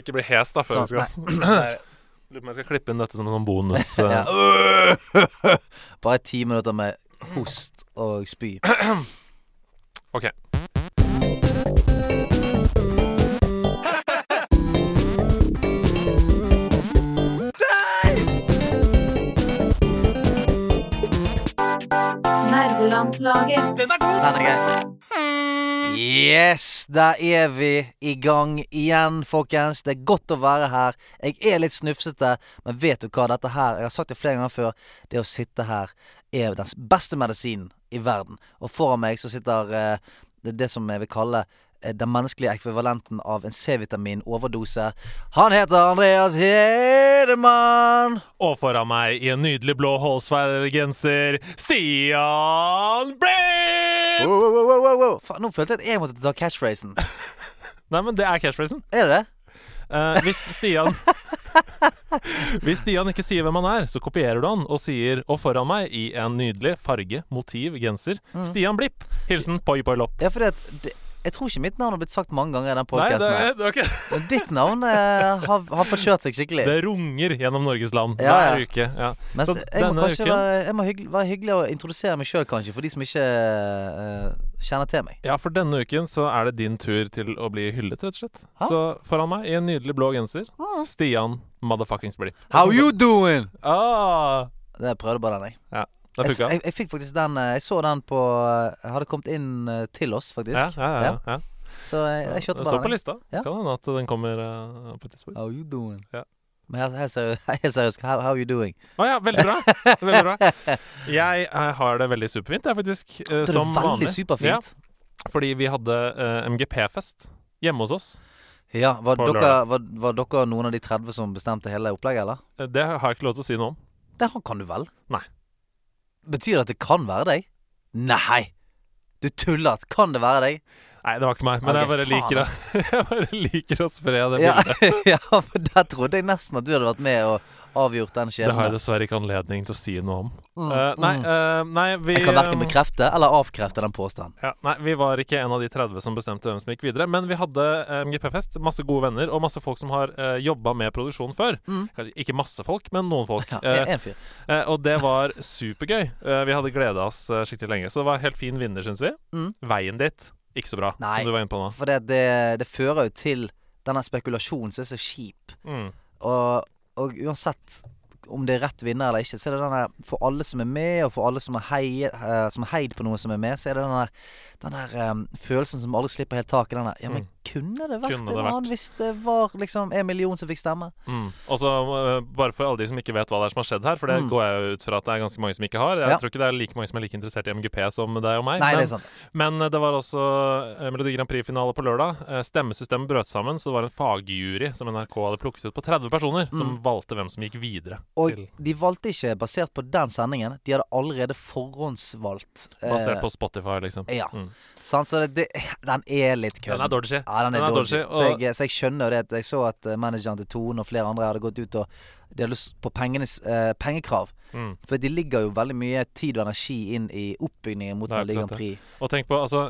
Ikke bli hes, da, før Sånn, vi skal. Lurer på om jeg skal klippe inn dette som en sånn bonus. Ja. eh. Bare ti minutter med host og spy. Ok. Nerdelandslaget. Den er grei. Yes, der er vi i gang igjen, folkens. Det er godt å være her. Jeg er litt snufsete, men vet du hva? Dette her, jeg har sagt det flere ganger før, det å sitte her er den beste medisinen i verden. Og foran meg så sitter eh, det, det som jeg vil kalle den menneskelige ekvivalenten av en C-vitamin-overdose. Han heter Andreas Hedemann. Og foran meg i en nydelig blå Holsweiler-genser, Stian Blipp! Wow, wow, wow, wow, wow. Faen, nå følte jeg at jeg måtte ta catchphrasen. Nei, men det er catchphrasen. Er det det? Uh, hvis Stian Hvis Stian ikke sier hvem han er, så kopierer du han og sier 'og foran meg' i en nydelig farge, motiv, genser. Stian Blipp. Hilsen Poi Poi Lopp. Ja, for det, det, Jeg tror ikke mitt navn har blitt sagt mange ganger i den podkasten. det, ikke- Men ditt navn eh, har, har forkjørt seg skikkelig. det runger gjennom Norges land Ja, hver uke. Ja. Mens Så jeg må kanskje uken- være, jeg må hyggelig, være hyggelig å introdusere meg sjøl, kanskje, for de som ikke eh, kjenner til meg. Ja, for denne uken så er det din tur til å bli hyllet, rett og slett. Ha? Så foran meg, i en nydelig blå genser, Stian motherfuckings Blipp. How you doing? Ah, Det prøvde bare den, jeg. ja, det Jeg, funka. jeg, jeg fikk faktisk den eh, Jeg så den på Jeg hadde kommet inn eh, til oss, faktisk. Ja, ja, ja, ja. Så jeg, jeg kjørte Det den. står på lista. Ja. Kan hende at den kommer uh, på et tidspunkt. How you doing? Ja. Men helt, seriøst, how, how you doing? Å ja, veldig bra. veldig bra. Jeg jeg har det veldig superfint, jeg, faktisk. Uh, Det som vanlig. superfint. Ja, fordi vi hadde uh, MGP-fest hjemme hos oss. Ja, var, dere, var, var dere noen av de 30 som bestemte hele opplegget, eller? Eh, Det har jeg ikke lov til å si noe om. Det kan du vel? Nei. Betyr det at det kan være deg? Nei! Du tuller. Kan det være deg? Nei, det var ikke meg, men okay, jeg bare liker det. Jeg bare liker å spre det Ja, ja, for der trodde jeg nesten at du hadde vært med og avgjort den Det har jeg dessverre ikke anledning til å si noe om. Mm, uh, nei, mm. eh, nei, vi Jeg kan verken bekrefte eller avkrefte den påstanden. ja, Nei, vi var ikke en av de 30 som bestemte hvem som gikk videre. Men vi hadde eh, MGP-fest. Masse gode venner og masse folk som har uh, jobba med produksjon før. Mm. Kanskje ikke masse folk, men noen folk. Ja, en fyr. Uh, og det var supergøy. Vi hadde gleda oss skikkelig lenge. Så det var helt fin vinner, syns vi. Mm. Veien dit ikke så bra, Nei. som du var inne på nå. For det, det, det fører jo til denne spekulasjonen som er så kjip. Mm. Og, og uansett om det er rett vinner eller ikke, så er det den der For alle som er med, og for alle som har hei, eh, som heid på noe som er med, så er det den der, den der um, følelsen som aldri slipper helt tak i den der Ja, men kunne det vært Mm. Kunne en det vært? annen hvis det var liksom en million som fikk stemme? Mm. Og så uh, bare for alle de som ikke vet hva det er som har skjedd her, for det Mm. går jeg ut fra at det er ganske mange som ikke har. Jeg Ja. tror ikke det er like mange som er like interessert i MGP som deg og meg. Nei, men, det er sant. Men eh, det var også eh, Melodi Grand Prix-finale på lørdag. Eh, Stemmesystemet brøt sammen, så det var en fagjury som NRK hadde plukket ut på 30 personer, som valgte hvem som gikk videre. Mm. Og til, de valgte ikke basert på den sendingen. De hadde allerede forhåndsvalgt. eh, basert på Spotify, liksom. ja. Mm. Sant? Så det, den er litt kødd. Den er dodgy. Ja, den er, Den er dodgy. dodgy, Så, jeg, så jeg skjønner det. Jeg så at eh, manageren til Tone og flere andre hadde gått ut og De hadde lyst på pengenes, eh, pengekrav. Mm. For de ligger jo veldig mye tid og energi inn i oppbyggingen mot Melodi Grand Prix. Og tenk på, altså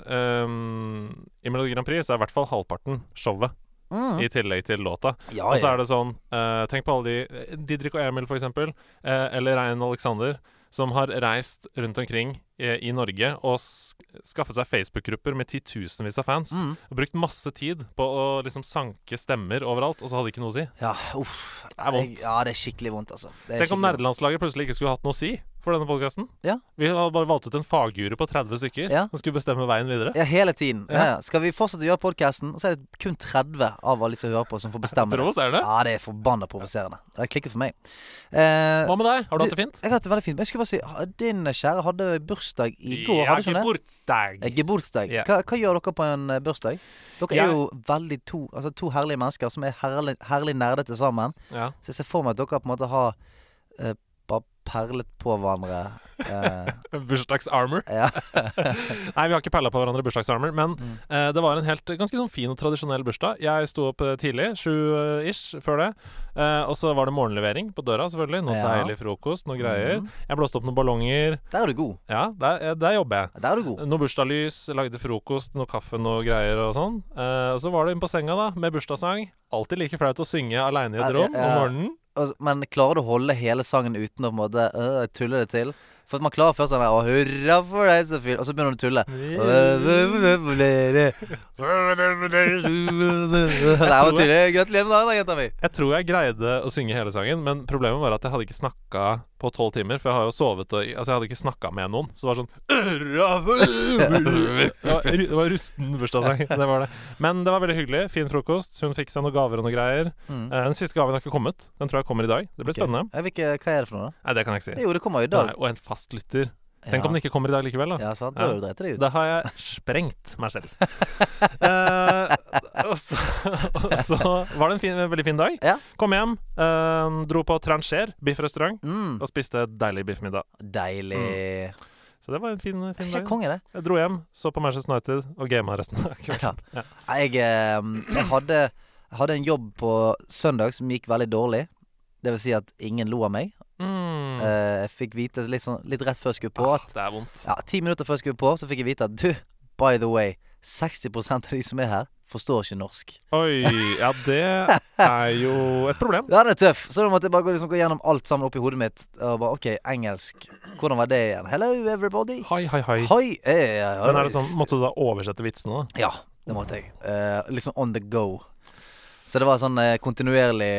um, I Melodi Grand Prix så er i hvert fall halvparten showet, Mm. i tillegg til låta. Ja, Og så er det sånn uh, Tenk på alle de eh, Didrik og Emil, for eksempel. eh, eller Rein Alexander. Som har reist rundt omkring i Norge og skaffet seg Facebook-grupper med titusenvis av fans. Mm. Og brukt masse tid på å liksom sanke stemmer overalt, og så hadde de ikke noe å si. ja, uff. Det er vondt. Ja, det er skikkelig vondt, altså. Det er Tenk om nerdelandslaget plutselig ikke skulle hatt noe å si for denne podkasten. Ja. Vi hadde bare valgt ut en fagjury på 30 stykker Ja. som skulle bestemme veien videre. Ja, hele tiden. Ja. Skal vi fortsette å gjøre podkasten, så er det kun 30 av alle som hører på, som får bestemme. Provoserende. Ja, det er forbanna provoserende. Det har klikket for meg. Eh, Hva med deg? Har du hatt det fint? Jeg har hatt det veldig fint. Men jeg skulle bare si, din kjære hadde bursdag i går, Ja, hadde ikke det? geburtsdag. Geburtsdag. Ja. Hva, hva gjør dere på en eh, bursdag? Dere Jeg- er jo veldig to Altså to herlige mennesker som er herlig, herlig nerdete sammen. Ja. Så jeg ser for meg at dere på en måte har eh, perlet på hverandre. Eh, Bursdagsarmor. Nei, vi har ikke perla på hverandre bursdagsarmor, men Mm. eh, det var en helt ganske sånn fin og tradisjonell bursdag. Jeg sto opp eh, tidlig, sju-ish før det. Eh, og så var det morgenlevering på døra, selvfølgelig. Noe Ja. deilig frokost, noe greier. Mm. Jeg blåste opp noen ballonger. Der er du god. Ja, der, eh, der jobber jeg. Der er du god. Noe bursdagslys, lagde frokost, noe kaffe, noe greier og sånn. Eh, og så var det inn på senga, da, med bursdagssang. Alltid like flaut å synge aleine i et rom om morgenen. Altså, men klarer du å holde hele sangen uten å på en måte øh, tulle det til? For at man klarer først sånn Å, hurra for deg så fin Og så begynner du å tulle. Det var tydelig. Gratulerer med dagen, da, jenta mi. Jeg tror jeg greide å synge hele sangen, men problemet var at jeg hadde ikke snakka på tolv timer. For jeg har jo sovet og Altså, jeg hadde ikke snakka med noen. Så det var sånn Det var, det var rusten bursdagssang. Det var det. Men det var veldig hyggelig. Fin frokost. Hun fikk seg noen gaver og noen greier. Mm. Eh, Den siste gaven har ikke kommet. Den tror jeg kommer i dag. Det blir spennende. Jeg vet ikke, Hva er det for noe, da? Nei, det kan jeg ikke si. Jo, det kommer jo i Nei, dag. og en fast lytter. Tenk ja. om den ikke kommer i dag likevel, da. Ja, sant. Da du ut. Da har jeg sprengt meg selv. Eh, og, så, og så var det en fin, veldig fin dag. Ja. Kom hjem, eh, dro på Trancher biffrestaurant Mm. og spiste deilig biffmiddag. Deilig. Så det var en fin, fin dag. konge, det. Jeg dro hjem, så på Manchester United og gama resten av kvelden. Ja. Jeg, eh, jeg, hadde, jeg hadde en jobb på søndag som gikk veldig dårlig. Det vil si at ingen lo av meg. Mm. Eh, jeg fikk vite litt, sånn, litt rett før jeg skulle på Ah, at det er vondt. Ja, ti minutter før jeg skulle på, så fikk jeg vite at du, by the way, 60% av de som er her, forstår ikke norsk. Oi, ja det er jo et problem. Ja, den er tøff. Så da måtte jeg bare gå, liksom, gå gjennom alt sammen oppi hodet mitt. Og bare OK, engelsk. Hvordan var det igjen? Hello, everybody. Hei, hei, hei. Hi, Eh, ja, Men er det sånn, Måtte du da oversette vitsene, da? Ja, det måtte jeg. Eh, liksom on the go. Så det var sånn eh, kontinuerlig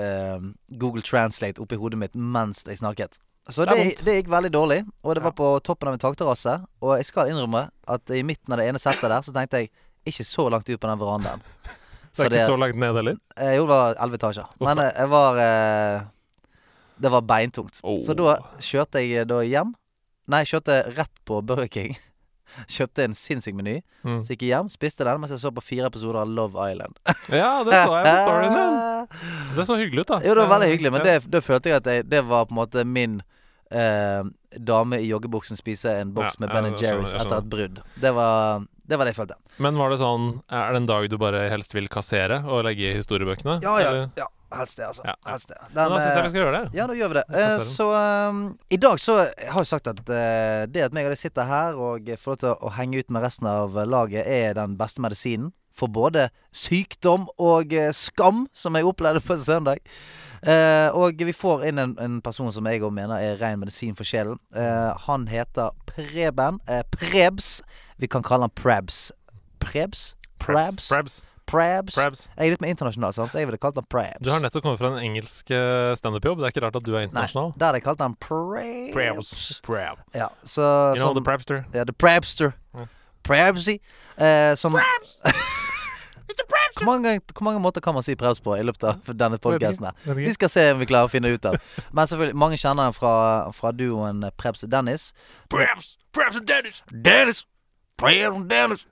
eh, Google Translate oppi hodet mitt mens jeg snakket. Så Det det, det gikk veldig dårlig, og det var på toppen av en takterrasse. Og jeg skal innrømme at i midten av det ene settet der, så tenkte jeg ikke så langt ut på den verandaen. Det er ikke så langt ned heller? Eh, Jo, det var elleve etasjer. Men eh, jeg var eh, Det var beintungt. Oh. Så da kjørte jeg da hjem. Nei, jeg kjørte rett på Burger King. Kjøpte en sinnssyk meny. Mm. Så gikk jeg hjem, spiste den mens jeg så på fire episoder av Love Island. Ja, det så jeg på storyen din. Det så hyggelig ut, da. Jo, det var veldig hyggelig, men det, da følte jeg at jeg, det var på en måte min eh, dame i joggebuksen spise en boks Ja, med Ben Jerry's etter et brudd. Det var, det var det jeg følte. Men var det sånn Er det en dag du bare helst vil kassere og legge i historiebøkene? Eller? ja helst det, altså. Ja. Helst det. Men da syns jeg eh, vi skal gjøre det. Ja, da gjør vi det. Eh, så um, i dag så har jeg sagt at uh, det at meg og deg sitter her og får lov til å henge ut med resten av laget, er den beste medisinen for både sykdom og eh, skam, som jeg opplevde på søndag. Eh, og vi får inn en, en person som jeg òg mener er ren medisin for sjelen. Eh, han heter Preben. Eh, Prebz. Vi kan kalle han Prebz. Prebz? Prebz? Prebz. Prebz. Prebz. Jeg er litt mer internasjonal, så jeg ville kalt han Prebs Du har nettopp kommet fra en engelsk eh, standup-jobb. Det er ikke rart at du er internasjonal. Nei, der hadde jeg kalt han Prebs Prebs Preb. Ja, så You know som, the Prebster? ja, The Prabster. Yeah. Prabsy. Eh, som hvor, mange, hvor mange måter kan man si Prebz på i løpet av denne podkasten? Vi skal se om vi klarer å finne ut av. Men selvfølgelig, mange kjenner han fra, fra duoen Prebz og Dennis. Prebz! Prebz og Dennis! Dennis! Prebz og Dennis!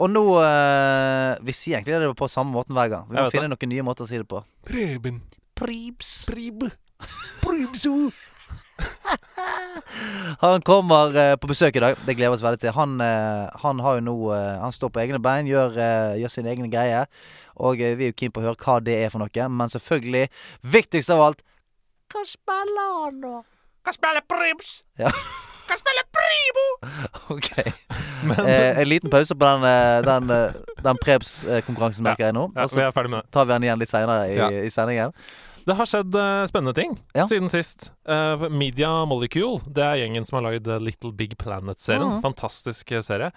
Og nå eh, Vi sier egentlig det på samme måten hver gang. Vi må finne finne noen nye måter å si det på. Preben. Prebz. Prib. Prebzo. Han kommer eh, på besøk i dag. Det gleder vi oss veldig til. Han, eh, han har jo nå eh, Han står på egne bein, gjør, eh, gjør sine egne greier. Og eh, vi er jo keen på å høre hva det er for noe. Men selvfølgelig, viktigst av alt Hva spiller han nå? Hva spiller Prims? Ja. Hva spiller Primo? OK. Eh, en liten pause på den, den, den Prebz-konkurransen, merker jeg nå. Ja, Og så vi er med det. tar vi den igjen litt seinere i, Ja. i sendingen. Det har skjedd uh, spennende ting Ja. siden sist. Uh, Media Molecule, det er gjengen som har lagd eh, Little Big Planet-serien. Mhm. Fantastisk serie.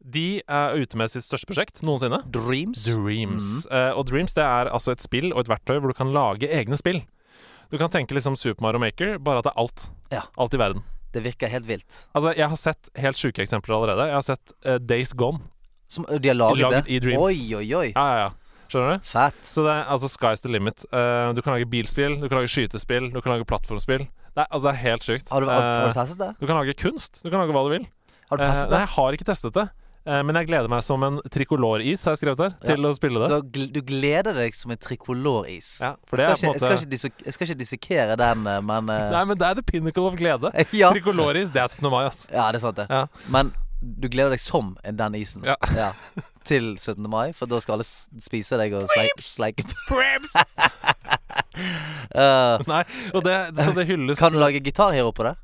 De er ute med sitt største prosjekt noensinne. Dreams. Dreams. Eh, og Dreams det er altså et spill og et verktøy hvor du kan lage egne spill. Du kan tenke liksom Super Mario Maker, bare at det er alt. Ja. Alt i verden. Det virker helt vilt. Altså, jeg har sett helt sjuke eksempler allerede. Jeg har sett Days Gone. Som, de har laget, Laget det? i Dreams. Oi, oi, oi. Ja, ja, ja. Skjønner du? Fett. Så det er altså sky's the limit. Uh, du kan lage bilspill, du kan lage skytespill, du kan lage plattformspill. Det er, altså, det er helt sjukt. Har du, har, har Eh, du testet det? du kan lage kunst. Du kan lage hva du vil. Har du testet nei, det? jeg har ikke testet det. Eh, men jeg gleder meg som en trikoloris, har jeg skrevet der, til å spille Du, det. gl- du gleder deg som en trikoloris. Ja, jeg, skal på en jeg, skal måte jeg skal ikke dissekere den, eh, men eh, Nei, men det er the pinnacle of glede. ja. Trikoloris, det er 17. mai, ass. ja, det er sant, det. Ja. Men du gleder deg som den isen. Ja. Til 17. mai, for da skal alle spise deg og slei- sleike Crabs! uh, Nei, og det, så det hylles Kan du lage gitarhero på det?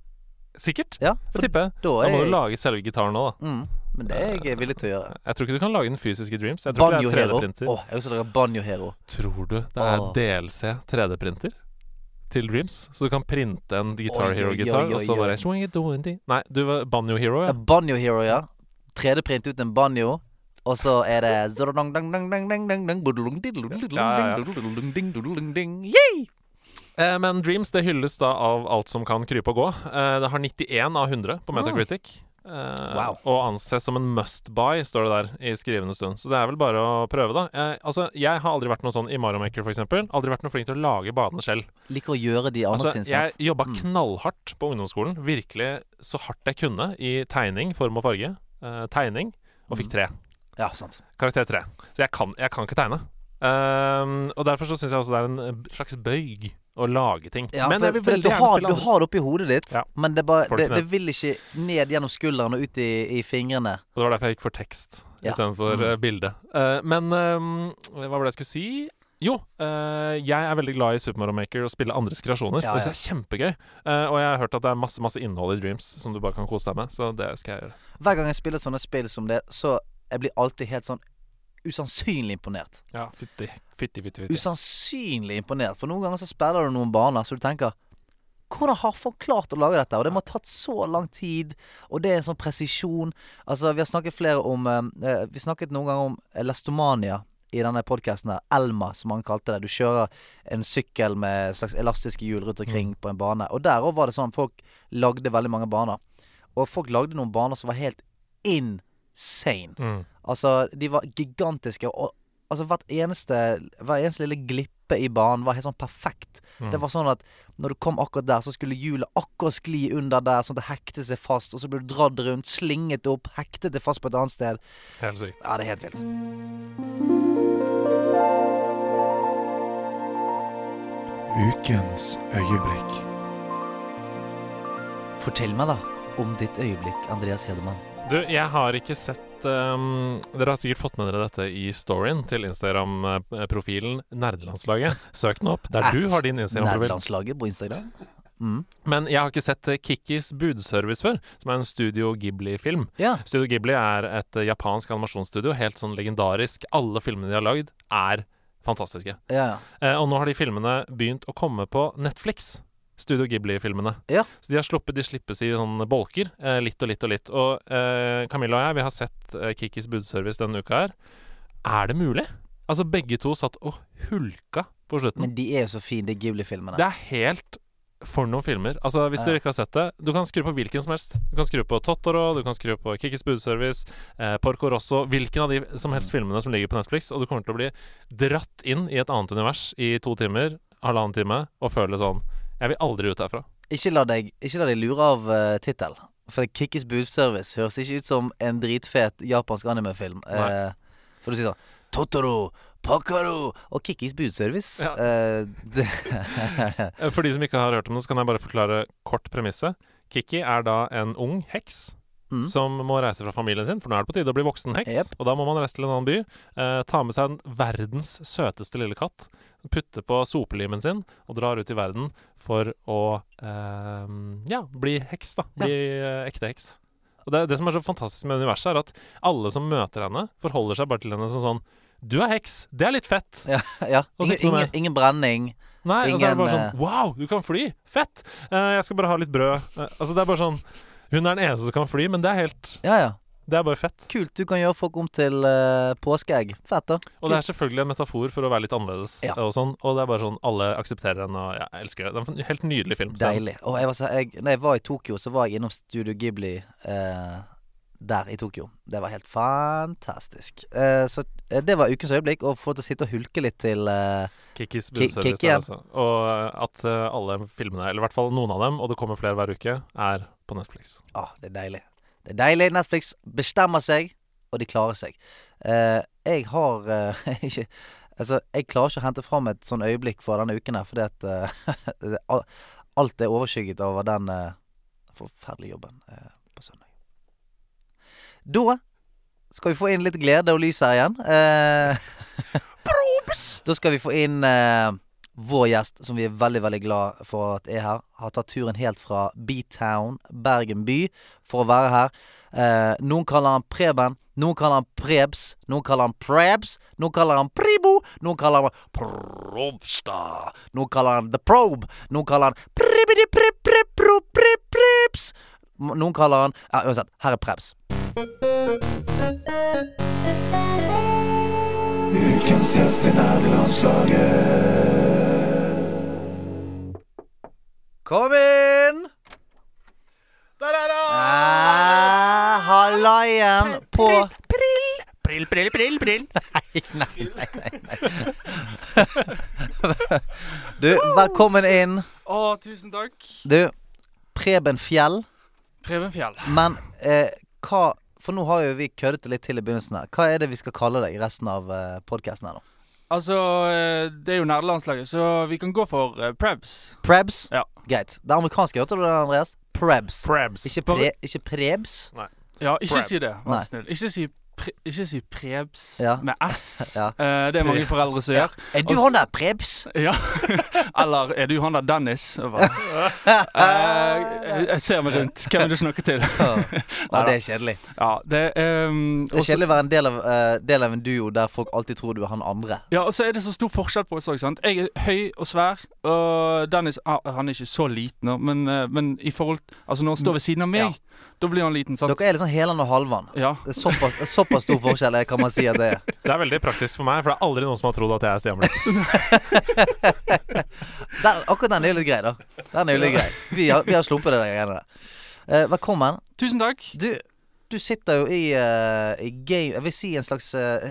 Sikkert. Ja, det tipper. da Da er må du lage selve gitaren nå, da. mm, Men det er jeg villig til å gjøre. Jeg tror ikke du kan lage den fysiske Dreams. Jeg tror ikke det er Hero. 3D-printer. Oh, jeg vil lage Banjo Hero. Tror du det er oh. DLC 3D-printer til Dreams? Så du kan printe en Guitar Hero-gitar, og så bare. Nei, du var Banjo Hero, Ja, ja. Banjo Hero, ja. 3D-print ut en banjo. Og så er det Yay! Men Dreams det hylles da av alt som kan krype og gå. Eh, det har 91 av 100 på Metacritic. Uh, Wow. Og anses som en must buy, står det der i skrivende stund. Så det er vel bare å prøve, da. Jeg, altså, jeg har aldri vært noe sånn i Mario Maker, f.eks. Aldri vært noe flink til å lage badene selv. Liker å gjøre de andre Altså, sin jeg innsats. jobba Mm. knallhardt på ungdomsskolen. Virkelig så hardt jeg kunne i tegning, form og farge. Uh, tegning. Og Mm. fikk tre. Ja, sant. Karakter tre. Så jeg kan, jeg kan ikke tegne. Um, og derfor så syns jeg også det er en eh, slags bøyg å lage ting. Ja, Men for, du, gjerne har, spille du har det oppi hodet ditt, Ja. men det, bare, det, det vil ikke ned gjennom skulderen og ut i, i fingrene. Og det var derfor jeg gikk for tekst Ja. istedenfor Mm. uh, bilde. Uh, men um, hva var det jeg skulle si? Jo, eh, jeg er veldig glad i Super Mario Maker og spille andres kreasjoner. Ja, Det ja. jeg er kjempegøy. Uh, og jeg har hørt at det er masse masse innhold i Dreams som du bare kan kose deg med. Så det skal jeg gjøre. Hver gang jeg spiller sånne spill som det, så jeg blir alltid helt sånn usannsynlig imponert. Ja, fytti, fytti, fytti. fytti. Usannsynlig imponert. For noen ganger så spiller du noen baner så du tenker hvordan har folk klart å lage dette? Og det må ha tatt så lang tid, og det er en sånn presisjon. Altså, vi har snakket flere om eh, Vi snakket noen ganger om Elastomania i denne podkasten her. Elma, som han kalte det. Du kjører en sykkel med slags elastiske hjul rundt omkring på en bane. Og der òg var det sånn folk lagde veldig mange baner. Og folk lagde noen baner som var helt insane. Mm. Altså, de var gigantiske. Og altså, hvert eneste Hver eneste lille glippe i banen var helt sånn perfekt. Mm. Det var sånn at når du kom akkurat der, så skulle hjulet akkurat skli under der, sånn at det hektet seg fast. Og så ble du dratt rundt, slinget opp, hektet det fast på et annet sted. Helt sykt. Ja, det er helt vilt. Ukens øyeblikk. Fortell meg, da, om ditt øyeblikk, Andreas Hedemann. Du, jeg har ikke sett um, Dere har sikkert fått med dere dette i storyen til Instagram-profilen Nerdelandslaget. Søk den opp der du har din Instagram-profil. Nerdelandslaget på Instagram. Mm. Men jeg har ikke sett eh, Kikkis budservice før, som er en Studio Ghibli-film. Ja. Studio Ghibli er et eh, japansk animasjonsstudio, helt sånn legendarisk. Alle filmene de har lagd, er fantastiske. ja. Eh, og nå har de filmene begynt å komme på Netflix. Studio Ghibli-filmene. Ja. Så de har sluppet, de slippes i sånne bolker. Eh, litt og litt og litt. Og eh, Camilla og jeg, vi har sett eh, Kikkis budservice denne uka her. Er det mulig? Altså, begge to satt og hulka på slutten. Men de er jo så fine, de Ghibli-filmene. Det er helt for noen filmer. Altså, Hvis Ja. dere ikke har sett det Du kan skru på hvilken som helst. Du kan skru på Totoro, du kan skru på Kikkis budservice, eh, Porco Rosso Hvilken av de som helst filmene som ligger på Netflix. Og du kommer til å bli dratt inn i et annet univers i to timer, halvannen time, og føle sånn Jeg vil aldri ut herfra. Ikke la deg, ikke la deg lure av uh, tittel. For Kikkis budservice høres ikke ut som en dritfet japansk animefilm. Eh, for du sier sånn Totoro, Pakaro og Kikkis budservice. Ja. Uh, For de som ikke har hørt om det, så kan jeg bare forklare kort premisset. Kikki er da en ung heks Mm. som må reise fra familien sin, for nå er det på tide å bli voksen heks. Yep. Og da må man reise til en annen by, eh, ta med seg en verdens søteste lille katt, putte på sopelimen sin og drar ut i verden for å eh, ja, bli heks, da. Bli eh, ekte heks. Og det, det som er så fantastisk med universet, er at alle som møter henne, forholder seg bare til henne som sånn Du er heks! Det er litt fett! ja, ja. Ingen, ingen, ingen brenning. Nei, og så er det bare sånn Wow, du kan fly! Fett! Eh, jeg skal bare ha litt brød. Eh, altså, det er bare sånn Hun er den eneste som kan fly, men det er helt Ja, ja. Det er bare fett. Kult. Du kan gjøre folk om til uh, påskeegg. Fett, da. Og det er selvfølgelig en metafor for å være litt annerledes Ja. og sånn. Og det er bare sånn Alle aksepterer henne, og jeg elsker det. Det er en helt nydelig film. Deilig. Og jeg var så, jeg, når jeg var i Tokyo, så var jeg innom Studio Ghibli eh, der i Tokyo. Det var helt fantastisk. Eh, så eh, det var ukens øyeblikk. Å få til å sitte og hulke litt til eh, Kikkis Ki- budservice Kikki, der, altså. Og eh, at eh, alle filmene, eller i hvert fall noen av dem, og det kommer flere hver uke, er på Netflix. ah, Det er deilig. Det er deilig. Netflix bestemmer seg og de klarer seg. Uh, jeg har uh, ikke Altså, jeg klarer ikke å hente fram et sånn øyeblikk for denne uken her, fordi at uh, alt er overskygget over den forferdelige jobben på søndag. Da skal vi få inn litt glede og lys her igjen. Eh, da skal vi få inn eh, vår gjest, som vi er veldig veldig glad for at er her. Har tatt turen helt fra B-Town, Bergen by, for å være her. Eh, noen kaller han Preben, noen kaller han Prebz, noen kaller han Prebz, noen kaller han Pribo, noen kaller han Probsta, noen kaller han The Probe, noen kaller han Pribidi Prib Prib. Noen kaller han Ja, uansett. Her er Prebz. Ukens gjest i nerdelandslaget. Kom inn! Der er han! Ah, Hallaien på Nei, nei, nei, nei Du, velkommen inn. Å, tusen takk. Du, Preben Fjell. Preben Fjell. Men eh, hva For nå har jo vi køddet det litt til i begynnelsen her. Hva er det vi skal kalle deg i resten av eh, podkasten her nå? Altså, eh, det er jo nerdelandslaget, så vi kan gå for uh, Prebz. Prebz? Ja. Greit. Det amerikanske, hørte du det, Andreas? Prebz. Prebz. Ikke, pre, ikke Prebz. Ja, ikke Prebz. si det, Nei. vær snill. Ikke si, pre, ikke si Prebz Ja. med S. Ja. Uh, det er mange foreldre som gjør. Er du Og s- han der Prebz? Ja. Eller er du han der Dennis? Eh, jeg- ser meg rundt. Hvem vil du snakke til? Ja, det er kjedelig. Ja, det um, Det er også- kjedelig å være en del av, uh, del av en duo der folk alltid tror du er han andre. Ja, og så er det så stor forskjell på oss òg. Jeg er høy og svær, og Dennis ah, han er ikke så liten, men, men i forhold Altså, når han står ved siden av meg, da blir han liten, sant. Dere er liksom Heland og Halvan. Ja. Det er såpass, er såpass stor forskjell kan man si at det er. Det er veldig praktisk for meg, for det er aldri noen som har trodd at jeg er Stian Blipp. Akkurat den er jo litt grei, da. Den er jo litt grei. Vi har, vi har sluppet det der greiene der. Eh, velkommen. Tusen takk. Du, du sitter jo i, uh, i game Jeg vil si en slags uh,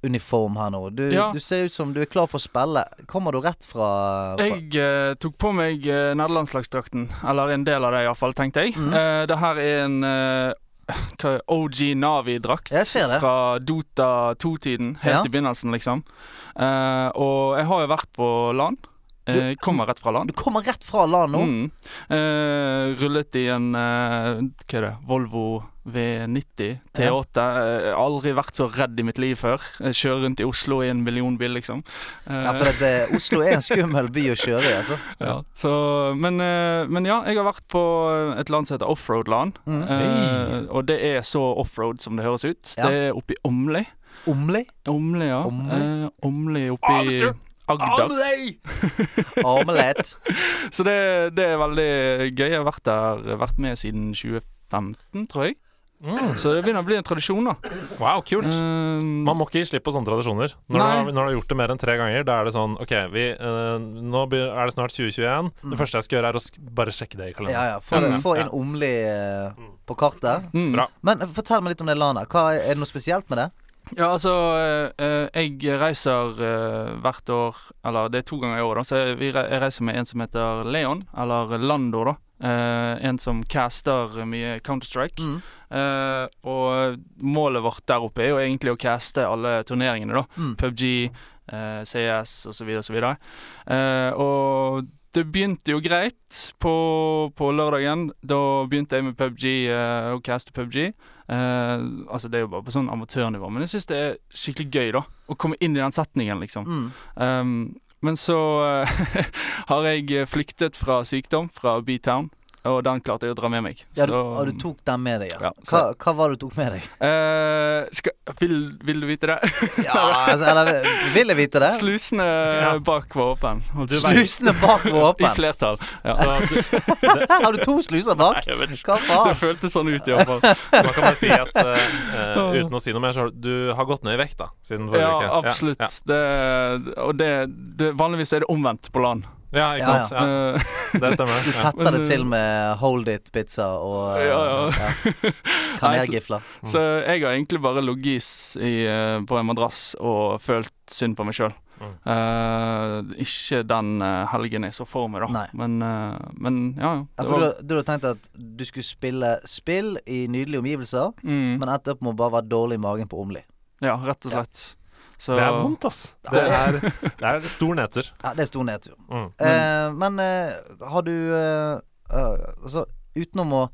spilluniform her nå. Du, Ja. du ser ut som du er klar for å spille. Kommer du rett fra, fra Jeg eh, tok på meg eh, nederlandslagsdrakten, eller en del av det iallfall, tenkte jeg. Mm. Eh, det her er en eh, OG Navi-drakt fra Dota 2-tiden, helt Ja. i begynnelsen, liksom. Eh, og jeg har jo vært på LAN. Eh, kommer rett fra land. Du kommer rett fra land nå? Mm. Eh, rullet i en eh, hva er det, Volvo V90 T8. Eh, aldri vært så redd i mitt liv før. Jeg kjører rundt i Oslo i en millionbil, liksom. Eh, Ja, for at, eh, Oslo er en skummel by å kjøre i, altså. ja, så, men, eh, men ja, jeg har vært på et land som heter Offroad-land. Mm. Eh, og det er så offroad som det høres ut. Ja. Det er oppe i Åmli. Omli? Åmli, ja. Åmli? Eh, Åmli oppe i Amster. Agder. Omelett. Så det, det er veldig gøy. Jeg har vært der, vært med siden 2015, tror jeg. Mm. Så det begynner å bli en tradisjon, da. Wow, kult. Uh, Man må ikke gi slipp på sånne tradisjoner. Når du, har, når du har gjort det mer enn tre ganger, da er det sånn OK, vi, uh, nå er det snart 2021. Mm. Det første jeg skal gjøre, er å sk bare sjekke det i kalenderen. ja. Få, Mm. få inn Omli uh, på kartet. mm. Bra. Men fortell meg litt om det landet. Hva, er det noe spesielt med det? Ja, altså eh, Jeg reiser eh, hvert år Eller det er to ganger i året, da. Så jeg, reiser med en som heter Leon, eller Lando, da. Eh, en som caster mye Counter-Strike. Mm. Eh, og målet vårt der oppe er jo egentlig å caste alle turneringene, da. Mm. PubG, eh, CS osv. osv. Eh, og det begynte jo greit på, på lørdagen. Da begynte jeg med PubG, uh, og caste PubG. Uh, altså Det er jo bare på sånn amatørnivå, men jeg syns det er skikkelig gøy da å komme inn i den setningen, liksom. Mm. Um, men så uh, har jeg flyktet fra sykdom, fra B-Town, og den klarte jeg å dra med meg. Ja, du, Så, og du tok den med deg, ja. Ja, hva, så- hva var det du tok med deg? Uh, skal, vil, vil du vite det? Ja, altså, eller vil jeg vite det? Slusene Ja. bak var åpen. Slusene bak var I flertall. Ja. Har du to sluser bak? Jeg vet ikke. Det føltes sånn ut, iallfall. man kan bare si at eh, uten å si noe mer, så har du, har gått ned i vekt, da, siden forrige Ja, uke. absolutt. Ja, Det, og det, det, vanligvis er det omvendt på land. Ja. ja, ikke Ja, sant. Ja, Eh, det stemmer. Du Ja. tetter Men, det til eh, med hold it-pizza og eh, Ja, ja. kanelgifler. Så jeg har egentlig bare ligget eh, på en madrass og følt synd på meg sjøl. Mm. Uh, ikke den eh, helgen jeg så for meg, da. Men, uh, men ja, ja. Ja, var- du, du hadde tenkt at du skulle spille spill i nydelige omgivelser, mm, men endte opp med å bare være dårlig i magen på Åmli. Ja, rett og Ja. slett. Så Det er vondt, ass. Det er, det er stor nedtur. Ja, det er stor nedtur. Mm. Eh, men eh, har du eh, eh, Altså, utenom å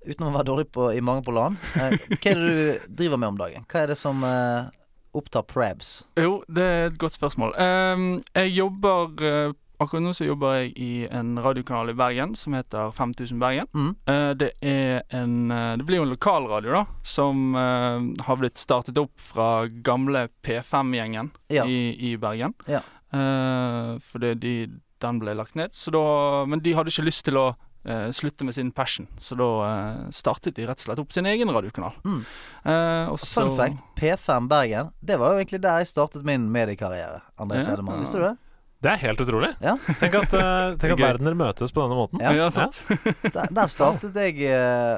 Utenom å være dårlig på, i mange på LAN, eh, hva er det du driver med om dagen? Hva er det som eh, opptar Prabs? Jo, det er et godt spørsmål. Ehm, jeg jobber eh, Akkurat nå så jobber jeg i en radiokanal i Bergen som heter 5000 Bergen. Mm. Eh, det er en eh, Det blir jo en lokalradio, da, som eh, har blitt startet opp fra gamle P5-gjengen Ja. i, i Bergen. Ja. Eh, fordi de, den ble lagt ned. Så da, men de hadde ikke lyst til å slutte med sin passion, så da startet de rett og slett opp sin egen radiokanal. Mm. Fun fact, P5 Bergen, det var jo egentlig der jeg startet min mediekarriere. André Ja. Sedemann, visste du det? Det er helt utrolig. Ja. Tenk at, uh, tenk at verdener møtes på denne måten. Ja. Ja, sant. Der, der startet jeg uh,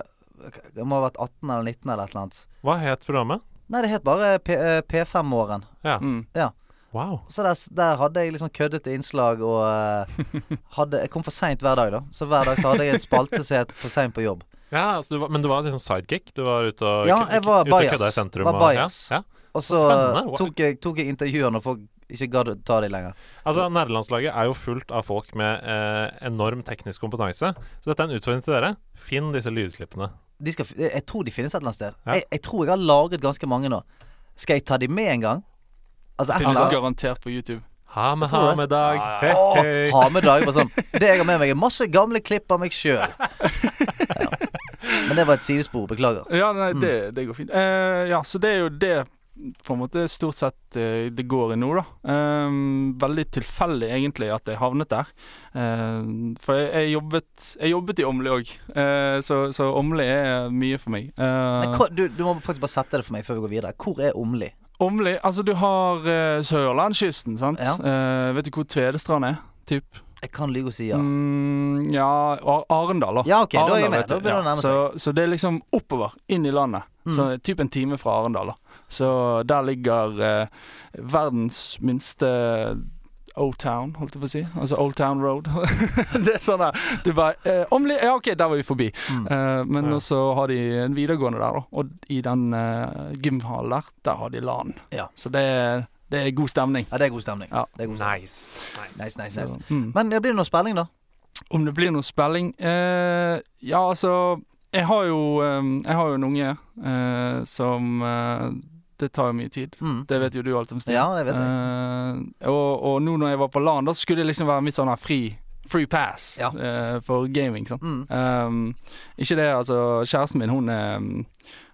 Det må ha vært 18 eller 19 eller et eller annet. Hva het programmet? Nei, det het bare P, eh, P5-åren. Ja. Mm. Wow. Så der, der hadde jeg liksom køddete innslag og uh, hadde, Jeg kom for seint hver dag, da. Så hver dag så hadde jeg en spalte som het For seint på jobb. Ja, altså, du var, men du var liksom sidekick? Du var ute og, Ja, jeg var ute og kødda i sentrum? Var og- bias. Ja, ja. Og så. Wow. tok jeg, tok jeg intervjuer når folk ikke gadd å ta de lenger. Altså, Nerdelandslaget er jo fullt av folk med eh, enorm teknisk kompetanse. Så dette er en utfordring til dere. Finn disse lydklippene. De skal, jeg tror de finnes et eller annet sted. Ja. Jeg, jeg tror jeg har lagret ganske mange nå. Skal jeg ta de med en gang? Altså Finnes eller garantert på YouTube. Ha med, ha med dag. Ja, Hei, Åh, ha med dag. Sånn. Det jeg har med meg, er masse gamle klipp av meg sjøl. Ja. Men det var et sidespor. Beklager. Ja, nei, Mm. det, det går fint. Uh, ja, så det er jo det på en måte stort sett eh, det går i nå, da. Eh, veldig tilfeldig egentlig at jeg havnet der. Eh, for jeg, jobbet Jeg jobbet i Åmli òg, så, så Åmli er mye for meg. Eh, Men hva, du, du må faktisk bare sette det for meg før vi går videre. Hvor er Åmli? Åmli Altså, du har eh, Sørlandskysten, sant? Ja. Eh, vet du hvor Tvedestrand er? Typ? Jeg kan lyve og si ja. Mm, ja Ar- Arendal, da. Ja, ok, da er jeg med. Da begynner det å nærme så, så det er liksom oppover, inn i landet. Mm. Så typ en time fra Arendal. da. Så der ligger eh, verdens minste Old Town, holdt jeg på å si. Altså Old Town Road. det er sånn der Du bare eh, omli, Ja, OK, der var vi forbi. Mm. Eh, men Ja. så har de en videregående der, da. Og i den eh, gymhallen der, der har de LAN. Ja. Så det er, det er god stemning. Ja, det er god stemning. Ja. Det er god stemning. Nice. Nice, nice, nice. nice. mm. Men det blir noe spilling, da? Om det blir noe spilling? Eh, ja, altså Jeg har jo, eh, jeg har jo en unge eh, som eh, Det tar jo mye tid. Mm. Det vet jo du alt om, Stian. Ja, det vet jeg. Eh, og, og nå når jeg var på LAN, da skulle det liksom være mitt sånn her free, free pass Ja. uh, for gaming. Sånn. Mm. Um, ikke det, altså Kjæresten min, hun, er,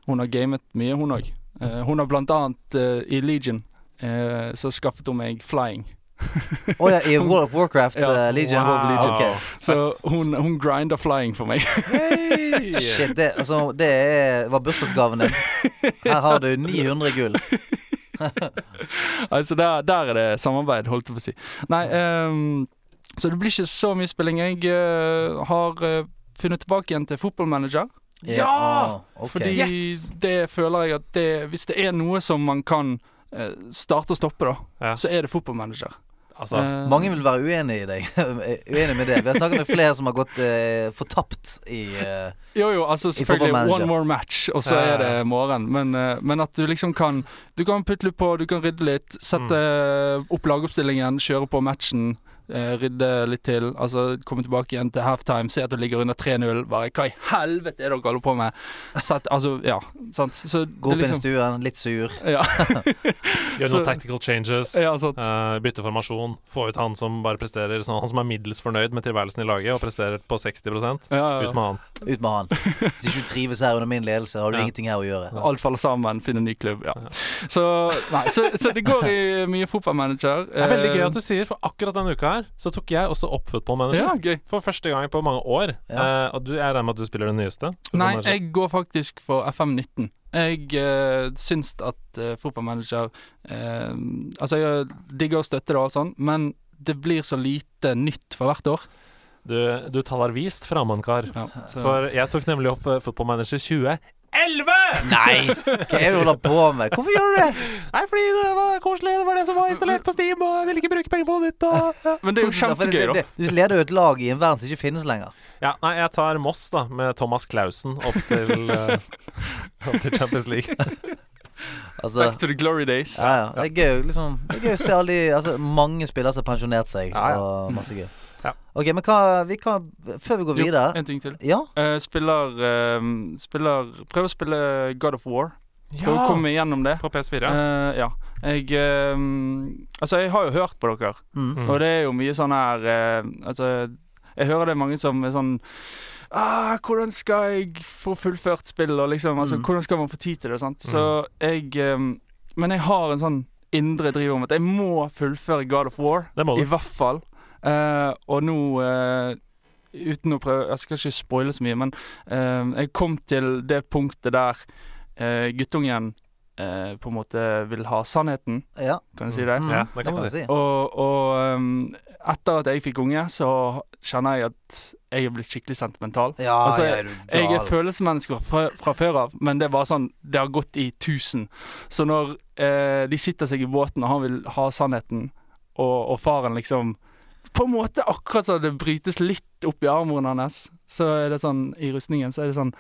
hun har gamet mye, hun òg. hun har blant annet eh, i Legion eh, så skaffet hun meg flying. Å ja, i World of Warcraft Ja, eh, Legion. wow. Legion. Okay. Så hun, hun grinder flying for meg. Hey! Shit, det, altså, det er, var bursdagsgaven din. Her har du 900 gull. altså der, der er det samarbeid, holdt jeg på å si. Nei, um, så det blir ikke så mye spilling. Jeg uh, har uh, funnet tilbake igjen til fotballmanager. Ja! ok. Fordi Yes! det føler jeg at det, hvis det er noe som man kan eh, starte og stoppe, da, Ja. så er det fotballmanager. Altså, Eh, Mange vil være uenig i deg. uenig med det. Vi har snakket med flere som har gått eh, fortapt i eh, Jo, jo, altså selvfølgelig one more match, og så Ja, ja, er det morgen. Men, eh, men at du liksom kan Du kan putte litt på, du kan rydde litt. Sette opp lagoppstillingen, kjøre på matchen. Eh, rydde litt til. Altså komme tilbake igjen til halftime, se at du ligger under 3-0. Bare Hva i helvete er det dere holder på med? Sett, altså, ja, sant. Så Gå opp det inn i liksom, stuen, litt sur. ja, Gjør noen tactical changes. ja, sant. eh, bytte formasjon. Få ut han som bare presterer sånn, Han som er middels fornøyd med tilværelsen i laget og presterer på 60 Ja, ja. Ut med han. Ut med han. Hvis ikke du trives her under min ledelse, har du Ja. ingenting her å gjøre. Alt faller sammen, finne ny klubb. Ja. Ja. Så, nei, så, så det går i mye fotballmanager. Det er veldig gøy at du sier, for akkurat denne uka her så tok jeg også opp Football Manager. Ja, gøy. For første gang på mange år. Ja. Uh, og du, jeg regner med at du spiller den nyeste? Nei, Manager. jeg går faktisk for FM19. Jeg uh, syns at uh, fotballmanager uh, Altså, jeg digger å støtte det og alt sånn, men det blir så lite nytt for hvert år. Du, du taler vist, Framankar. Ja, så, For jeg tok nemlig opp eh, Football Manager 2011! Nei! Hva er det du holder på med? Hvorfor gjør du det? Nei, fordi det var koselig. Det var det som var installert på Steam, og jeg ville ikke bruke penger på noe nytt. Og, ja. Men det er jo kjempegøy, da. Du leder jo et lag i en verden som ikke finnes lenger. ja, nei, jeg tar Moss, da, med Thomas Clausen opp til, uh, opp til Champions League. Altså Back to the glory days. ja, ja. Det er gøy liksom Det er gøy å se alle de altså, Mange spillere som har pensjonert seg, Ja, ja. og masse gøy. Ja. Ok, men hva vi kan, Før vi går Jo, videre en ting til. Ja? Eh, spiller, eh, spiller Prøv å spille God of War. For å komme igjennom det. På PS4. Eh, ja. Jeg eh, Altså, jeg har jo hørt på dere, Mm. Mm. og det er jo mye sånn her eh, Altså, jeg hører det er mange som er sånn Ah, hvordan skal jeg få fullført spill, og liksom Altså, Mm. hvordan skal man få tid til det, sant. Så jeg eh, Men jeg har en sånn indre driv om at jeg må fullføre God of War. Det må du. I hvert fall. Eh, og nå eh, Uten å prøve Jeg skal ikke spoile så mye, men eh, jeg kom til det punktet der eh, guttungen eh, på en måte vil ha sannheten, Ja. kan du si det? Mm. Ja, det kan du si. Og, og um, etter at jeg fikk unge, så kjenner jeg at jeg er blitt skikkelig sentimental. Ja, Altså, jeg, er Jeg er følelsesmenneske fra, fra før av, men det er bare sånn Det har gått i tusen. Så når eh, de sitter seg i båten, og han vil ha sannheten, og, og faren liksom På en måte akkurat så det brytes litt opp i armoren hans, så er det sånn I rustningen så er det sånn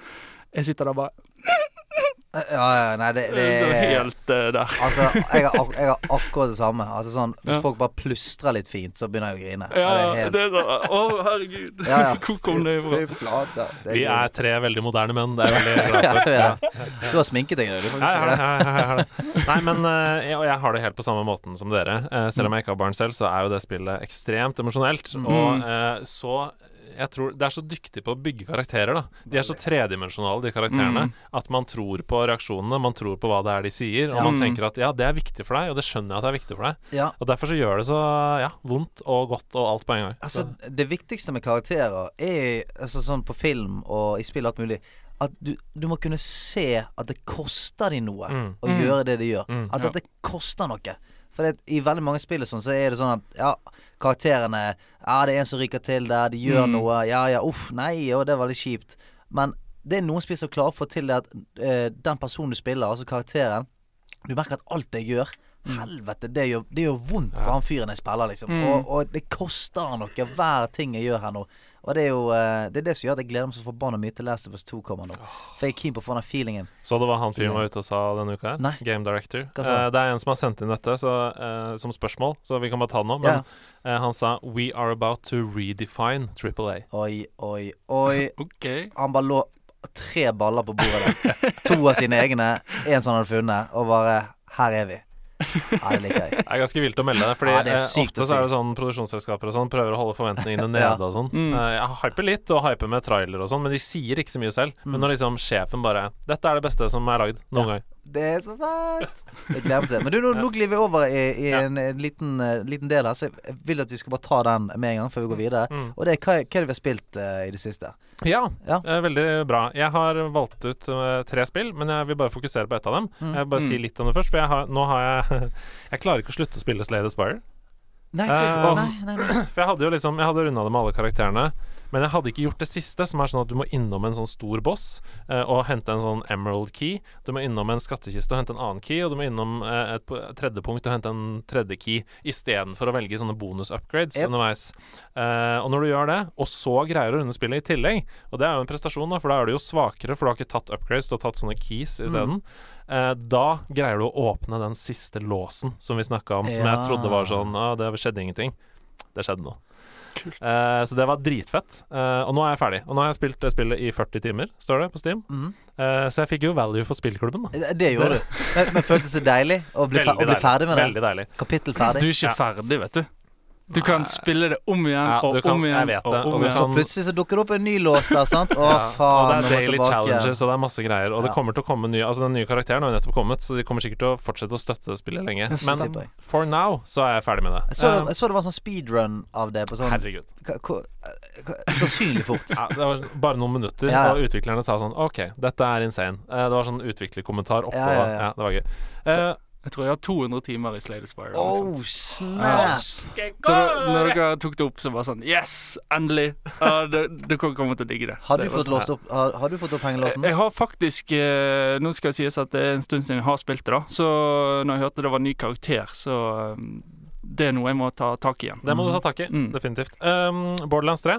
Jeg sitter der bare Ja, ja, nei, det, det er Helt uh, der. Altså, jeg har, ak jeg har akkurat det samme. Altså sånn Hvis Ja. folk bare plystrer litt fint, så begynner jeg å grine. Ja, det er helt det er sånn Å, herregud. Ja, ja. Hvor kom det ifra? Flate. Det Vi er tre veldig moderne menn. Det er jeg veldig glad for. ja, Ja. er. Du har sminket deg, du. Ja, jeg har det. Jeg, jeg, jeg har det. Nei, men uh, jeg, og jeg har det helt på samme måten som dere. Uh, selv om jeg ikke har barn selv, så er jo det spillet ekstremt emosjonelt. Mm. Og eh, så jeg tror Det er så dyktig på å bygge karakterer, da. De er så tredimensjonale, de karakterene, Mm. at man tror på reaksjonene, man tror på hva det er de sier, og Ja. man Mm. tenker at ja, det er viktig for deg, og det skjønner jeg at det er viktig for deg. Ja. Og derfor så gjør det så ja, vondt og godt og alt på en gang. Altså, Så- det viktigste med karakterer er altså, sånn på film og i spill og alt mulig at du, du må kunne se at det koster de noe Mm. å Mm. gjøre det de gjør. Mm. At at det koster noe. For det, i veldig mange spill sånn, så er det sånn at ja, karakterene Ja, det er en som ryker til der, de gjør Mm. noe. Ja ja, uff, nei, og det er veldig kjipt. Men det er noen spill som klarer å få til det at uh, den personen du spiller, altså karakteren Du merker at alt jeg gjør Helvete, det gjør, det gjør vondt for han fyren jeg spiller, liksom. Mm. Og, og det koster noe, hver ting jeg gjør her nå. Og det er jo eh, Det er det som gjør at jeg gleder meg så forbanna mye til Last of Us 2 kommer nå. For jeg er keen på å få den feelingen. Så du hva han fyren var ute og sa denne uka her? Nei. Game Director. Eh, det er en som har sendt inn dette så, eh, som spørsmål, så vi kan bare ta det nå. Men Ja. han sa We are about to redefine Triple A. Oi, oi, oi. okay. Han bare lå tre baller på bordet der. To av sine egne, én som han hadde funnet, og bare Her er vi. Ja, det liker jeg. Det er ganske vilt å melde Fordi Ja, det eh, ofte så er det sånn produksjonsselskaper og sånn prøver å holde forventningene nede Ja. og sånn. Mm. Eh, jeg hyper litt, og hyper med trailer og sånn, men de sier ikke så mye selv. Mm. Men når liksom sjefen bare 'Dette er det beste som er lagd noen gang'. Det er så fett! Jeg gleder meg til det. Men du, nå, nå glir vi over i, i Ja. en, en liten, uh, liten del her, så jeg vil at vi skal bare ta den med en gang før vi går videre. Mm. Og det er hva, hva er det vi har spilt uh, i det siste? Ja, Ja. Uh, veldig bra. Jeg har valgt ut eh, tre spill, men jeg vil bare fokusere på ett av dem. Mm. Jeg vil bare si Mm. litt om det først, for jeg har, nå har jeg Jeg klarer ikke å slutte å spille Slay the Spire. Nei, Eh, nei, nei, nei. For jeg hadde jo liksom Jeg hadde runda det med alle karakterene. Men jeg hadde ikke gjort det siste, som er sånn at du må innom en sånn stor boss eh, og hente en sånn emerald key. Du må innom en skattkiste og hente en annen key, og du må innom eh, et, tredje punkt og hente en tredje key istedenfor å velge sånne bonus-upgrades Yep. underveis. Eh, og når du gjør det, og så greier du å runde spillet i tillegg, og det er jo en prestasjon, da, for da er du jo svakere, for du har ikke tatt upgrades, du har tatt sånne keys isteden. Eh, da greier du å åpne den siste låsen som vi snakka om, som Ja. jeg trodde var sånn ah, Det skjedde ingenting. Det skjedde noe. Eh, så det var dritfett. Eh, og nå er jeg ferdig. Og nå har jeg spilt det spillet i 40 timer, står det på Steam. Mm. Eh, så jeg fikk jo value for spillklubben, da. Det, det gjorde du. Men, men føltes det deilig å bli, fer å bli ferdig med det? Veldig deilig. Kapittel Du er ikke Ja. ferdig, vet du. Du kan spille det om igjen Ja, og kan- om igjen og det, om og igjen. Så Plutselig så dukker det opp en ny lås der, sant? Å, Ja, faen. og det er daily challenges, og det er masse greier. Og det kommer til å komme nye Altså, den nye karakteren har jo nettopp kommet, så de kommer sikkert til å fortsette å støtte spillet lenge. Men for now så er jeg ferdig med det. Jeg så, det, Eh, jeg så det var sånn speedrun av det på sånn herregud. Sannsynlig fort. Ja, det var bare noen minutter, og utviklerne sa sånn OK, dette er insane. Eh, det var sånn utviklerkommentar oppå. Ja, Ja, ja, ja. det var gøy. Jeg tror jeg har 200 timer i Slade Spire. Oh, snap! Da, når dere tok det opp, så bare sånn Yes! Endelig! Uh, det- Dere kommer til å digge det. Har du Det fått sånn- låst opp Har, har du fått opp hengelåsen? Jeg har faktisk eh, Nå skal det sies at det er en stund siden jeg har spilt det, da. Så når jeg hørte det var ny karakter, så um, Det er noe jeg må ta tak i igjen. Det må du ta tak i. Mm. Definitivt. Um, Borderlands 3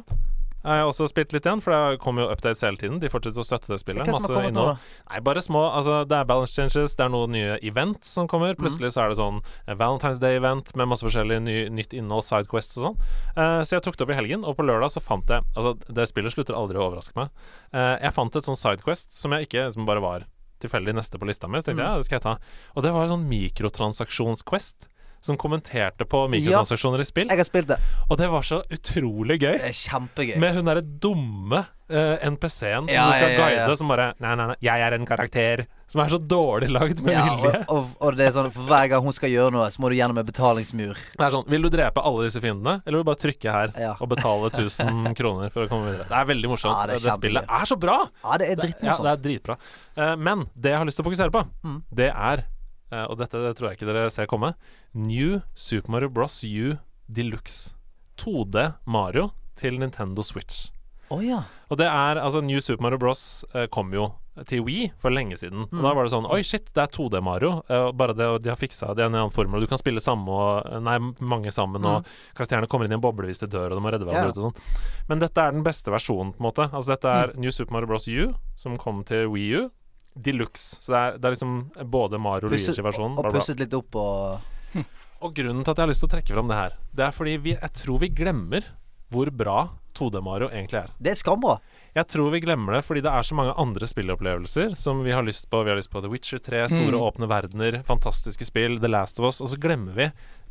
har også spilt litt igjen, for det kommer jo updates hele tiden. De fortsetter å støtte det spillet. Hva som har kommet nå, da? Nei, bare små. Altså, det er balance changes, det er noen nye events som kommer. Mhm. Plutselig så er det sånn eh, Valentine's Day-event med masse forskjellig ny, nytt innhold, sidequests og sånn. Uh, så jeg tok det opp i helgen, og på lørdag så fant jeg Altså, det spillet slutter aldri å overraske meg. Uh, jeg fant et sånn sidequest som jeg ikke Som bare var tilfeldig neste på lista mi. Så tenkte jeg Mhm. ja, det skal jeg ta. Og det var en sånn mikrotransaksjonsquest. Som kommenterte på mikrotransaksjoner i spill. Jeg har spilt det. Og det var så utrolig gøy. Det er kjempegøy. Med hun derre dumme uh, NPC-en som Ja, du skal ja, ja, guide, som bare Nei, nei, nei, jeg er en karakter. Som er så dårlig lagd med Ja, vilje. og, og, og det er sånn for hver gang hun skal gjøre noe, så må du gjennom en betalingsmur. Det er sånn Vil du drepe alle disse fiendene, eller vil du bare trykke her og betale 1000 kroner for å komme videre? Det er veldig morsomt. Ja, det er det, spillet er så bra! Ja, det er dritmorsomt. ja, det er dritbra. Uh, men det jeg har lyst til å fokusere på, Mm. det er eh, Og dette det tror jeg ikke dere ser komme. New Super Mario Bros. U Deluxe. 2D Mario til Nintendo Switch. Oh, ja. Og det er altså New Super Mario Bros. Uh, kom jo til Wii for lenge siden. Og Mm. da var det sånn Oi, shit, det er 2D Mario. Uh, bare det, og de har fiksa det i en annen formel. Og du kan spille samme og Nei, mange sammen, og karakterene kommer inn i en boble hvis de dør, og de må redde hverandre yeah. Ut og sånn. Men dette er den beste versjonen, på en måte. Altså dette er New Super Mario Bros. U, som kom til Wii U. Deluxe. Så det er, det er liksom både Mario og Luigi-versjonen. Og bla. pusset litt opp og Og grunnen til at jeg har lyst til å trekke fram det her, det er fordi vi, jeg tror vi glemmer hvor bra 2D Mario egentlig er. Det er skambra. Jeg tror vi glemmer det fordi det er så mange andre spillopplevelser som vi har lyst på. Vi har lyst på The Witcher 3, store Mm. åpne verdener, fantastiske spill, The Last of Us, og så glemmer vi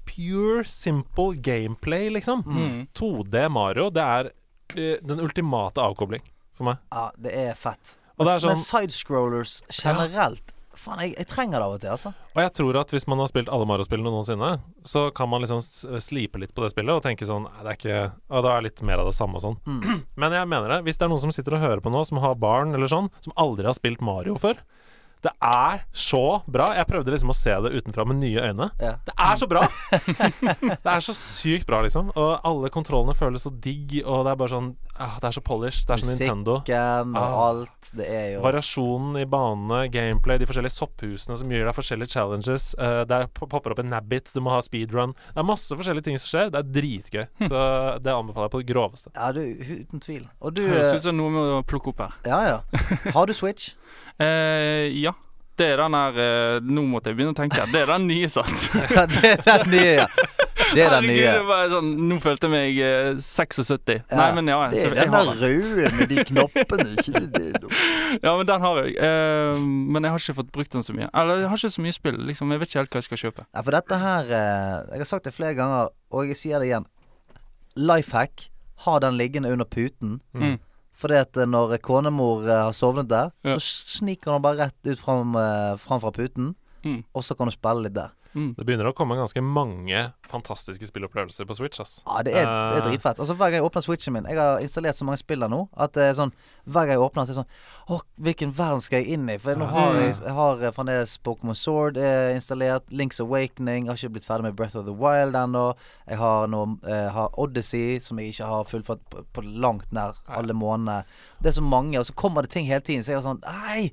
pure, simple gameplay, liksom. Mm. 2D Mario, det er uh, den ultimate avkobling for meg. Ja, det er fett. Er Men sånn- sidescrollers generelt Faen, jeg, jeg trenger det av og til, altså. Og jeg tror at hvis man har spilt alle Mario-spillene noensinne, så kan man liksom slipe litt på det spillet og tenke sånn det er ikke Og da er litt mer av det samme og sånn. Mm. Men jeg mener det. Hvis det er noen som sitter og hører på nå, som har barn eller sånn, som aldri har spilt Mario før Det er så bra. Jeg prøvde liksom å se det utenfra med nye øyne. Ja. Det er så bra! det er så sykt bra, liksom. Og alle kontrollene føles så digg, og det er bare sånn ah, Det er så polished. Det er som Nintendo. Musikken og Ah. alt. Det er jo Variasjonen i banene, gameplay, de forskjellige sopphusene som gir deg forskjellige challenges. Uh, der popper opp en nabbit, du må ha speedrun. Det er masse forskjellige ting som skjer. Det er dritgøy. Så det anbefaler jeg på det groveste. Ja, du, uten tvil. Og du Høres eh, ut som noe med å plukke opp her. Ja, ja. Har du Switch? Eh, ja. Det er den her eh, Nå måtte jeg begynne å tenke. Det er den nye, sant? Ja, det er den nye, ja. Det er den nye. det bare sånn, nå følte jeg meg eh, 76. Ja, Nei, men ja. Det er den har der røde med de knoppene, ikke det? det? Ja, men den har jeg. Eh, men jeg har ikke fått brukt den så mye. Eller jeg har ikke så mye spill. Liksom, Jeg vet ikke helt hva jeg skal kjøpe. Ja, for dette her eh, Jeg har sagt det flere ganger, og jeg sier det igjen. Life hack. Ha den liggende under puten. Mm. Fordi at eh, når konemor eh, har sovnet der, Ja. så sniker hun bare rett ut fram, eh, fram fra puten, Mm. og så kan du spille litt der. Mm. Det begynner å komme ganske mange fantastiske spillopplevelser på Switch. ass. Ja, det er, det er Eh, dritfett. Altså Hver gang jeg åpner switchen min Jeg har installert så mange spill der nå at det er sånn hver gang jeg åpner så er det sånn Å, hvilken verden skal jeg inn i? For nå har jeg, jeg har fremdeles Pokémon Sword eh, installert. Link's Awakening. Jeg har ikke blitt ferdig med Breath of the Wild ennå. Jeg har nå eh, har Odyssey, som jeg ikke har fullført på, på langt nær alle månedene. Det er så mange, og så kommer det ting hele tiden. Så jeg er sånn Nei!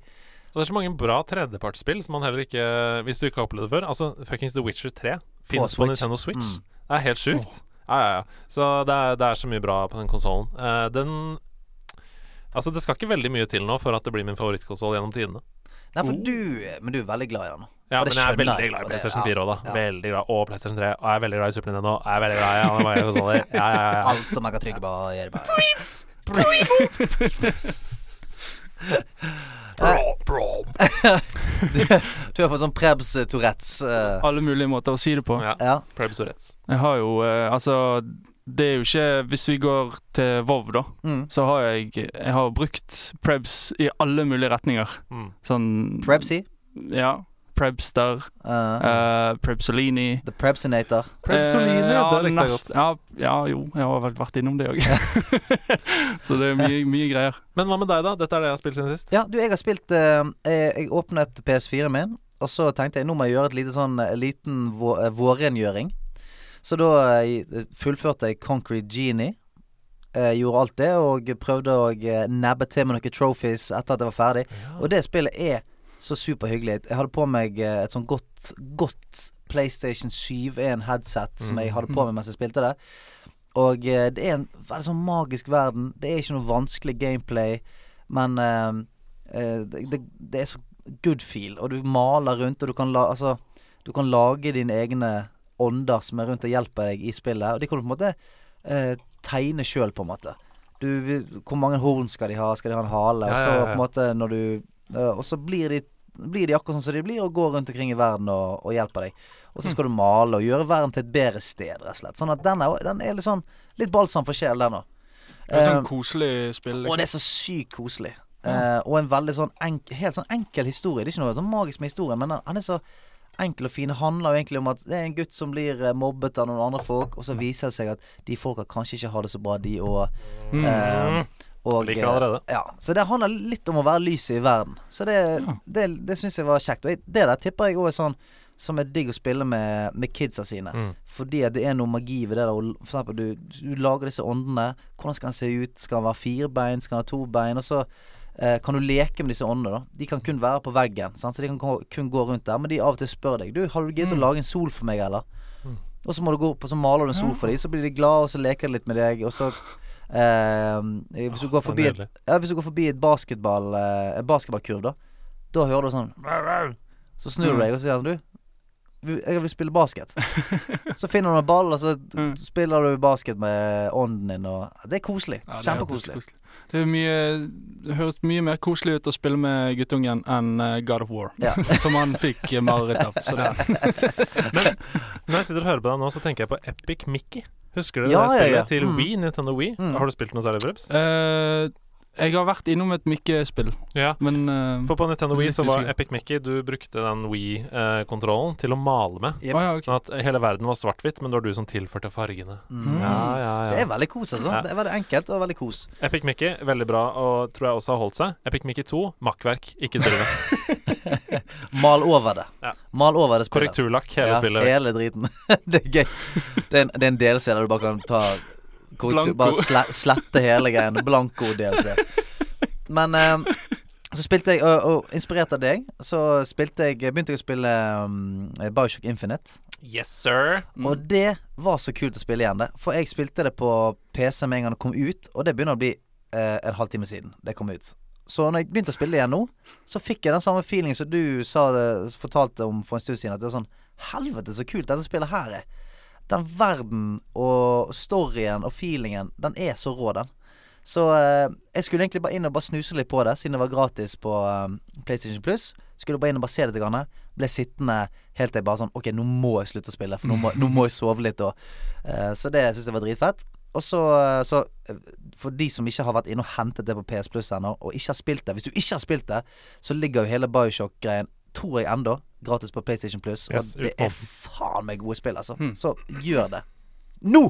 Og det er så mange bra tredjepartsspill som man heller ikke Hvis du ikke har opplevd det før. Altså, fuckings The Witcher 3 fins på, Nintendo Switch. Mm. Det er helt sjukt. Ja, ja, ja. Så det er, det er så mye bra på den konsollen. den Altså, det skal ikke veldig mye til nå for at det blir min favorittkonsoll gjennom tidene. Nei, for du Men du er veldig glad i den. Ja, men jeg er veldig glad i PlayStation 4 òg, da. ja. Veldig glad. Og PlayStation 3. Og jeg er veldig glad i Super Nintendo. Jeg er veldig glad i alle mange konsoller. Ja, ja, ja. Alt som jeg kan trykke på, og gjøre bare. Du har fått sånn Prebz eh, Tourettes. Uh. Alle mulige måter å si det på. ja. ja. Prebz Tourettes. Jeg har jo uh, Altså, det er jo ikke Hvis vi går til Vov, da, Mm. så har jeg Jeg har brukt Prebz i alle mulige retninger. Mm. Sånn Prebzy. Ja. Prebster. Uh, Uh, Prebsolini. The Prebsinator. Prebsolini, ja, det likte jeg godt. Ja, ja, jo, jeg har vel vært innom det òg. så det er mye, mye greier. Men hva med deg, da? Dette er det jeg har spilt siden sist. Ja, du, jeg har spilt eh, Jeg, jeg åpnet PS4-en min, Og så tenkte jeg nå må jeg gjøre et lite sånn eh, liten vå, eh, vårrengjøring. Så da eh, fullførte jeg Concrete Genie. Eh, gjorde alt det, og prøvde å eh, nebbe til med noen trophies etter at jeg var ferdig. Og det spillet er så superhyggelig. Jeg hadde på meg eh, et sånn godt, godt PlayStation 7-1-headset som jeg hadde på meg mens jeg spilte det. Og eh, det er en veldig sånn magisk verden. Det er ikke noe vanskelig gameplay, men eh, det, det, det er så good feel. Og du maler rundt, og du kan, la, altså, du kan lage dine egne ånder som er rundt og hjelper deg i spillet. Og de kan du på en måte uh, tegne sjøl, på en måte. Du, hvor mange horn skal de ha? Skal de ha en hale? Og så på en måte når du Og så blir de, blir de akkurat sånn som de blir, og går rundt omkring i verden og, og hjelper deg. Og så skal du male og gjøre verden til et bedre sted, rett og slett. Sånn at den er, den er litt sånn Litt balsam for sjel, den òg. Det er sånn koselig spill. Og det Liksom. er så sykt koselig. Uh, og en veldig sånn enk, helt sånn enkel historie. Det er ikke noe sånn magisk med historien, men han, han er så enkel og fin. Det handler jo egentlig om at det er en gutt som blir eh, mobbet av noen andre folk, og så viser det seg at de folka kanskje ikke har det så bra, de òg. Mm. Og Liker eh, allerede. Ja, så det handler litt om å være lyset i verden. Så det, det, det syns jeg var kjekt. Og jeg, det der tipper jeg òg er sånn som er digg å spille med, med kidsa sine. Mm. Fordi det er noe magi ved det der. For eksempel, du, du lager disse åndene. Hvordan skal han se ut? Skal han være firebein? Skal han ha to bein? Og så eh, kan du leke med disse åndene. da De kan kun være på veggen, sant? så de kan kun gå rundt der. Men de av og til spør deg Du, har du giddet å lage en sol for meg, eller? Mm. Og så må du gå opp og så maler du en sol for dem. Så blir de glade, og så leker de litt med deg. Og så eh, Hvis du går forbi et, ja, hvis du går forbi et basketball eh, basketballkurv, da Da hører du sånn Så snur du Mm. deg og sier sånn Du, jeg vil spille basket. Så finner du en ball, og så Mm. spiller du basket med ånden din. Og det er koselig. Ja, det Kjempekoselig. koselig. Det, er mye, det høres mye mer koselig ut å spille med guttungen enn eh, God of War, Ja. som han fikk eh, mareritt av. Så det, Når jeg sitter og hører på deg nå, så tenker jeg på Epic Mickey. Husker du Ja, det ja, spillet ja. til Mm. Wii, Nintendo Wii? Mm. Har du spilt noe særlig, Brubs? Eh, jeg har vært innom et Mickey-spill. Ja. men uh, For på Nintendo Wii så var usikker. Epic Mickey Du brukte den Wii-kontrollen til å male med. Yep. Ah, ja, okay. Sånn at hele verden var svart-hvitt, men det var du som tilførte fargene. Mm. Ja, ja, Det er veldig kos, altså. Ja. Det er veldig enkelt og veldig kos. Epic Mickey, veldig bra, og tror jeg også har holdt seg. Epic Mickey 2, makkverk. Ikke drive. Mal over det. Ja. Mal over det spillet. Korrekturlakk, hele ja, spillet. Hele driten. det er gøy. Det er en, det er en delside der du bare kan ta Blanko. Bare sle, slette hele greien. Blanko-DLC. Men um, så spilte jeg, og, og inspirert av deg, så spilte jeg begynte jeg å spille um, Bioshock Infinite. Yes, sir. Mm. Og det var så kult å spille igjen, det. For jeg spilte det på PC med en gang det kom ut, og det begynner å bli eh, en halvtime siden det kom ut. Så når jeg begynte å spille igjen nå, så fikk jeg den samme feelingen som du sa fortalte om for en stund siden. At det er sånn Helvete, så kult dette spillet her er. Den verden og storyen og feelingen, den er så rå, den. Så eh, jeg skulle egentlig bare inn og bare snuse litt på det, siden det var gratis på eh, PlayStation Plus. Skulle bare inn og bare se det litt. Grann. Ble sittende helt til jeg bare sånn Ok, nå må jeg slutte å spille, for nå må, nå må jeg sove litt. Og, eh, så det syns jeg var dritfett. Og så, eh, så eh, For de som ikke har vært inne og hentet det på PS Plus ennå, og ikke har spilt det Hvis du ikke har spilt det, så ligger jo hele Bioshock-greien, tror jeg enda, gratis på PlayStation Plus. Yes, og det er faen meg gode spill, altså. Mm. Så gjør det. Nå!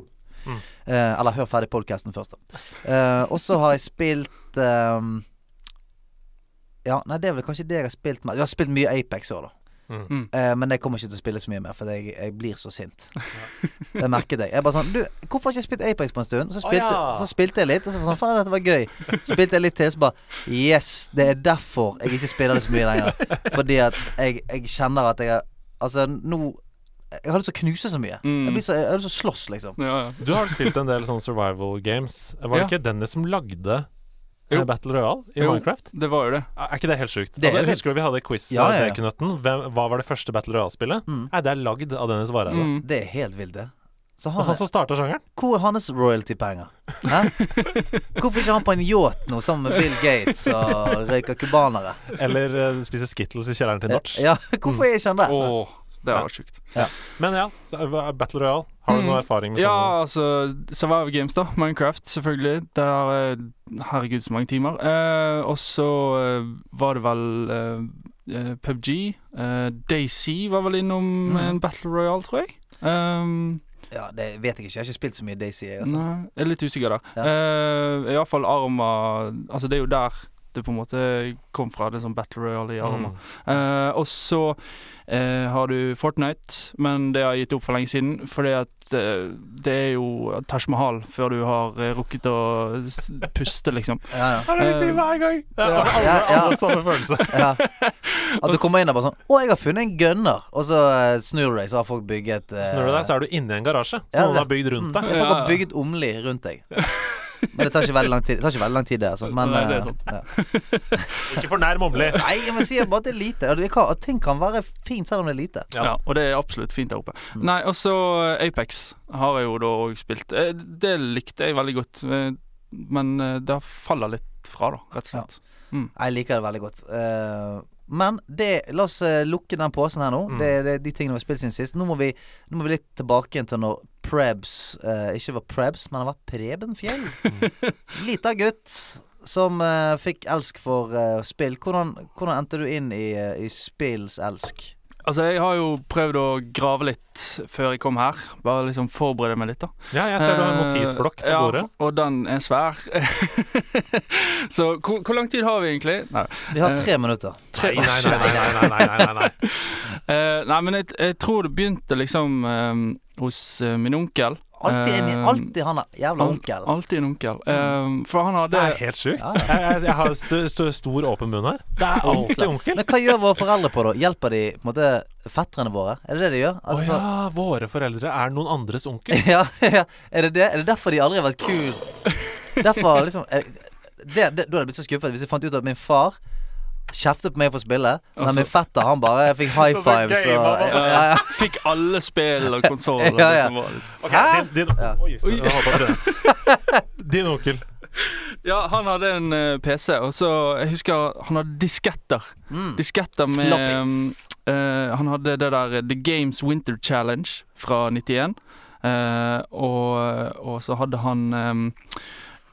Mm. Uh, eller hør ferdig podkasten først, da. Uh, og så har jeg spilt um, Ja, nei, det er vel kanskje det jeg har spilt med. Jeg har spilt mye Apex òg, da. Mm. Eh, men jeg kommer ikke til å spille så mye mer, for jeg, jeg blir så sint. Det merket jeg. Jeg bare sånn Du, hvorfor har jeg ikke spilt Apex på en stund? Så spilte, ja. så spilte jeg litt, og så var sånn Faen, dette var gøy. Så spilte jeg litt til, så bare Yes, det er derfor jeg ikke spiller det så mye lenger. Fordi at jeg, jeg kjenner at jeg har Altså, nå Jeg har lyst til å knuse så mye. Mm. Jeg, blir så, jeg har lyst til å slåss, liksom. Ja, ja. Du har spilt en del sånne survival games. Var det Ja. ikke Dennis som lagde Jo. Battle Royale i Jo. Minecraft? Det var jo det. Er ikke det helt sjukt? Det altså, jeg husker du vi hadde quiz Ja, av ja, ja. Hvem- Hva var det første Battle Royale-spillet? Mm. Nei, det er lagd av Dennis Vareide. Mm. Det er helt vilt, det. Så han han som starta sjangeren. hvor er hans royalty-penger? Hæ? Hvorfor ikke han på en yacht nå sammen med Bill Gates og røyker cubanere? Eller uh, spiser Skittles i kjelleren til Notch. Ja, hvorfor er ikke han det? Åh, det Ja. var sjukt. Men ja, Battle Royale. Har du Mm. noe erfaring med Ja, sånn? altså Survive Games, da. Minecraft, selvfølgelig. Det eh, Herregud, så mange timer. Eh, og så eh, var det vel eh, eh, PubG. Eh, Daisy var vel innom Mm. en Battle Royale, tror jeg. Um, Ja, det vet jeg ikke. Jeg har ikke spilt så mye Daisy, jeg, altså. Nei, jeg er litt usikker der. Ja. Eh, Iallfall Arma Altså, det er jo der det på en måte kom fra. Det sånn Battle Royale i Arma. Mm. Uh, og så uh, har du Fortnite, men det har jeg gitt opp for lenge siden. Fordi at uh, det er jo Taj Mahal før du har rukket å puste, liksom. Ja, ja. Det er det vi hver gang! Det er Ja. alle, Ja, ja. alle samme følelse. ja. At du kommer inn og bare sånn 'Å, jeg har funnet en gunner', og så snur du deg, så har folk bygget Snur du deg, så er du inne i en garasje Ja, som noen det- har bygd rundt mm, deg. Folk har ja. bygget omli rundt deg. Men det tar ikke veldig lang tid. Det tar ikke veldig lang tid, det. Altså. Men Nei, det er sånn. ja. Ikke fornærm Åmli. Nei, jeg sier bare at det er lite. Det kan, ting kan være fint selv om det er lite. Ja. Ja. og det er absolutt fint der oppe. Mm. Nei, og så eh, Apex har jeg jo da òg spilt. Eh, Det likte jeg veldig godt, men det faller litt fra, da, rett og slett. Jeg liker det veldig godt. Eh, men det, la oss lukke den posen her nå. Mm. Det, det er de tingene vi har spilt siden sist. Nå må vi, nå må vi litt tilbake igjen til når Prebz eh, ikke var Prebz, men han var Preben Fjell. Lita gutt som eh, fikk elsk for eh, spill. Hvordan, hvordan endte du inn i, uh, i spills elsk? Altså, jeg har jo prøvd å grave litt før jeg kom her. Bare liksom forberede meg litt, da. Ja, jeg ser du har en Eh, notisblokk på ja, bordet. Og den er svær. så hvor, hvor lang tid har vi egentlig? Nei, Vi har Eh, tre minutter. tre Nei, nei, nei, nei, nei, nei, nei, nei, nei. Eh, nei men jeg, jeg tror det begynte liksom um, hos uh, min onkel. Alltid, en, Eh, alltid han er jævla onkel. Alltid en onkel. Um, for han hadde Det er helt sjukt. Ja, ja. Jeg, har st st stor åpen munn her. Det er alltid onkel. Men hva gjør våre foreldre på, da? Hjelper de på en måte fetterne våre? Er det det de gjør? Å Altså, ja, våre foreldre er noen andres onkel. ja, ja. Er det det? Er det derfor de aldri har vært kule? Derfor liksom er, det, det, Da hadde jeg blitt så skuffet hvis jeg fant ut at min far kjeftet på meg for å spille, men Altså- min fetter han bare fikk high fives og altså. ja, ja. Fikk alle spill og konsoller. Ja, ja. Liksom, var liksom. Ok, Hæ? din, din, Ja. Oi, jeg. Din onkel. Ja, han hadde en uh, PC, og så Jeg husker han hadde disketter. Mm. Disketter med um, uh, Han hadde det der eh, The Games Winter Challenge fra 91. uh, og, og så hadde han um,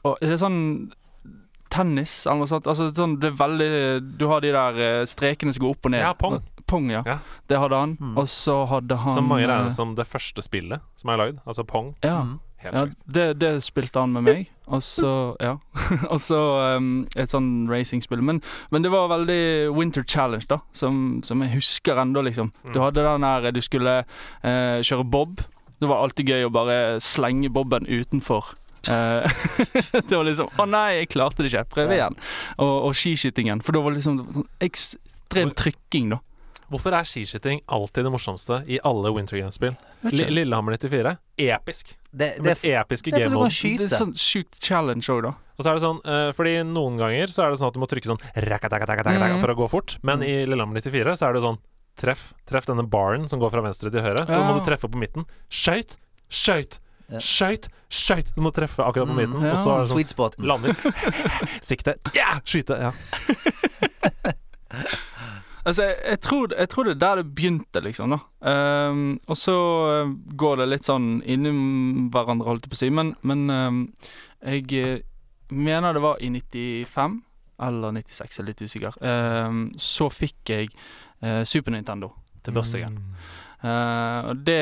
og Er det sånn tennis eller noe sånt? Altså sånn Det er veldig Du har de der eh, strekene som går opp og ned. Ja, pong. Pong, ja. Ja. Det hadde han. Mm. Og så hadde han Som mange eh, regner som det første spillet som er lagd. Altså Pong. Ja. Mm. Ja, det, det spilte han med meg. Og så Ja. og så um, et sånn racingspill. Men, men det var veldig Winter Challenge, da, som, som jeg husker ennå, liksom. Du Mm. hadde den der du skulle uh, kjøre bob. Det var alltid gøy å bare slenge boben utenfor. Eh, det var liksom Å nei, jeg klarte det ikke. Prøv igjen. Og, og skiskytingen. For da var det liksom sånn ekstrem trykking, da. Hvorfor er skiskyting alltid det morsomste i alle Winter Games-spill? Lillehammer 94. Episk. Det, Det det, episke det game mode. Det er sånn sjukt challenge òg, da. Og så er det sånn, uh, fordi noen ganger så er det sånn at du må trykke sånn Mm. for å gå fort, men i Lillehammer 94 så er det sånn treff, treff denne baren som går fra venstre til høyre, så må du treffe på midten. Skøyt, skøyt, Ja. skøyt, skøyt. Du må treffe akkurat på Mm, midten, ja. og så er det sånn Sweet spot. lander. Sikte. Ja! Skyte. Ja. Altså, jeg, jeg, tror, jeg tror det er der det begynte, liksom. da um, Og så eh, går det litt sånn inni hverandre, holdt jeg på å si. Men, men um, jeg eh, mener det var i 95 eller 96, jeg er litt usikker. Um, så fikk jeg uh, Super Nintendo til bursdagen. Mm. Uh, og det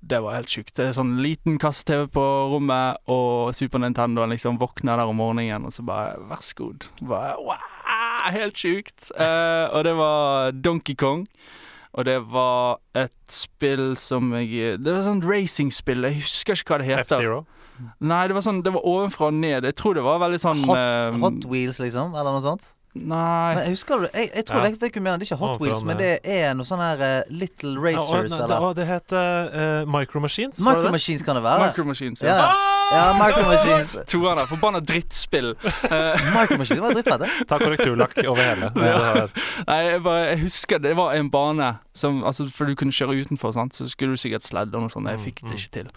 det var helt sjukt. Det er sånn liten kasse-TV på rommet, og Super Nintendo liksom våkner der om morgenen, og så bare Vær så god. Bare, wow, helt sjukt. Eh, og det var Donkey Kong. Og det var et spill som jeg Det var sånn racingspill. Jeg husker ikke hva det heter. F-Zero. Nei, det var sånn Det var ovenfra og ned. Jeg tror det var veldig sånn Hot, eh, hot Wheels, liksom? Eller noe sånt? Nei. Men jeg husker du Jeg, jeg tror Ja. jeg mener. Det er ikke Hot Wheels, men det er noe sånn her uh, Little Racers, Ja, og, nei, eller det, det heter uh, Micro Machines. Micro? Machines kan det være. Micro Machines. ja. Ja. Ja, Micro Machines. Toerne. Forbanna drittspill. Micro Machines var drittfette. det. Ta korrekturlakk over hele. Ja. Nei, jeg, bare, jeg husker det var en bane som Altså, for du kunne kjøre utenfor, sant, så skulle du sikkert sledde og noe sånt. Jeg Mm, fikk det mm. ikke til.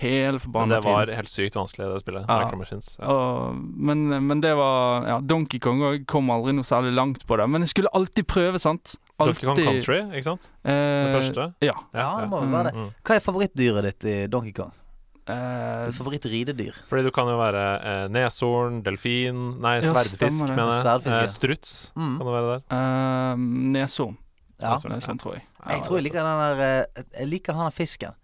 Hele Men forbanna det var helt sykt vanskelig, det spillet. Ja. Micro Machines. Ja. Og, men, men det var Ja, Donkey Kong og jeg kom aldri noe særlig langt på det. Men jeg skulle alltid prøve, sant. Donkey Kong Country, ikke sant? Det Eh, første. Ja. Ja, det må være det. Mm. Hva er favorittdyret ditt i Donkey Kong? Eh, Ditt favoritt-ridedyr? Fordi du kan jo være uh, neshorn, delfin Nei, Ja, sverdfisk, mener jeg. Sverdfisk, ja. Eh, struts Mm. kan det være der. Uh, Neshorn. Ja. Neshorn, Neshorn, tror jeg. Jeg tror jeg liker den der Jeg liker han der fisken.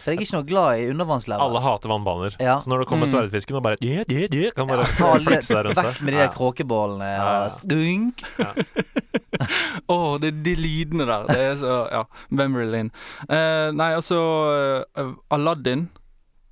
For jeg er ikke noe glad i undervannslever. Alle hater vannbaner. Ja. Så når det kommer Mm. sverdfisken og bare yeah, yeah, yeah, Kan bare ja, flekse deg rundt seg. vekk med de der kråkebålene Ja. og stunk. Å, det er de lydene der. Det er så Ja. Memory lane. Uh, nei, altså uh, Aladdin.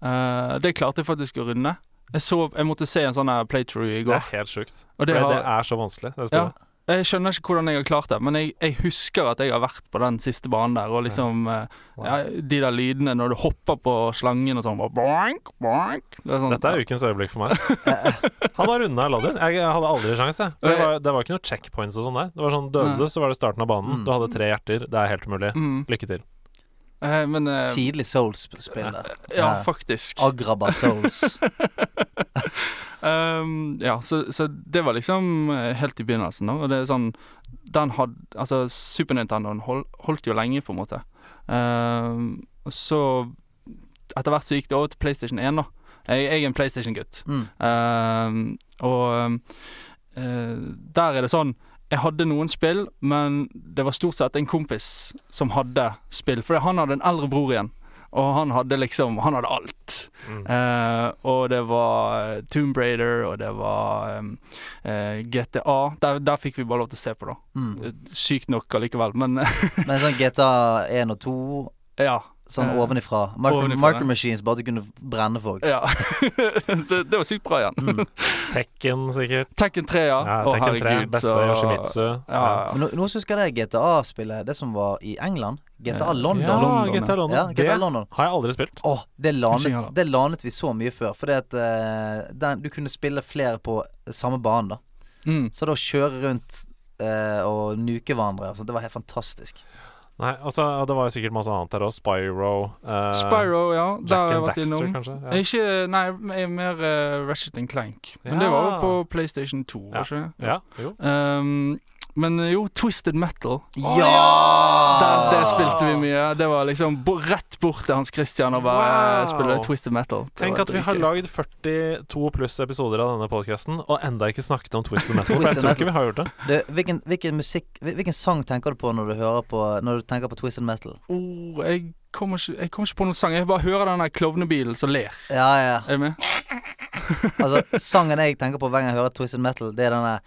Eh, det klarte jeg faktisk å runde. Jeg, så, jeg måtte se en sånn playthrough i Det er helt sjukt. Og det har, det er så vanskelig, det Ja. Jeg skjønner ikke hvordan jeg har klart det, men jeg, jeg husker at jeg har vært på den siste banen der, og liksom eh, Wow. ja, De der lydene når du hopper på slangen og sånn, bare boink, boink. Det er sånn, Dette er ukens øyeblikk for meg. Han har runda Aladdin. Jeg hadde aldri sjans, jeg. Det var, det var ikke noe checkpoints og sånn der. Det var sånn Døde du, så var det starten av banen. Mm. Du hadde tre hjerter. Det er helt umulig. mm, Lykke til. Eh, Men eh, Tidlig Souls-spiller. Ja, faktisk. Agraba Souls. Um, ja, så, så det var liksom eh, helt i begynnelsen, da. Og det er sånn Den hadde Altså, Super Nintendoen hold, holdt jo lenge, på en måte. Um, så Etter hvert så gikk det over til PlayStation 1, da. Jeg, jeg er en PlayStation-gutt. Mm. Um, og eh, der er det sånn Jeg hadde noen spill, men det var stort sett en kompis som hadde spill. For han hadde en eldre bror igjen, og han hadde liksom Han hadde alt. Mm. Eh, og det var eh, Tomb Raider, og det var um, eh, GTA. Der, der fikk vi bare lov til å se på, da. Mm. Eh, Sykt nok allikevel, men Men sånn GTA 1 og 2, ja. Sånn ovenifra. Marker. Machines, bare at du kunne brenne folk. ja. det, det var sykt bra igjen. Mm. Tekken, sikkert. Tekken 3, ja. Ja, Tekken 3. herregud, Beste så- Yoshimitsu. Ja, ja. Men nå, nå husker jeg det GTA-spillet, det som var i England. GTA Ja. London. Ja, London, GTA London. Ja, GTA det London. har jeg aldri spilt. Åh, det lanet, det lanet vi så mye før. Fordi at den, du kunne spille flere på samme bane, da. Mm. Så da å kjøre rundt uh, og nuke hverandre, altså, det var helt fantastisk. Nei, altså, Det var jo sikkert masse annet her òg. Spyro. eh, Spyro, ja. Der Jack har jeg and vært Daxter, innom. kanskje. Er Ikke, nei, jeg er mer uh, Ratchet Clank. Men det var jo på PlayStation 2, Ja. var ikke det? Ja, jo. Um, men jo, Twisted Metal. Ja! Der, det spilte vi mye. Det var liksom bo rett bort til Hans Christian og bare Wow. eh, spille Twisted Metal. Det Tenk at vi har lagd 42 pluss episoder av denne podkasten og enda ikke snakket om Twisted Metal. Jeg tror ikke vi har gjort det. Du, hvilken, hvilken musikk Hvilken sang tenker du på når du hører på Når du tenker på Twisted Metal? oh, jeg, kommer ikke, jeg kommer ikke på noen sang. Jeg bare hører den der klovnebilen som ler. Ja, ja. Er du med? Altså, sangen jeg tenker på hver gang jeg hører Twisted Metal, det er denne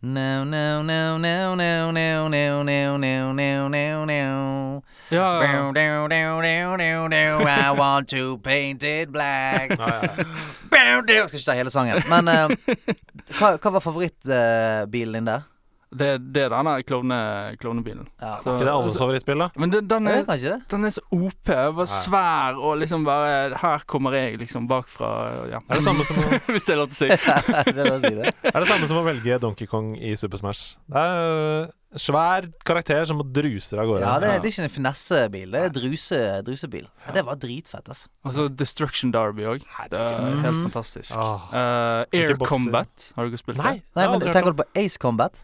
No, no, no, no, no, no, no, no, no, no, no, no. Ja, ja. Down, down, down, down, down, I want to paint it black. Ja, down. Jeg skal ikke ta hele sangen. Men eh, hva, hva var favorittbilen din der? Det, det er denne klovne, klovnebilen. Ja, Så- Ikke det alles favorittbil, da? Men den, den, det er er, det. den er så OP. Bare svær og liksom bare Her kommer jeg liksom bakfra. Ja. Er det samme som å, Hvis det er lov til å si. det er si det. er det samme som å velge Donkey Kong i Super Smash? Det er øh, svær karakter som druser av gårde. Ja, det, det er ikke en finessebil. Det er druse, drusebil. Ja, det var dritfett, altså. Altså Destruction Derby òg. Det er Mhm. helt fantastisk. Oh. Uh, Air Combat, har dere spilt Nei, det? Nei, men Tenker du på Ace Combat?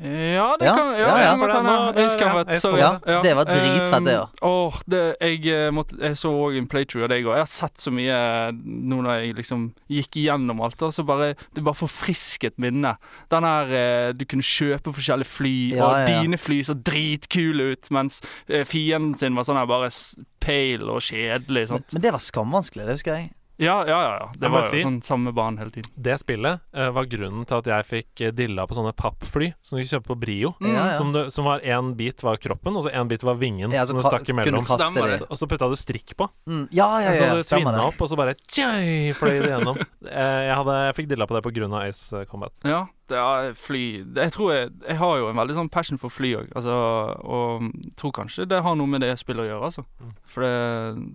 Ja, det kan Ja, ja, ja. jeg det- nå- det- Ace ja, sorry. Ja, det var dritfett, det, ja. Um, det, jeg, eh, måtte, jeg så òg en playthrough av deg òg. Jeg har sett så mye eh, nå når jeg liksom gikk igjennom alt. Da, så bare, det bare forfrisket minnet. Den her eh, Du kunne kjøpe forskjellige fly, og ja, ja. dine fly så dritkule ut, mens fienden sin var sånn her bare pale og kjedelig. Men, men det var skamvanskelig, det husker jeg. Ja, ja, ja. ja. Det var jo si- sånn samme barn hele tiden. Det spillet uh, var grunnen til at jeg fikk eh, dilla på sånne pappfly som du kunne kjøpe på Brio. Mm. Ja, ja. Som, det, som var én bit var kroppen, og så én bit var vingen. Ja, som du stakk imellom. du det. Og så putta du strikk på. Mm, ja, ja, så ja, du stemmer tvinna opp, og så bare tjøy, fløy det gjennom. uh, jeg, hadde, jeg fikk dilla på det på grunn av Ace Combat. Ja, er fly Jeg tror jeg, jeg har jo en veldig sånn passion for fly òg, altså, og tror kanskje det har noe med det spillet å gjøre, altså. Mm. For det,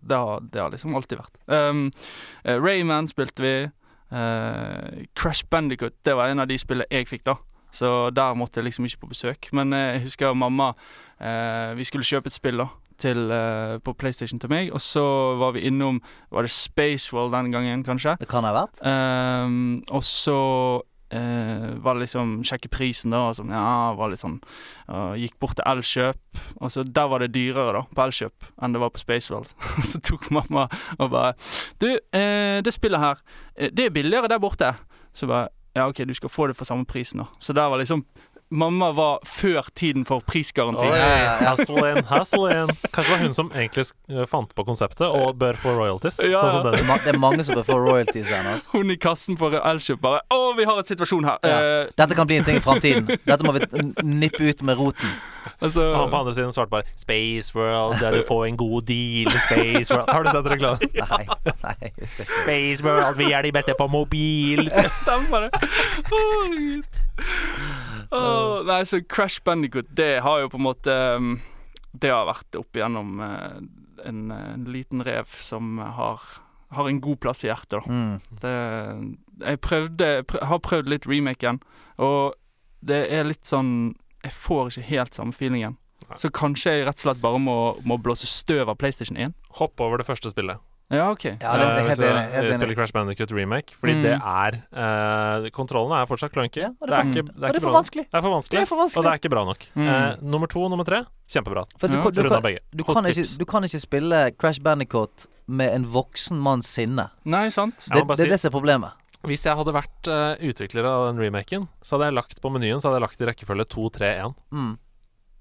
det, har, det har liksom alltid vært. Um, eh, Rayman spilte vi. Uh, Crash Bandicoot, det var en av de spillene jeg fikk, da. Så der måtte jeg liksom ikke på besøk. Men jeg husker mamma uh, Vi skulle kjøpe et spill, da. Til, uh, på PlayStation til meg, og så var vi innom Var det Space World den gangen, kanskje? Det kan ha vært. Um, og så var liksom sjekke prisen, da. Og sånn, ja, var litt sånn og Gikk bort til Elkjøp, og så der var det dyrere da på Elkjøp enn det var på Spaceworld. Så tok mamma og bare Du, eh, det spillet her, eh, det er billigere der borte. Så bare Ja, OK, du skal få det for samme prisen, da. Så der var liksom mamma var før tiden for prisgaranti. Oh, yeah. ja, ja. hustle in, hustle in. Kanskje det var hun som egentlig eh, fant på konseptet og bør få royalties. Ja, Sånn som Det det er mange som bør få royalties her. Altså. Hun i kassen for Elkjøp bare 'Å, vi har en situasjon her'. Ja. Eh, Dette kan bli en ting i framtiden. Dette må vi nippe ut med roten. altså, Og han på andre siden svarte bare 'Space World, der du får en god deal'. Space World Har du sett reklamen? Nei, nei, Space World, vi er de beste på mobil. Stemmer det. Å, Å, nei, så Crash Bandicoot, det har jo på en måte um, Det har vært opp igjennom eh, en, en liten rev som har, har en god plass i hjertet, da. mm. Det, jeg prøvde, prøv, har prøvd litt remaken, og det er litt sånn Jeg får ikke helt samme feelingen. Nei. Så kanskje jeg rett og slett bare må, må blåse støv av PlayStation 1? Hopp over det første spillet. Ja, OK. Ja, det, det er Eh, helt enig. Spiller. Crash Bandicoot remake. Fordi Mm. det er uh, Kontrollene er fortsatt clunky. Ja, det, er for- ikke, det, er det ikke for vanskelig. Det er for vanskelig, og det er ikke bra nok. Mm. Uh, nummer to og nummer tre kjempebra. For du, Ja, kan- du, begge. du, kan ikke, du kan ikke spille Crash Bandicoot med en voksen manns sinne. Nei, sant? Det, det er det som er problemet. Hvis jeg hadde vært uh, utvikler av den remaken, så hadde jeg lagt på menyen Så hadde jeg lagt i rekkefølge 2, 3, 1. Mm.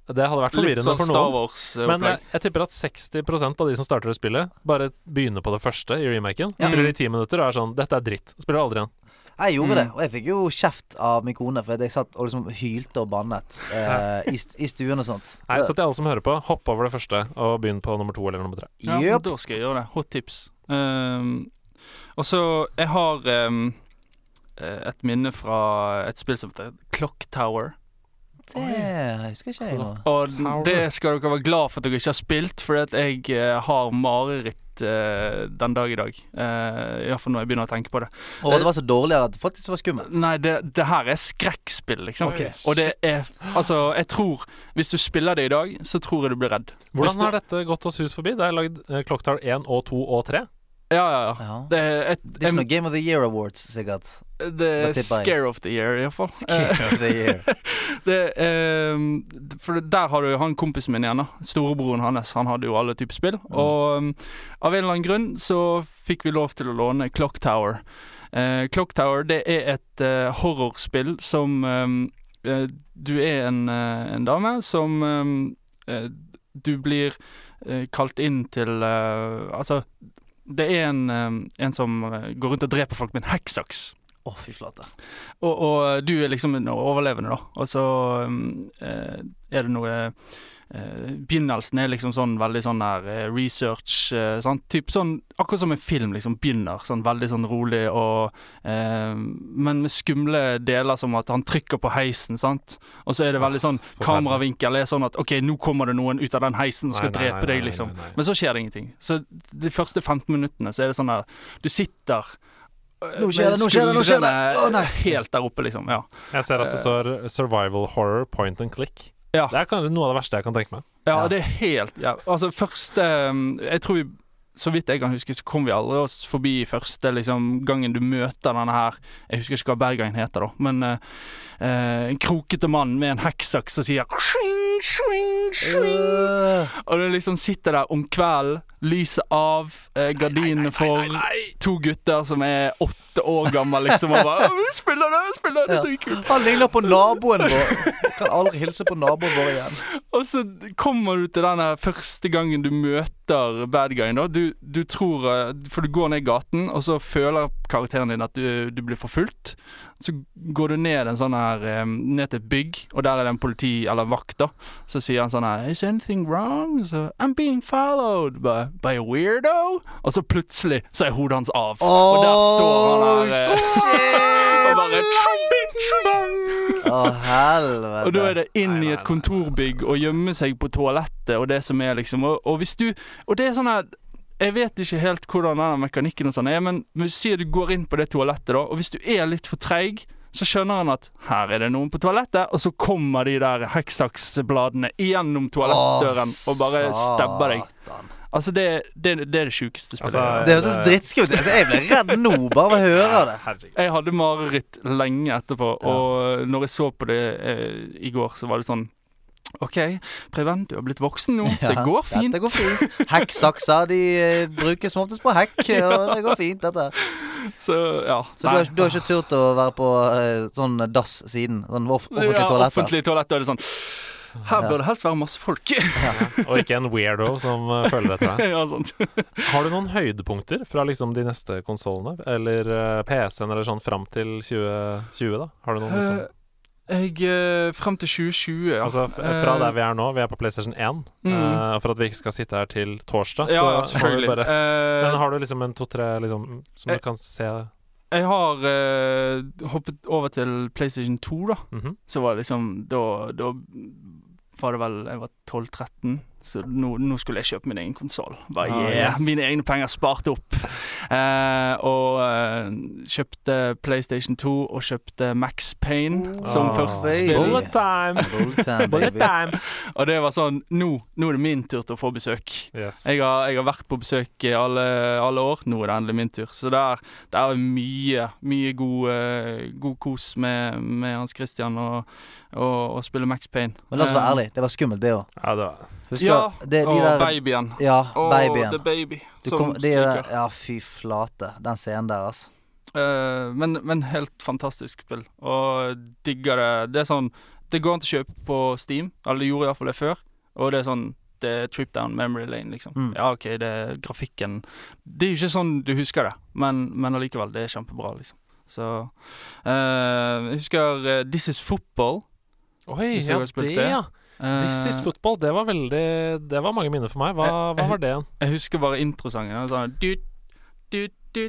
Det hadde vært forvirrende sånn for noen. Men uh, men jeg, jeg tipper at 60% av de som starter det spillet, bare begynner på det første i remaken. Ja. Spiller i ti minutter og er sånn 'Dette er dritt'. Spiller aldri igjen. Jeg gjorde Mm. det, og jeg fikk jo kjeft av min kone for jeg satt og liksom hylte og bannet eh, i, st- i stuen og sånt. Nei, Så til alle som hører på, hopp over det første og begynn på nummer to eller nummer tre. Ja, yep. Da skal jeg gjøre det. Hot tips. Um, og så Jeg har um, et minne fra et spill som heter Clock Tower. Det husker ikke jeg nå. Og det skal dere være glad for at dere ikke har spilt, at jeg eh, har mareritt eh, den dag i dag. Uh, Iallfall når jeg begynner å tenke på det. Og det var så dårlig at det faktisk var skummelt. Nei, det, det her er skrekkspill, liksom. Okay. Og det er Altså, jeg tror Hvis du spiller det i dag, så tror jeg du blir redd. Hvordan du- har dette gått oss hus forbi? Det er lagd uh, Clock 1 og 2 og 3. Ja, ja, ja. Ja. Det er, et, Det er ikke noe Game of the Year Awards, sikkert. det er scare of the year, iallfall. Scare of the Year. Det, ehm, for der har du han kompisen min igjen. da Storebroren hans. Han hadde jo alle typer spill. Og um, av en eller annen grunn så fikk vi lov til å låne Clock Tower. Uh, Clock Tower det er et uh, horrorspill som um, uh, Du er en, en dame som um, Du blir kalt inn til Altså, det er en, um, en som eh, går rundt og dreper folk med en hekksaks. Å, fy flate. Og, og du er liksom en overlevende, da. Og så um, eh, er det noe eh, Begynnelsen er liksom sånn veldig sånn der eh, research sånn. Typ sånn, Akkurat som en film liksom begynner. Sånn veldig sånn rolig og eh, Men med skumle deler som at han trykker på heisen, sant. Og så er det veldig sånn. Kameravinkel er sånn at OK, nå kommer det noen ut av den heisen og skal Nei, nei, drepe nei, deg, liksom. nei, nei. Men så skjer det ingenting. Så de første 15 minuttene så er det sånn der Du sitter Nå skjer det, nå skjer det, nå skjer det. Å, nei. Helt der oppe, liksom. Ja. Jeg ser at det står 'survival horror point and click'. Ja. Det er kanskje noe av det verste jeg kan tenke meg. ja, det er helt ja. Altså, første um, Jeg tror vi så vidt jeg kan huske, så kom vi aldri oss forbi første liksom, gangen du møter denne her Jeg husker ikke hva Bergen heter, da, men uh, eh, en krokete mann med en hekksaks som sier swing. Øh, Og du liksom sitter der om kvelden, lyset av, eh, gardinene for to gutter som er åtte år gamle, liksom, og bare 'Vi spiller det, vi spiller det, dritkult'. Han ligner på naboen vår. Kan aldri hilse på naboen vår igjen. Og så kommer du til denne første gangen du møter bad guyen, da. Du, du tror eh, For du går ned gaten, og så føler karakteren din at du, du blir forfulgt. Så går du ned en sånn her eh, Ned til et bygg, og der er det en politi eller vakt, da. Så sier han sånn her Is anything wrong? Så I'm being followed by, by a weirdo. Og så plutselig så er hodet hans av. og der står han her shit. og bare «Tring, tring». Å, helvete. Og da er det inn Nei, i nei, et kontorbygg og gjemme seg på toalettet og det som er liksom Og, og hvis du Og det er sånn her jeg vet ikke helt hvordan den mekanikken og sånn er, men sier du går inn på det toalettet, da, og hvis du er litt for treig, så skjønner han at her er det noen på toalettet, og så kommer de der hekksaksbladene gjennom toalettdøren og bare stabber deg. Altså, det, det, det er det sjukeste spillet. Altså, Det hørtes drittskummelt ut. Altså, jeg ble redd nå, bare av å høre det. Herregud. Jeg hadde mareritt lenge etterpå, og når jeg så på det eh, i går, så var det sånn OK, Preben, du har blitt voksen nå. det går fint. Dette går fint. Hekksakser de eh, brukes som oftest på hekk, og det går fint, dette. Så ja. Så du har, du har ikke turt å være på eh, sånn dass siden? Sånn off offentlige ja, toaletter? Offentlige toaletter er det sånn Her bør det helst være masse folk. Og ikke en weirdo som eh, følger etter deg. ja, sant. Har du noen høydepunkter fra liksom de neste konsollene? Eller eh, PC-en eller sånn fram til 2020, da? Har du noen liksom Eh, Jeg Frem til 2020, ja. Altså fra der vi er nå, vi er på PlayStation 1, Mm. Uh, for at vi ikke skal sitte her til torsdag, Ja, så selvfølgelig. bare uh, Men har du liksom en to-tre liksom, som Eh, du kan se Jeg har uh, hoppet over til PlayStation 2, da. Mhm. Så var det liksom Da, da var det vel Jeg var 12-13. Så nå, nå skulle jeg kjøpe min egen konsoll. Bare Ah, yeah, yes. mine egne penger spart opp. Eh, og eh, kjøpte PlayStation 2 og kjøpte Max Payne som Ah, første spill. Bullet time! Bullet Bullet baby. time! Og det var sånn Nå, nå er det min tur til å få besøk. Yes. Jeg har, jeg har vært på besøk i alle, alle år. Nå er det endelig min tur. Så det er, er mye, mye god, uh, god kos med, med Hans Christian og, og, og spille Max Payne. Men la oss være ærlig, det var skummelt, det òg. Ja, det var Husker Ja, det, de og der babyen. Ja, babyen. babyen. the baby som kom, de skriker. der, ja, fy flate. Den scenen der, altså. Uh, men, men helt fantastisk spill. Og digger det. Det er sånn Det går an til å kjøpe på Steam. Eller det gjorde iallfall det før. Og det er sånn det er trip down memory lane, liksom. Mm. Ja, OK, det er grafikken Det er jo ikke sånn du husker det, men, men allikevel, det er kjempebra, liksom. Så uh, Jeg husker uh, This Is Football. Oi, ja, det, det. ja. Eh, This is football. Det var veldig Det var mange minner for meg. Hva, Jeg- hva var det igjen? Jeg husker bare introsangen. Sånn, du, du, du,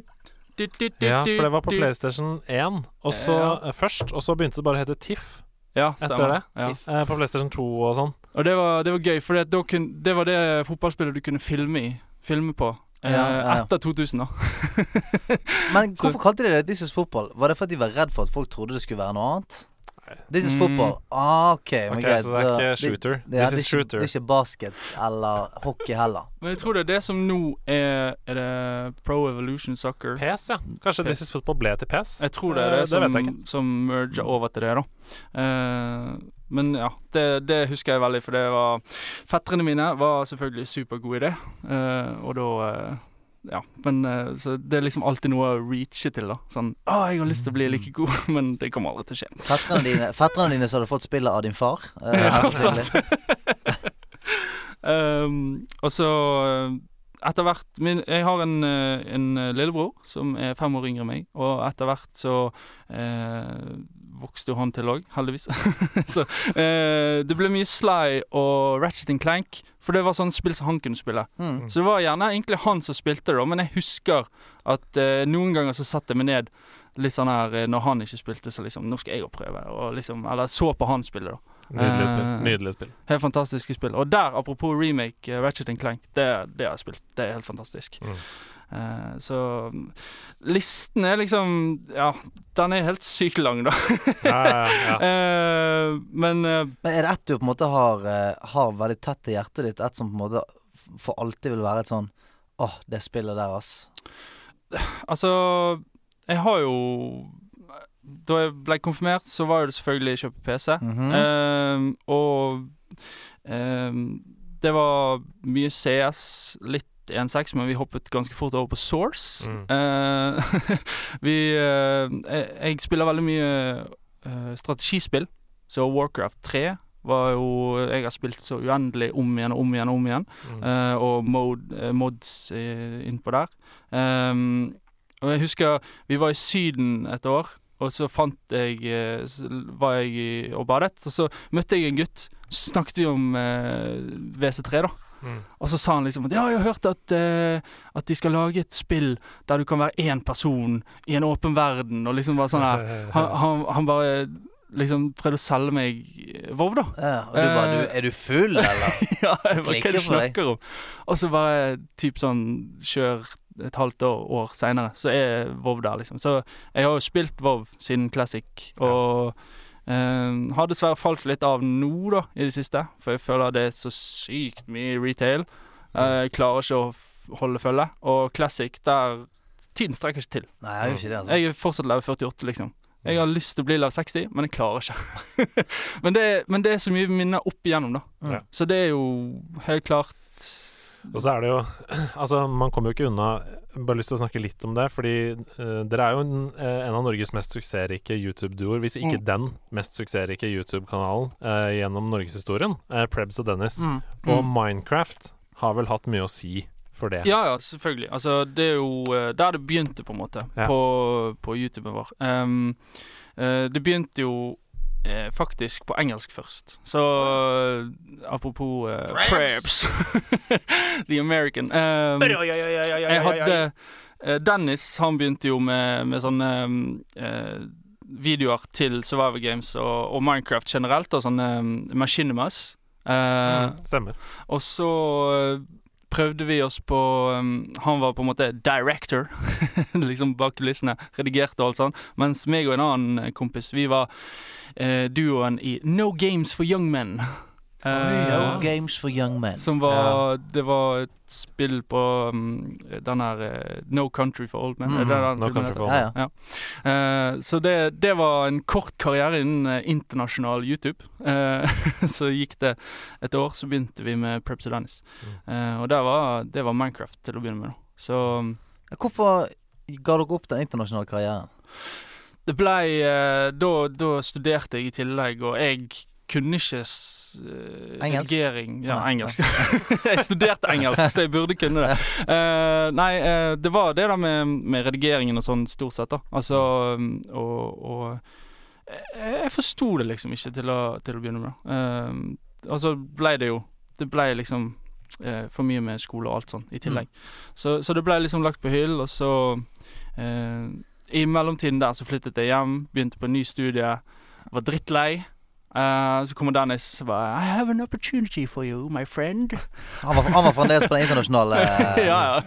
du, du, du, Ja, for det var på. PlayStation 1 og så, Ja. eh, først, og så begynte det bare å hete TIFF Ja, etter stemmer. det. Ja. eh, på PlayStation 2 og sånn. Og det var, det var gøy, for det, kun- det var det fotballspillet du kunne filme i. Filme på. Eh, Ja, ja, ja. Etter 2000, da. Men hvorfor kalte de det This is football? Var det fordi de var redd for at folk trodde det skulle være noe annet? Nei. This is Mm. football. Ah, OK. men greit. Så det er ikke shooter. Det, det, This det, is ikke, shooter. det er ikke basket eller hockey heller. Men jeg tror det er det som nå er Er det Pro Evolution Soccer? PS, ja. Kanskje PES. This is football ble til PS? Jeg tror det er Eh, det, som, vet som merger over til det, da. Uh, men ja, det, det husker jeg veldig, for det var Fetterne mine var selvfølgelig supergode i det, uh, og da eh, ja, men eh, Så det er liksom alltid noe å reache til, da. Sånn Å, jeg har lyst til å bli like god, men det kommer aldri til å skje. Fetterne dine, fetterne dine som hadde fått spillet av din far. eh, Ja, sant. um, og så eh, etter hvert min, Jeg har en, eh, en lillebror som er fem år yngre enn meg, og etter hvert så eh, vokste jo han til òg, heldigvis. så eh, det ble mye Sly og Ratchet Clank, for det var sånne spill som han kunne spille. Mm. Så det var gjerne egentlig han som spilte det, men jeg husker at eh, noen ganger så satte jeg meg ned litt sånn her eh, når han ikke spilte, så liksom Nå skal jeg jo prøve, og liksom Eller så på han spille, da. Nydelig spill. Eh, Nydelig spill. Helt fantastiske spill. Og der, apropos remake, uh, Ratchet Clank, det, det har jeg spilt. Det er helt fantastisk. Mm. Eh, så listen er liksom Ja, den er helt sykt lang, da. Ja, ja, ja. Eh, men eh, Men er det ett du på en måte har, har veldig tett til hjertet ditt? Et som på en måte for alltid vil være et sånn Åh, det spillet der, ass. altså Jeg har jo Da jeg ble konfirmert, så var jo det selvfølgelig kjøpe PC. Mm -hmm. uh, og uh, det var mye CS, litt 1.6, men vi hoppet ganske fort over på Source. Mm. Uh, vi uh, jeg, jeg spiller veldig mye uh, strategispill, så Warcraft 3 var jo Jeg har spilt så uendelig om igjen og om igjen og om igjen. Mm. Og mod, mods innpå der. Um, og jeg husker vi var i Syden et år, og så fant jeg eh, Var jeg i, og badet, og så møtte jeg en gutt. Så snakket vi om eh, WC3, da. Mm. Og så sa han liksom at ja, jeg har hørt at, uh, at de skal lage et spill der du kan være én person i en åpen verden, og liksom bare sånn her han, han, han bare liksom prøvde å selge meg Vov, da. Ja, og du bare Eh. du, Er du full, eller? ja, jeg bare, hva er det du snakker om? Og så bare typ sånn kjør et halvt år, år seinere, så er Vov der, liksom. Så jeg har jo spilt Vov siden Classic, og eh, har dessverre falt litt av nå, da, i det siste. For jeg føler det er så sykt mye retail. Eh, Jeg klarer ikke å holde følge. Og Classic, der Tiden strekker ikke til. Nei, jeg gjør ikke det, altså. Jeg er fortsatt level 48, liksom. Jeg har lyst til å bli level 60, men jeg klarer ikke. men, det, men det er så mye minner opp igjennom, da. Ja. Så det er jo helt klart Og så er det jo Altså, man kommer jo ikke unna Bare lyst til å snakke litt om det, fordi uh, dere er jo en, eh, en av Norges mest suksessrike YouTube-duoer, hvis ikke Mm. den mest suksessrike YouTube-kanalen uh, gjennom norgeshistorien. uh, Prebz og Dennis. Mm. Og Mm. Minecraft har vel hatt mye å si for det. Ja, ja, selvfølgelig. Altså, det er jo der det begynte, på en måte, Ja. på, på YouTuben vår. Um, uh, det begynte jo eh, faktisk på engelsk først. Så eh, apropos uh, Prebz. The American. Um, jeg hadde eh, Dennis, han begynte jo med, med sånne um, eh, videoer til Survivor Games og, og Minecraft generelt, og sånne um, machinimas. Eh, Mm, stemmer. og så eh, prøvde vi oss på um, Han var på en måte director, liksom bak kulissene. Redigerte og alt sånt. Mens meg og en annen eh, kompis, vi var uh, duoen i No Games for Young Men. Eh, No games for young men. som var Det var et spill på um, den her eh, No Country for Old Men. Mm, det No filmen Country heter? for Ja, ja. uh, så det, det var en kort karriere innen uh, internasjonal YouTube. Eh, så gikk det et år, så begynte vi med Preps og Dennis. Mm. Eh, og det var, det var Minecraft til å begynne med. Da. Så um, Hvorfor ga dere opp den internasjonale karrieren? det blei eh, da, da studerte jeg i tillegg, og jeg kunne ikke eh, Engelsk? Regering, Ja, engelsk. jeg studerte engelsk, så jeg burde kunne det. Uh, nei, uh, det var det da med, med redigeringen og sånn, stort sett, da. Altså um, Og, og jeg, forsto det liksom ikke til å, til å begynne med. da. Eh, og så blei det jo Det blei liksom for mye med skole og alt sånn i tillegg. Så, så det blei liksom lagt på hyll, og så I mellomtiden der så flyttet jeg hjem, begynte på en ny studie, var drittlei. Eh, så kommer Dennis og bare I have an opportunity for you, my friend. Han var, han var fremdeles på den internasjonale uh, ja, ja.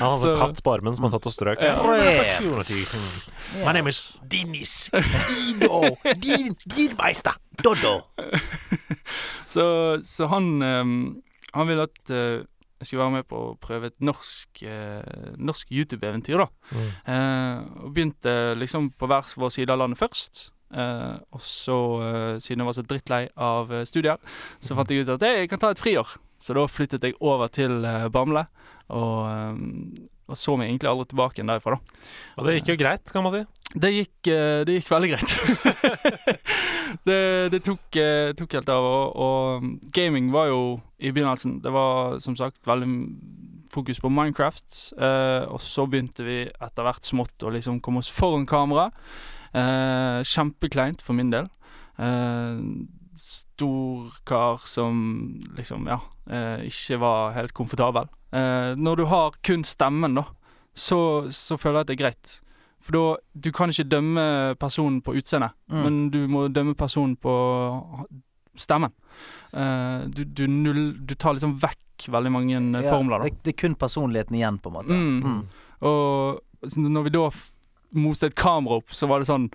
Han hadde katt på armen som han satt og strøk. Ja. Opportunity. Mm. My name is Dennis. Dino. Din, din meister. Doddo. Så, så han um, Han ville at uh, jeg skulle være med på å prøve et norsk, eh, norsk YouTube-eventyr, da. Mm. Eh, og begynte liksom på hver vår side av landet først. Eh, og så, eh, siden jeg var så drittlei av eh, studier, så fant jeg ut at hey, jeg kan ta et friår. Så da flyttet jeg over til Bamble, og, og så meg egentlig aldri tilbake igjen derifra, da. Og det gikk jo greit, kan man si. Det gikk, det gikk veldig greit. det, det tok, tok helt av. Og, og gaming var jo i begynnelsen Det var som sagt veldig fokus på Minecraft. Eh, og så begynte vi etter hvert smått å liksom komme oss foran kamera. Eh, kjempekleint for min del. Eh, stor kar som liksom, ja, eh, ikke var helt komfortabel. Eh, når du har kun stemmen, da, så, så føler jeg at det er greit. For da Du kan ikke dømme personen på utseendet, Mm. men du må dømme personen på stemmen. Eh, du, du, null, du tar liksom vekk veldig mange Ja, formler, da. det, det er kun personligheten igjen, på en måte. Mm. Mm. Og når vi da moste et kamera opp, så var det sånn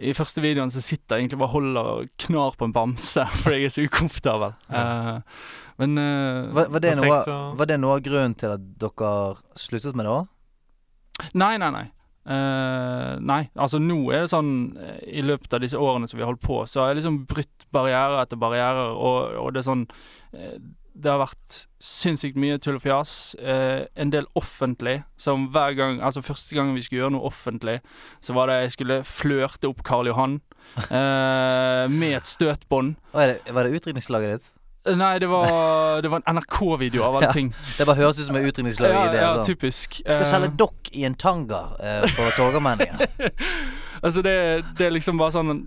I første videoen så sitter jeg egentlig bare holder og knar på en bamse fordi jeg er så ukomfortabel. Eh, men uh, Var, var, det noe, så- var det noe av grunnen til at dere sluttet med det òg? Nei, nei, nei. Uh, nei, altså nå er det sånn eh, I løpet av disse årene som vi har holdt på, så har jeg liksom brutt barriere etter barrierer, og, og det er sånn eh, Det har vært sinnssykt mye tull og fjas. eh, en del offentlig, som hver gang Altså første gang vi skulle gjøre noe offentlig, så var det jeg skulle flørte opp Karl Johan eh, med et støtbånd. Er det- Var det utdrikningslaget ditt? Eh, Nei, det var, det var en NRK-video av alle Ja, ting. Det bare høres ut som en utdrikningslag Ja, ja, sånn. typisk. Skal Eh, selge dokk i en tanga eh, på Torgallmenningen. Altså det, det er liksom bare sånn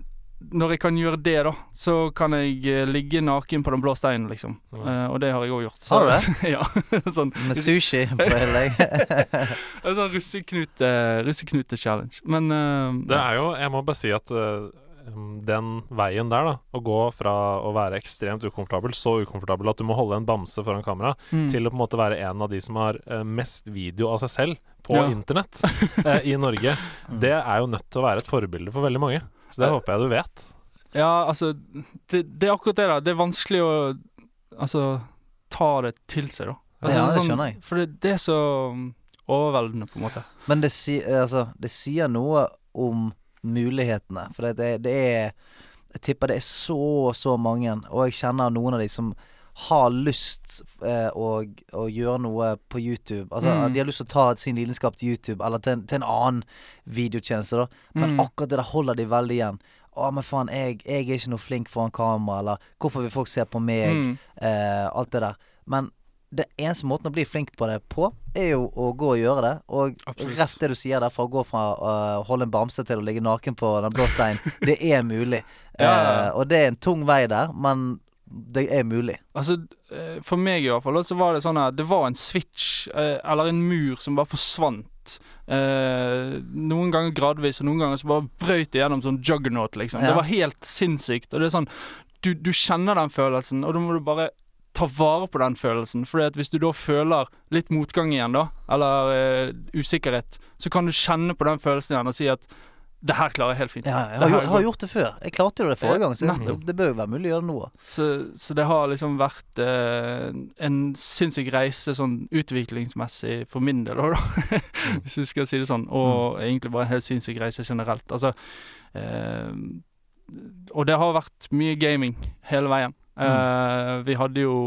Når jeg kan gjøre det, da, så kan jeg eh, ligge naken på den blå steinen, liksom. Ja. Uh, og det har jeg òg gjort. Har du det? ja. sånn, Med sushi på hele deg. en sånn russeknute, russeknute-challenge. Men uh, Det er jo Jeg må bare si at um, den veien der, da, å gå fra å være ekstremt ukomfortabel, så ukomfortabel at du må holde en bamse foran kamera, mm. til å på en måte være en av de som har mest video av seg selv på Ja. internett eh, i Norge, Mm. det er jo nødt til å være et forbilde for veldig mange. Så det håper jeg du vet. Ja, altså det, det er akkurat det, da. Det er vanskelig å altså ta det til seg, da. Altså, Ja, det sånn- skjønner jeg. For det, det er så overveldende, på en måte. Men det, si, altså, det sier noe om mulighetene. For det, det, det er Jeg tipper det er så, så mange, og jeg kjenner noen av de som har lyst eh, å, å gjøre noe på YouTube. Altså Mm. De har lyst til å ta sin lidenskap til YouTube eller til en, til en annen videotjeneste. da Men Mm. akkurat det der holder de veldig igjen. Å, men faen, jeg, jeg er ikke noe flink foran kamera, eller hvorfor vil folk se på meg? Mm. eh, alt det der. Men det eneste måten å bli flink på det på, er jo å gå og gjøre det. Og Absolutt. rett det du sier der, fra å gå fra å holde en bamse til å ligge naken på den blå steinen, det er mulig. Ja, ja, ja. Eh, og det er en tung vei der, men det er mulig. Altså, eh, for meg i hvert fall, så var det sånn at det var en switch, eh, eller en mur, som bare forsvant. Eh, noen ganger gradvis, og noen ganger så bare brøyt det gjennom sånn juggernaut, liksom. Ja. Det var helt sinnssykt. Og det er sånn du, du kjenner den følelsen, og da må du bare ta vare på den følelsen. For hvis du da føler litt motgang igjen, da, eller eh, usikkerhet, så kan du kjenne på den følelsen igjen og si at det her klarer jeg helt fint. Ja, jeg har, jeg har gjort det før. Jeg klarte jo det forrige gang, så Nettopp. det, bør jo være mulig å gjøre det nå. Så, så det har liksom vært eh, en sinnssyk reise sånn utviklingsmessig for min del òg, da. Hvis vi skal si det sånn. Og egentlig bare en helt sinnssyk reise generelt. Altså eh, Og det har vært mye gaming hele veien. Eh, vi hadde jo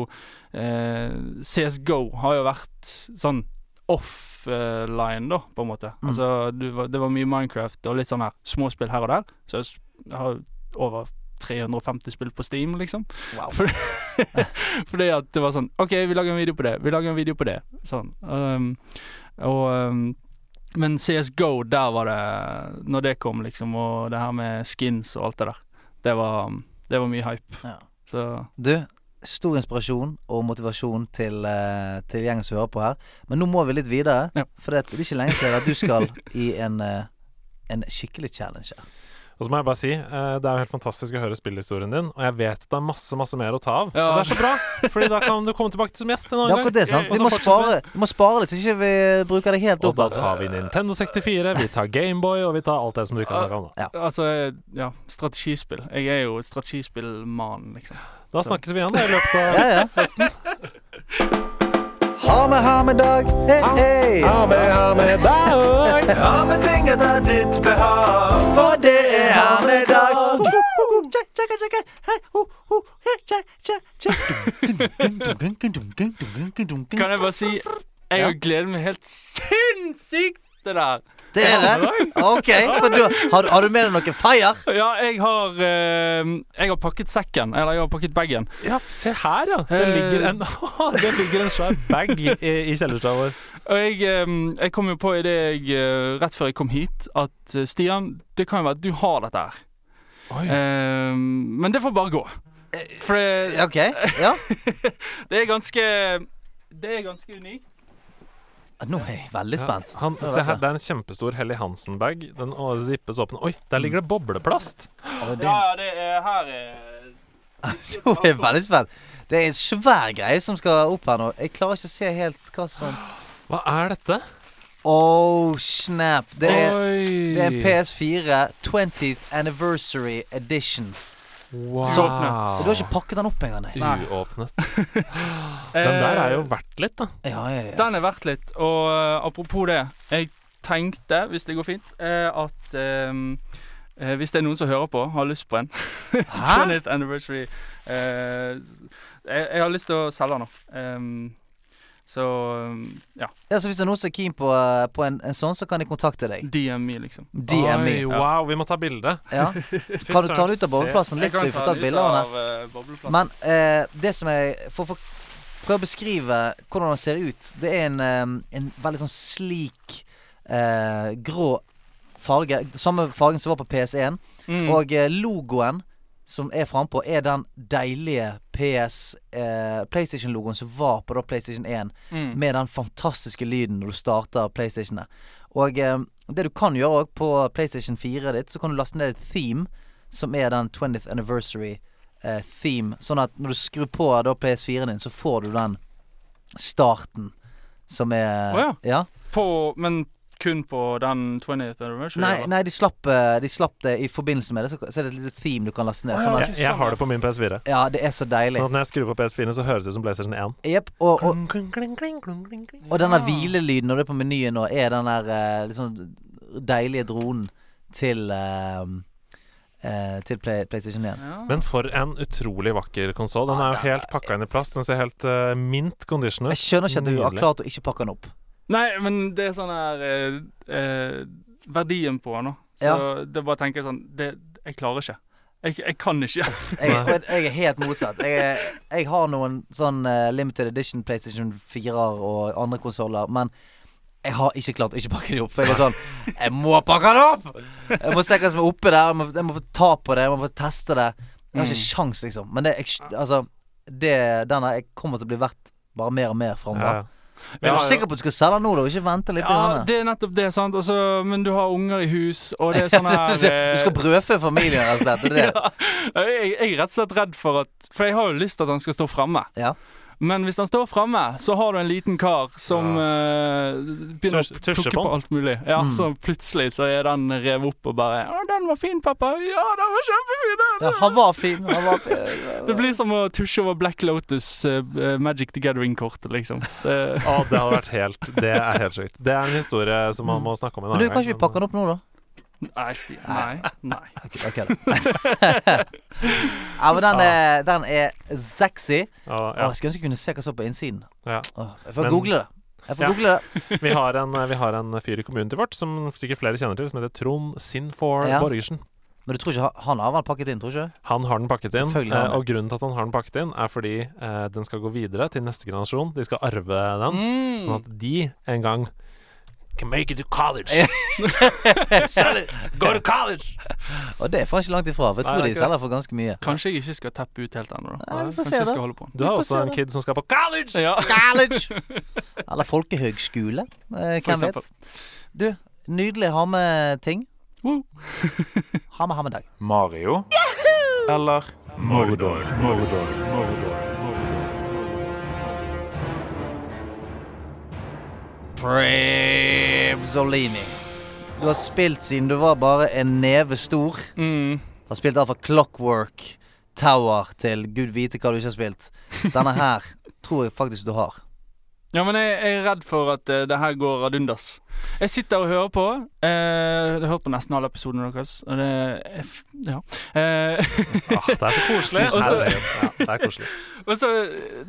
eh, CSGO har jo vært sånn offline, da, på en måte. Mm. Altså du, var- det var mye Minecraft og litt sånn her småspill her og der. Så jeg har over 350 spill på Steam, liksom. Wow. Fordi at det var sånn OK, vi lager en video på det. Vi lager en video på det. Sånn. Um, og um, Men CSGO, der var det Når det kom, liksom, og det her med skins og alt det der, det var, det var mye hype. Ja. Så Du, stor inspirasjon og motivasjon til, uh, til gjengen som hører på her. Men nå må vi litt videre. Ja. For det er ikke lenge til at du skal i en, uh, en skikkelig challenge her. Og så må jeg bare si, eh, det er jo helt fantastisk å høre spillhistorien din, og jeg vet det er masse, masse mer å ta av. Ja. Og det er så bra, Fordi da kan du komme tilbake som gjest en annen gang. det, sant? Vi må spare, vi må spare litt, så ikke vi bruker det helt Og opp. da Altså. tar vi Nintendo 64, vi tar Gameboy, og vi tar alt det som du ikke har snakka om. Da. Altså, ja, strategispill. Jeg er jo et strategispillmann, liksom. Da snakkes vi igjen da, i løpet av Ja, ja. høsten. Ha med, ha med dag. Hei, hei. Ha med, ha med dag. Ha med ting etter ditt behag, for det er ha med dag. Kan jeg bare si Jeg har gledet meg helt sinnssykt til det der. Det er det? Ok. For du, har, du- har du med deg noe fire? Ja, jeg har eh, Jeg har pakket sekken. Eller jeg har pakket bagen. Ja, se her, ja. Det ligger en, det ligger en svær bag i, i kjellerstua vår. Og jeg, eh, jeg kom jo på i det jeg eh, Rett før jeg kom hit, at eh, Stian, det kan jo være at du har dette her. Oi. Eh, men det får bare gå. For det, Ok. Ja. det er ganske Det er ganske unikt. Nå er jeg veldig spent. Ja, han, se her, det er en kjempestor Helly Hansen-bag. Den å, zippes åpen. Oi, der ligger det bobleplast! Ja, ja, det er her er nå er jeg veldig spent. Det er en svær greie som skal opp her nå. Jeg klarer ikke å se helt hva som Hva er dette? Oh, snap. Det er, det er PS4 20th Anniversary Edition. Wow. Så, så du har ikke pakket den opp engang? nei? Nei. Uåpnet. Den der er jo verdt litt, da. Ja, ja, ja. Den er verdt litt. Og uh, apropos det. Jeg tenkte, hvis det går fint, uh, at um, uh, hvis det er noen som hører på, har lyst på en 20th anniversary eh, jeg, jeg har lyst til å selge den nå. Ehm, så um, ja. Ja, så hvis det er noen som er keen på, eh, på en, en sånn, så kan de kontakte deg. DME, liksom. DME. Oi, wow, vi må ta bilde. Ja. Kan du ta den ut av bobleplassen litt, så vi får tatt bilde av den? Men eh, det som jeg For å prøve å beskrive hvordan den ser ut Det er en, en veldig sånn slik eh, grå farge. Samme fargen som var på PS1. mm. Og eh, logoen som er frampå, er den deilige PS eh, PlayStation-logoen som var på da PlayStation 1, mm. med den fantastiske lyden når du starter PlayStationet. Og eh, det du kan gjøre òg på PlayStation 4 ditt, så kan du laste ned et theme, som er den 20th anniversary eh, theme. Sånn at når du skrur på da PS4-en din, så får du den starten som er oh, ja. ja. På, men kun på den 20th anniversary? Nei, nei de, slapp, eh, de slapp det i forbindelse med det. Så, så er det et lite theme du kan laste ned. Ja, Sånn at, Jeg, jeg har det på min PS4. ja, det er så deilig. Sånn at når jeg skrur på PS4-en, så høres det ut som PlayStation 1. Yep, Og, og, Kling, kling, kling, kling, kling, kling. og denne hvilelyden når du er på menyen nå, er den der sånn deilige dronen til eh, uh, til Play, PlayStation 1. Ja. Men for en utrolig vakker konsoll. Den er jo helt pakka inn i plast. Den ser helt mint condition ut. Jeg skjønner ikke at du har klart å ikke pakke den opp. Nei, men det er sånn her eh, eh, Verdien på den, da. Så det er bare å tenke sånn det, Jeg klarer ikke. Jeg, jeg kan ikke. Jeg, og jeg er helt motsatt. Jeg, er- jeg har noen sånn eh, limited edition PlayStation 4-er og andre konsoller, men jeg har ikke klart å ikke pakke de opp. For jeg er sånn Jeg må pakke dem opp! Jeg må se hva som er oppe der. Jeg må, jeg må få ta på det. Jeg må få teste det. Jeg har ikke Mm. sjans, liksom. Men det, jeg, altså det, den her jeg kommer til å bli verdt bare mer og mer Ja, ja. Men er du sikker på at du skal selge nå, da? Ikke vente litt? Ja, det er nettopp det, sant. Altså, men du har unger i hus, og det er sånn her du skal brødfø familien, rett og slett? Det det? ja, jeg, jeg er rett og slett redd for at For jeg har jo lyst til at han skal stå fremme. Ja. Men hvis han står fremme, så har du en liten kar som eh, begynner Tus- å plukke på på alt mulig. Ja, Mm. Så plutselig så er den revet opp og bare 'Å, den var fin, pappa'. 'Ja, den var kjempefin', den'. Ja, han var fin. Han var fin. Det blir som å tusje over Black Lotus uh, Magic the Gathering-kortet, liksom. Det, Å, det hadde vært helt Det er helt sjukt. Det er en historie som man må snakke om en Men du, annen kan ikke vi pakke den opp nå, da? Nei, Stian. Nei. nei. Ok, ok ja, men den er, den er sexy. Ja, Åh, ja. jeg skulle ønske jeg kunne se hva som er på innsiden. Ja. Åh, jeg får Men- google det. Jeg får Ja. google det. Vi, har en, vi har en fyr i kommunen til vårt som sikkert flere kjenner til, som heter Trond Sinfor Ja. Borgersen. Men du tror ikke han- har den pakket inn, tror du ikke? Han har den pakket inn, han eh, og grunnen til at han har den pakket inn, er fordi eh, den skal gå videre til neste generasjon. De skal arve den, Mm. sånn at de en gang can make it to college. Sell it! Go to college! Og det er faen ikke langt ifra, for jeg tror det er de ikke selger for ganske mye. Kanskje jeg ikke skal tappe ut helt ennå, da. Nei, vi får Kanskje se jeg det. skal holde på. Du Vi har også en det. kid som skal på college! Ja. College! Eller folkehøgskole. Eh, For hvem vet? Du, nydelig ha med ting. Woo. Ha med ha med dag. Mario eller Mordor? Mordor. Mordor. Prevzolini. Du har spilt siden du var bare en neve stor. Mm. Har spilt alt fra Clockwork Tower til gud vite hva du ikke har spilt. Denne her tror jeg faktisk du har. Ja, men jeg, jeg er redd for at uh, det her går ad undas. Jeg sitter og hører på. Uh, jeg har hørt på nesten alle episodene deres. Og det er Ja. Uh, Ah, det er så koselig. Og så- Herregud. ja, det er koselig. og så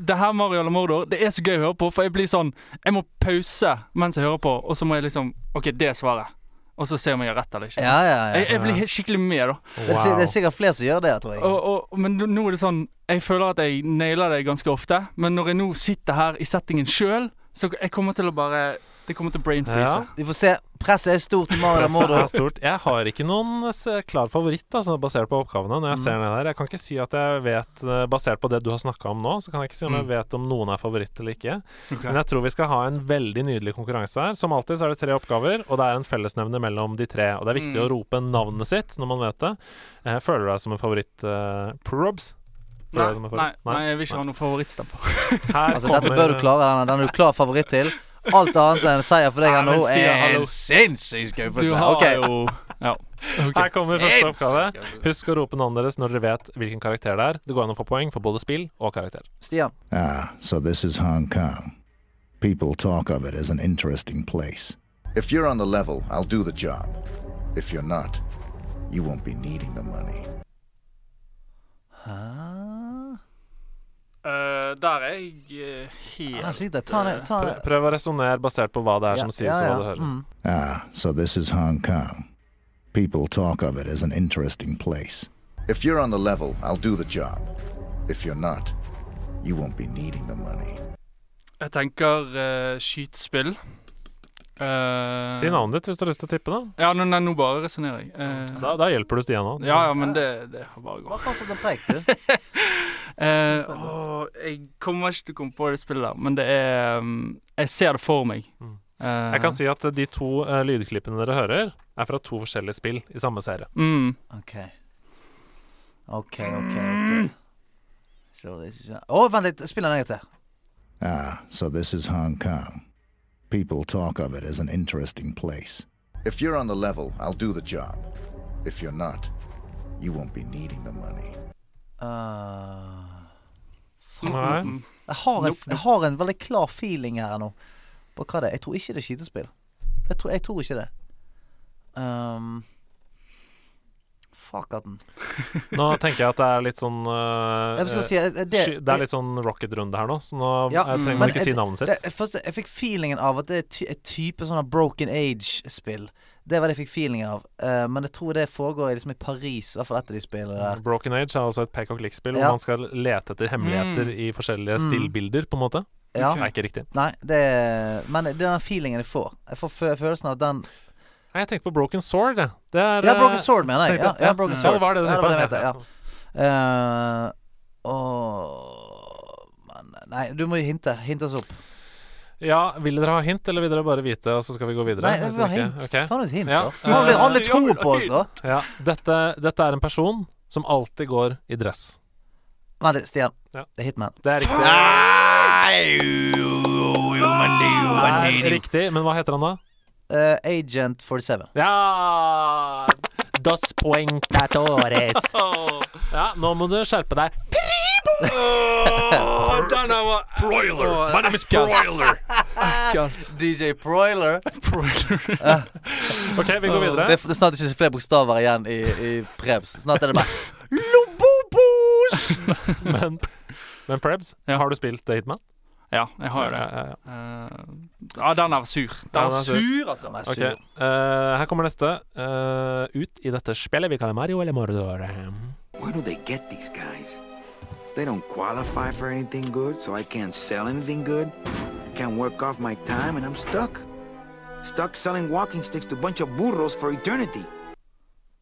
Det her Mario eller Mordor, det er så gøy å høre på, for jeg blir sånn Jeg må pause mens jeg hører på, og så må jeg liksom OK, det er svaret. Og så se om jeg har rett eller ikke. Ja, ja, ja. Jeg, jeg blir skikkelig med, da. Det, er, det er sikkert flere som gjør det, tror jeg. Og, og, men nå er det sånn Jeg føler at jeg nailer det ganske ofte, men når jeg nå sitter her i settingen sjøl, så jeg kommer til å bare Det kommer til brain freeze. Ja. Vi får se. Presset er stort Presset er stort. Jeg har ikke noen s- klar favoritt altså, basert på oppgavene. Når jeg Mm. ser ned der Jeg kan ikke si at jeg vet eh, Basert på det du har snakka om nå, så kan jeg ikke si om jeg Mm. vet om noen er favoritt eller ikke. Okay. Men jeg tror vi skal ha en veldig nydelig konkurranse her. Som alltid så er det tre oppgaver, og det er en fellesnevner mellom de tre. Og det er viktig Mm. å rope navnet sitt når man vet det. Eh, føler du deg som en favoritt, uh, Probs? Nei, nei, nei, jeg vil ikke ha noen favorittstempo. Altså, dette bør du klare. Den, den er du klar favoritt til. Alt annet enn seier for deg her nå er hallo. en sinnssyk Du har okay. jo Ja. Her kommer første oppgave. Husk å rope navnet deres når dere vet hvilken karakter det er. Det går an å få poeng for både spill og karakter. Stian. Ah, so this is Hong Kong. People talk of it as an interesting place. If you're on the level, I'll do the job. If you're not, you won't be needing the money. Hæ? Eh, der er jeg uh, Ja, helt sliter. Ta det. Ta Prøv, det. prøv å resonnere basert på hva det er som sies, og hva du hører. Mm. Ah, so this is Hong Kong. People talk of it as an interesting place. If you're on the level, I'll do the job. If you're not, you won't be needing the money. Jeg tenker uh, skytespill. Eh, Si navnet ditt hvis du har lyst til å tippe, da. Ja, nå, nei, nå bare resonnerer jeg. Uh, Da, da hjelper du Stian òg. ja, ja, men det, det bare gå. Bare fortsett å preik, du. Eh, åh, jeg kommer ikke til å komme på det spillet der, men det er um, Jeg ser det for meg. Mm. Eh, Jeg kan si at de to uh, lydklippene dere hører, er fra to forskjellige spill i samme serie. mm, OK. OK, OK. ok So this is... Å, vent litt. Spill den en gang til. Ah, so this is Hong Kong. People talk of it as an interesting place. If you're on the level, I'll do the job. If you're not, you won't be needing the money. Uh, Nei. mm, jeg, har en, jeg har en veldig klar feeling her nå på hva det er. Jeg tror ikke det er skytespill. Jeg tror, jeg tror ikke det. Um, Fuck at den. Nå tenker jeg at det er litt sånn uh, Jeg skal si, eh, det, Det er litt sånn rocket-runde her nå, så nå Ja, trenger man ikke si navnet sitt. det, jeg, først, jeg fikk feelingen av at det er ty, et type sånn broken age-spill. Det var det jeg fikk feeling av. Uh, men jeg tror det foregår i liksom i Paris, i hvert fall etter de spillene der. Broken Age er altså et pek og click-spill Ja. hvor man skal lete etter hemmeligheter i forskjellige Mm. stillbilder, på en måte. Ja. Det er ikke riktig. Nei, det Men det er den feelingen jeg får. Jeg får fø- følelsen av at den Nei, Jeg tenkte på Broken Sword, jeg. Det er Ja, Broken Sword, mener jeg. Ja, ja, Broken Ja, Sword. det var det du Ja, tenkte det var på. det jeg mente, ja. Uh, og men, Nei, du må jo hinte. Hinte oss opp. Ja, Vil dere ha hint, eller vil dere bare vite, og så skal vi gå videre? Nei, vi vil ha hint. Okay. Ta et hint, Ja, da. Nå har alle to på oss, da. Ja, dette, dette er en person som alltid går i dress. Vent litt, Stian. Ja. Det er Hitman. Det er riktig. Det er riktig, men hva heter han da? Uh, Agent 47. Ja Dos puentatores. Ja, nå må du skjerpe deg. Den var Broiler. My name is Broiler. DJ Broiler. OK, vi går videre. Det er, det er snart ikke flere bokstaver igjen i, i Prebz. Snart er det bare Lobobos! Men, men Prebz, har du spilt Hitman? Ja, jeg har jo det. Ja, ja, ja. Uh, ja, den er sur. Den er sur. sur, altså. Den er sur. Okay. Uh, Her kommer neste. Uh, ut i dette spillet vi kaller Mario eller Mordor. Where do they get these guys? They don't qualify for anything good, so I can't sell anything good. Can't work off my time, and I'm stuck. Stuck selling walking sticks to a bunch of burros for eternity.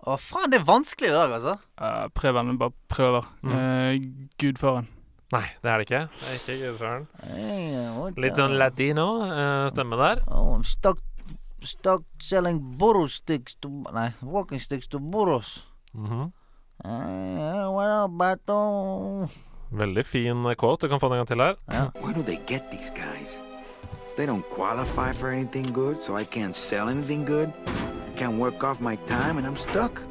Å, faen, det er vanskelig i dag, altså. Uh, Preben bare prøver. Mm. Uh, Gudfaren. Nei, det er det ikke. Det er ikke Gudfaren. Hey, what Litt sånn latino uh, stemme der. Oh, I'm stuck, stuck selling burro sticks to Nei, walking sticks to burros. Mm Eh, Bato? Veldig fin quote. Du kan få den en gang til her. Where do they get these guys? They don't qualify for anything good, so I can't sell anything good. Can't work off my time, and I'm stuck.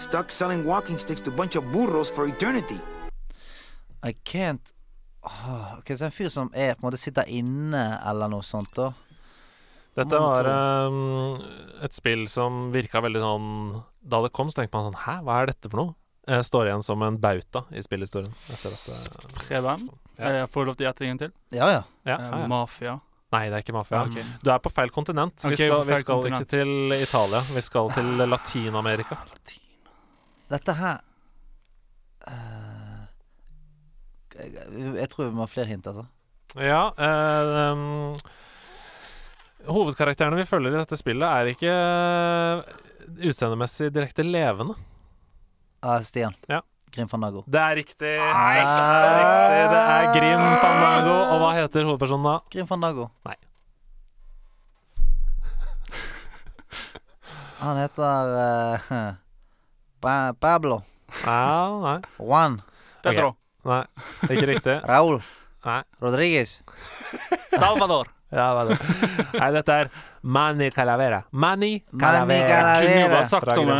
Stuck selling walking sticks to a bunch of burros for eternity. I can't Åh, Ok, Så en fyr som er på en måte sitter inne eller noe sånt, da. Dette var eh, et spill som virka veldig sånn Da det kom, så tenkte man sånn Hæ, hva er dette for noe? Jeg står igjen som en bauta i spillhistorien. Etter dette. Preben. Ja. Eh, får jeg lov til å gjette en gang til? Ja, ja. Ja, Eh, ja. Mafia. Nei, det er ikke mafia. Okay. Du er på feil kontinent. Vi skal, vi skal kontinent. ikke til Italia. Vi skal til Latin-Amerika. Dette her uh, jeg, jeg tror vi må ha flere hint, altså. Ja Uh, um, Hovedkarakterene vi følger i dette spillet, er ikke eh, utseendemessig direkte levende. Uh, Stian. Ja. Grim Fandago. Det er riktig. Det er riktig. Det er Grim Fandago. Og hva heter hovedpersonen da? Grim Fandago. Nei. Han heter uh, Pa Pablo. Ja, nei. Juan. Pedro. Nei, ikke riktig. Raúl. Nei. Rodriguez. Salvador. Ja, hva det? Nei, dette er Mani Calavera. Mani Mani Calavera. Calavera. Kunne jo bare sagt sånn.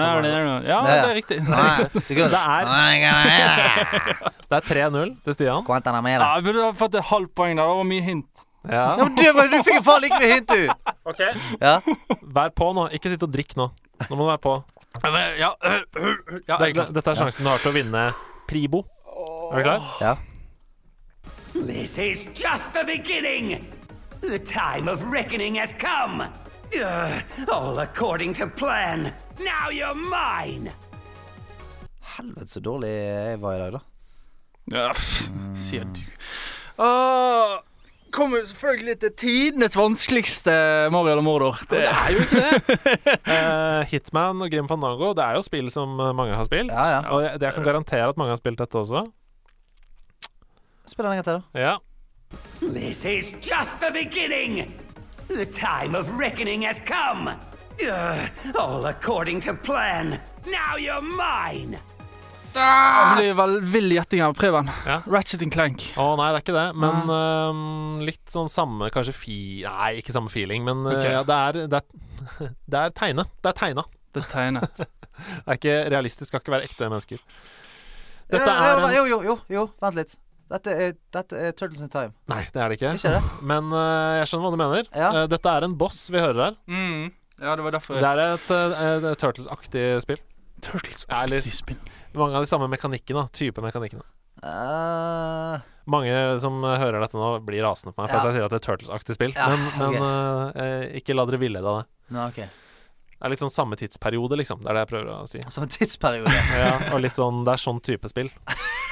Ja, det er riktig. Nei, Det er- Mani Calavera. Det er 3-0 til Stian. Ja, jeg burde ha fått et halvt poeng der. Det var mye hint. Ja. Ja, men du, du fikk jo faen ikke mye hint, du! Ok, Ja. Vær på nå. Ikke sitt og drikk nå. Nå må du være på. Ja, men, ja, ja, Det, jeg klar. dette er sjansen du har til å vinne Pribo. Er du klar? ja. This is just the beginning. The time of reckoning has come. Uh, all according to plan. Now you're mine. Helvete, så dårlig jeg var i dag, da. Ja, sier du. Uh, kommer selvfølgelig til tidenes vanskeligste Mario eller Mordor. Det er jo ikke det. uh, Hitman og Grim Fandango Det er jo spill som eh, mange har spilt. Ja, ja. Og jeg, jeg kan garantere at mange har spilt dette også. Spill en gang til, da. Ja. This is just the beginning. The time of reckoning has come. Uh, all according to plan. Now you're mine. Det blir vel vill gjetting av Preben. Ja. Ratchet and Clank. Å nei, det er ikke det. Men uh, litt sånn samme Kanskje fi... Nei, ikke samme feeling, men eh, Ok. ja, det er Det er, det er tegne. Det er tegna. Det er tegnet. Det er ikke realistisk. Skal ikke være ekte mennesker. Dette er en, Jo, jo, jo, jo. Vent litt. Dette er, dette er Turtles in Time. Nei, det er det ikke. Ikke det? Men uh, jeg skjønner hva du mener. Ja. Uh, dette er en boss vi hører her. Mm. Ja, det var derfor Det er et, uh, Turtles-aktig spill. Turtles-aktig spill. Mange av de samme mekanikkene. Type mekanikkene. Eh, Mange som hører dette nå, blir rasende på meg for Ja. at jeg sier at det er Turtles-aktig spill. Ja, men men ok. eh, eh, ikke la dere villede av det. Nei, okay. Det er litt sånn samme tidsperiode, liksom. Det er det jeg prøver å si. Samme tidsperiode. Ja, og litt sånn, Det er sånn type spill.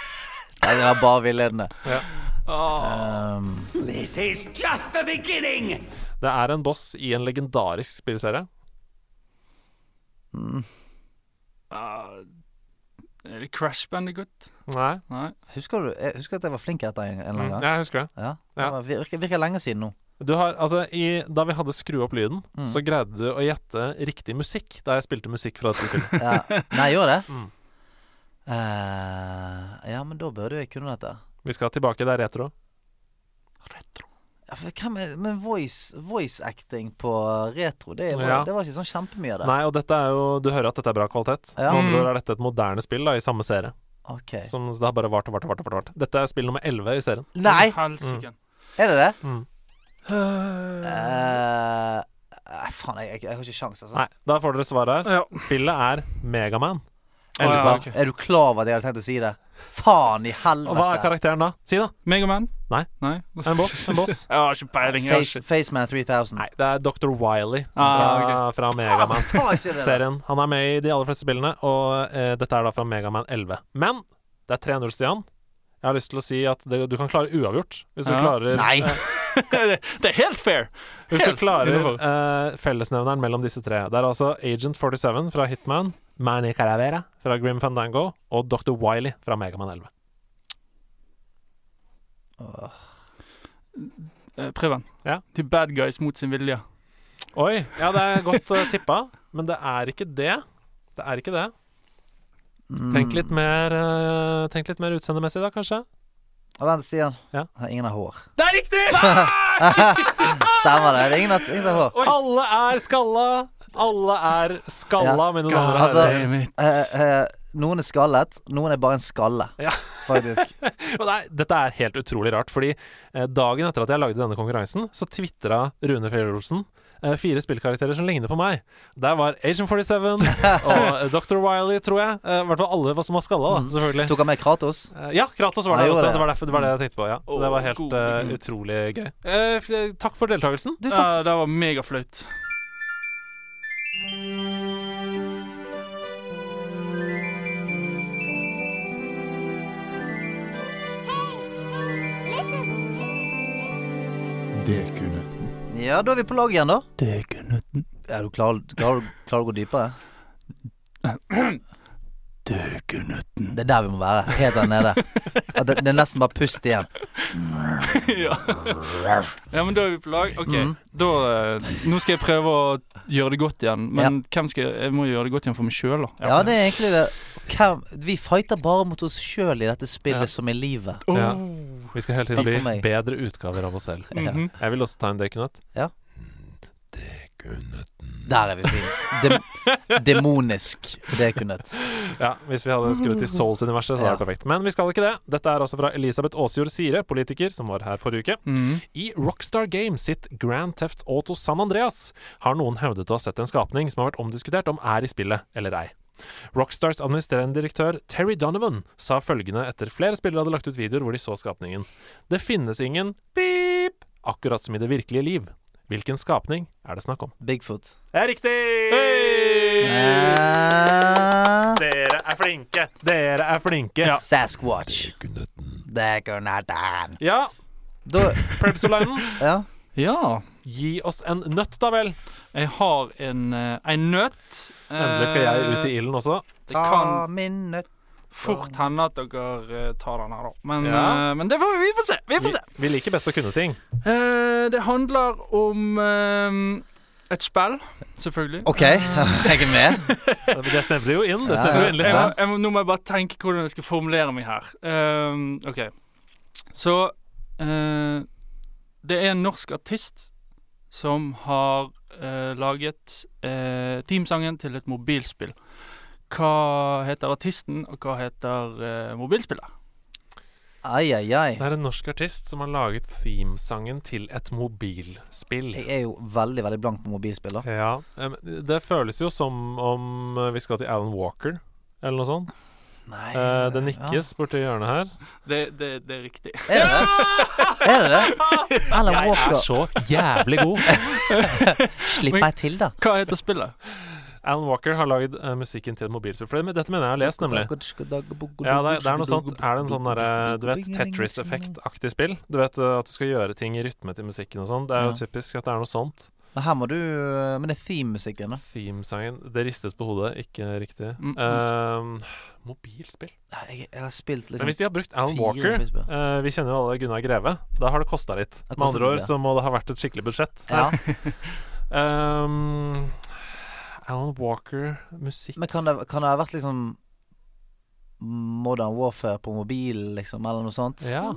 Nei, det var bare villedende. Ah, Um, This is just the beginning! Det er en boss i en legendarisk spillserie. ah, er det Crash Bandicoot? Nei, Nei. husker du jeg husker at jeg var flink i dette en, en eller annen mm, Ja, jeg husker det. Ja. Ja. Det var- virker, virker lenge siden nå. Du har, altså, i, Da vi hadde skru opp lyden, Mm. så greide du å gjette riktig musikk da jeg spilte musikk fra dette spillet. Ja. Nei, gjør det? Mm. Eh, ja, men da burde jeg kunne dette. Vi skal tilbake, det er retro. Ja, er, men voice, voice acting på retro, det var, Ja. det var ikke sånn kjempemye av det. Nei, og dette er jo Du hører at dette er bra kvalitet. Ja. Med andre Mm. ord er dette et moderne spill da i samme serie. Okay. Som det har bare vart og vart og vart. og vart. Dette er spill nummer 11 i serien. Nei! Mm. Er det det? Mm. Uh, faen, jeg, jeg, jeg har ikke sjans, altså. Nei, da får dere svaret her. Ja. Spillet er Megaman. Er, ja, okay. er du klar over at jeg hadde tenkt å si det? Faen i helvete. Og hva er karakteren da? Si, da. Megaman? Nei. Nei. En boss. En boss. Jeg har ikke peiling. Face. Faceman 3000. Nei, det er Dr. Wiley Ah, fra, fra Megaman. sa ikke det da. Serien. Han er med i de aller fleste spillene, og eh, dette er da fra Megaman 11. Men det er 3-0, Stian. Jeg har lyst til å si at det, du kan klare uavgjort. Hvis du Ja. klarer Nei. eh, det, er helt fair. Hvis du klarer eh, fellesnevneren mellom disse tre. Det er altså Agent 47 fra Hitman, Manny Caravera fra Grim Fandango og Dr. Wiley fra Megaman 11. Eh, Prøv den. Ja. Til bad guys mot sin vilje. Oi, ja, det er godt uh, tippa, men det er ikke det. Det er ikke det. Mm. Tenk litt mer uh, Tenk litt mer utseendemessig, da, kanskje. Og Vent, Stian. Ja. Ingen har hår. Det er riktig! Stemmer det? Det er ingen, ingen har hår. Alle er skalla! Alle er skalla, Ja. mine damer og herrer. Eh, eh, noen er skallet, noen er bare en skalle, Ja. faktisk. Nei, dette er helt utrolig rart, fordi eh, dagen etter at jeg lagde denne konkurransen, så tvitra Rune Fjell-Olsen eh, fire spillkarakterer som ligner på meg. Der var Agent 47 og eh, Dr. Wiley, tror jeg. Eh, I hvert fall alle som var skalla, da, selvfølgelig. Tok han med Kratos? Eh, ja, Kratos var der også. det. Det var, derfor, det var det jeg tenkte på. ja Så det var helt eh, utrolig gøy. Eh, takk for deltakelsen. Du, takk. Ja, det var megaflaut. Dekunøtten. Ja, da er vi på lag igjen, da. Døgnøtten. Er du klar, klar, klar å gå dypere? Døgnøtten. Det er der vi må være. Helt der nede. At det, det er nesten bare pust igjen. ja. ja, men da er vi på lag. OK. mm. Da eh, Nå skal jeg prøve å gjøre det godt igjen. Men hvem skal jeg Jeg må gjøre det godt igjen for meg sjøl, da. Ja, det er egentlig det. Hvem, vi fighter bare mot oss sjøl i dette spillet Ja. som er livet. Oh. Ja. Vi skal hele tiden bli bedre utgaver av oss selv. Mhm. Jeg vil også ta en dekunøtt. Ja. Der er vi fine. Dem, demonisk dekunøtt. Ja, Hvis vi hadde skrevet i Souls-universet, så hadde det vært perfekt. Men vi skal ikke det. Dette er altså fra Elisabeth Aasjord Sire, politiker, som var her forrige uke. Mm. I Rockstar Games sitt Grand Theft Auto San Andreas har noen hevdet å ha sett en skapning som har vært omdiskutert om er i spillet eller ei. Rockstars administrerende direktør Terry Donovan sa følgende etter flere spillere hadde lagt ut videoer hvor de så skapningen. Det finnes ingen pip, akkurat som i det virkelige liv. Hvilken skapning er det snakk om? Bigfoot. Det er riktig! Dere er flinke! Dere er flinke! Ja. Sasquatch. Dekunøtten. Ja, Prebzolinen. Ja. Ja. gi oss en nøtt, da vel. Jeg har en, eh, en nøtt. Endelig skal jeg ut i ilden også. Ta kan min nøtt. Fort hende at dere eh, tar den her, da. Men, Ja. eh, men det får vi, vi får se. Vi Vi, får se. vi liker best å kunne ting. Eh, det handler om eh, et spill, selvfølgelig. OK, jeg er med. Det snevrer jo inn. Det snevrer jo inn litt. jeg jeg nå må jeg bare tenke hvordan jeg skal formulere meg her. Ehm, OK. Så uh, Det er en norsk artist som har uh, laget uh, teamsangen til et mobilspill. Hva heter artisten, og hva heter uh, mobilspillet? Ai, ai, ai. Det er en norsk artist som har laget themesangen til et mobilspill. Jeg er jo veldig, veldig blank på mobilspill, da. Ja, det føles jo som om eh, vi skal til Alan Walker, eller noe sånt. Nei uh, det ja. nikkes borti hjørnet her. Det, det, det er riktig. Er det det? Er det det? Alan Jeg er så jævlig god. Slipp meg til, da. Hva heter spillet? Alan Walker har lagd uh, musikken til et mobilspill. For dette mener jeg har lest, nemlig. Ja, det, er- det er noe sånt. Er det en sånn derre Du vet Tetris-effekt-aktig spill? Du vet eh, at du skal gjøre ting i rytme til musikken og sånn. Det er jo typisk at det er noe sånt. Men her må du Men det er theme-musikken, da. Themesangen Det ristes på hodet, ikke riktig. Mm, mm. Ehm, mobilspill. Jeg, jeg har spilt liksom Men hvis de har brukt Alan Walker eh, Vi kjenner jo alle Gunnar Greve. Da har det kosta litt. Det Med andre ord så må det ha vært et skikkelig budsjett. Ja. Ehm, Alan Walker, musikk Men kan det, kan det ha vært liksom Modern Warfare på mobil, liksom, eller noe sånt? Ja.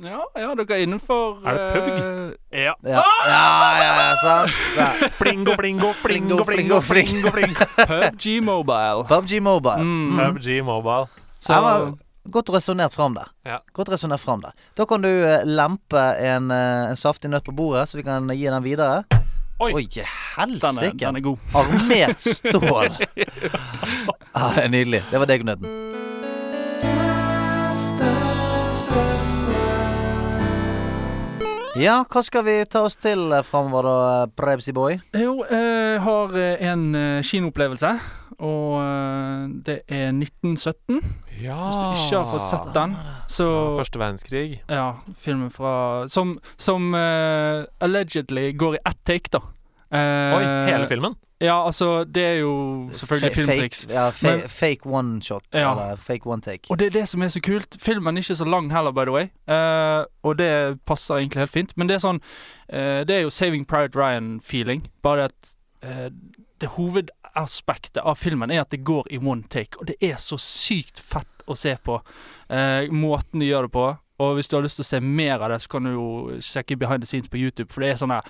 Ja, ja, dere er innenfor Er det PUBG? Uh, ja. Ja, ja, ja, ja sant? Ja. Flingo, flingo, flingo, Flingo, flingo, flingo. PubG Mobile. PubG Mobile. Mm. PubG Mobile. Så Jeg var godt resonnert fram der. Ja. Godt resonert fram der. Da kan du eh, lempe en, eh, en saftig nøtt på bordet, så vi kan gi den videre. Oi. Oi, helsike! den er god. Armert stål. Ja, det er nydelig. Det var deg, degonøtten. Ja, hva skal vi ta oss til eh, framover da, Prebzy boy? Jo, jeg har eh, en eh, kinoopplevelse, og eh, det er 1917. Ja. Hvis du ikke har fått sett den, så Ja, Første verdenskrig. Ja, filmen fra Som, som uh, allegedly går i ett take, da. Uh, Oi, hele filmen? Ja, altså, det er jo selvfølgelig filmtriks. Ja, fa Men- fake one shot, Ja. eller fake one take. Og det er det som er så kult. Filmen er ikke så lang heller, by the way. uh, og det passer egentlig helt fint. Men det er sånn uh, Det er jo Saving Private Ryan-feeling. Bare det at uh, det hovedaspektet av filmen er at det går i one take. Og det er så sykt fett å se på. Eh, måten de gjør det på. Og hvis du har lyst til å se mer av det, så kan du jo sjekke behind the scenes på YouTube. For det er sånn her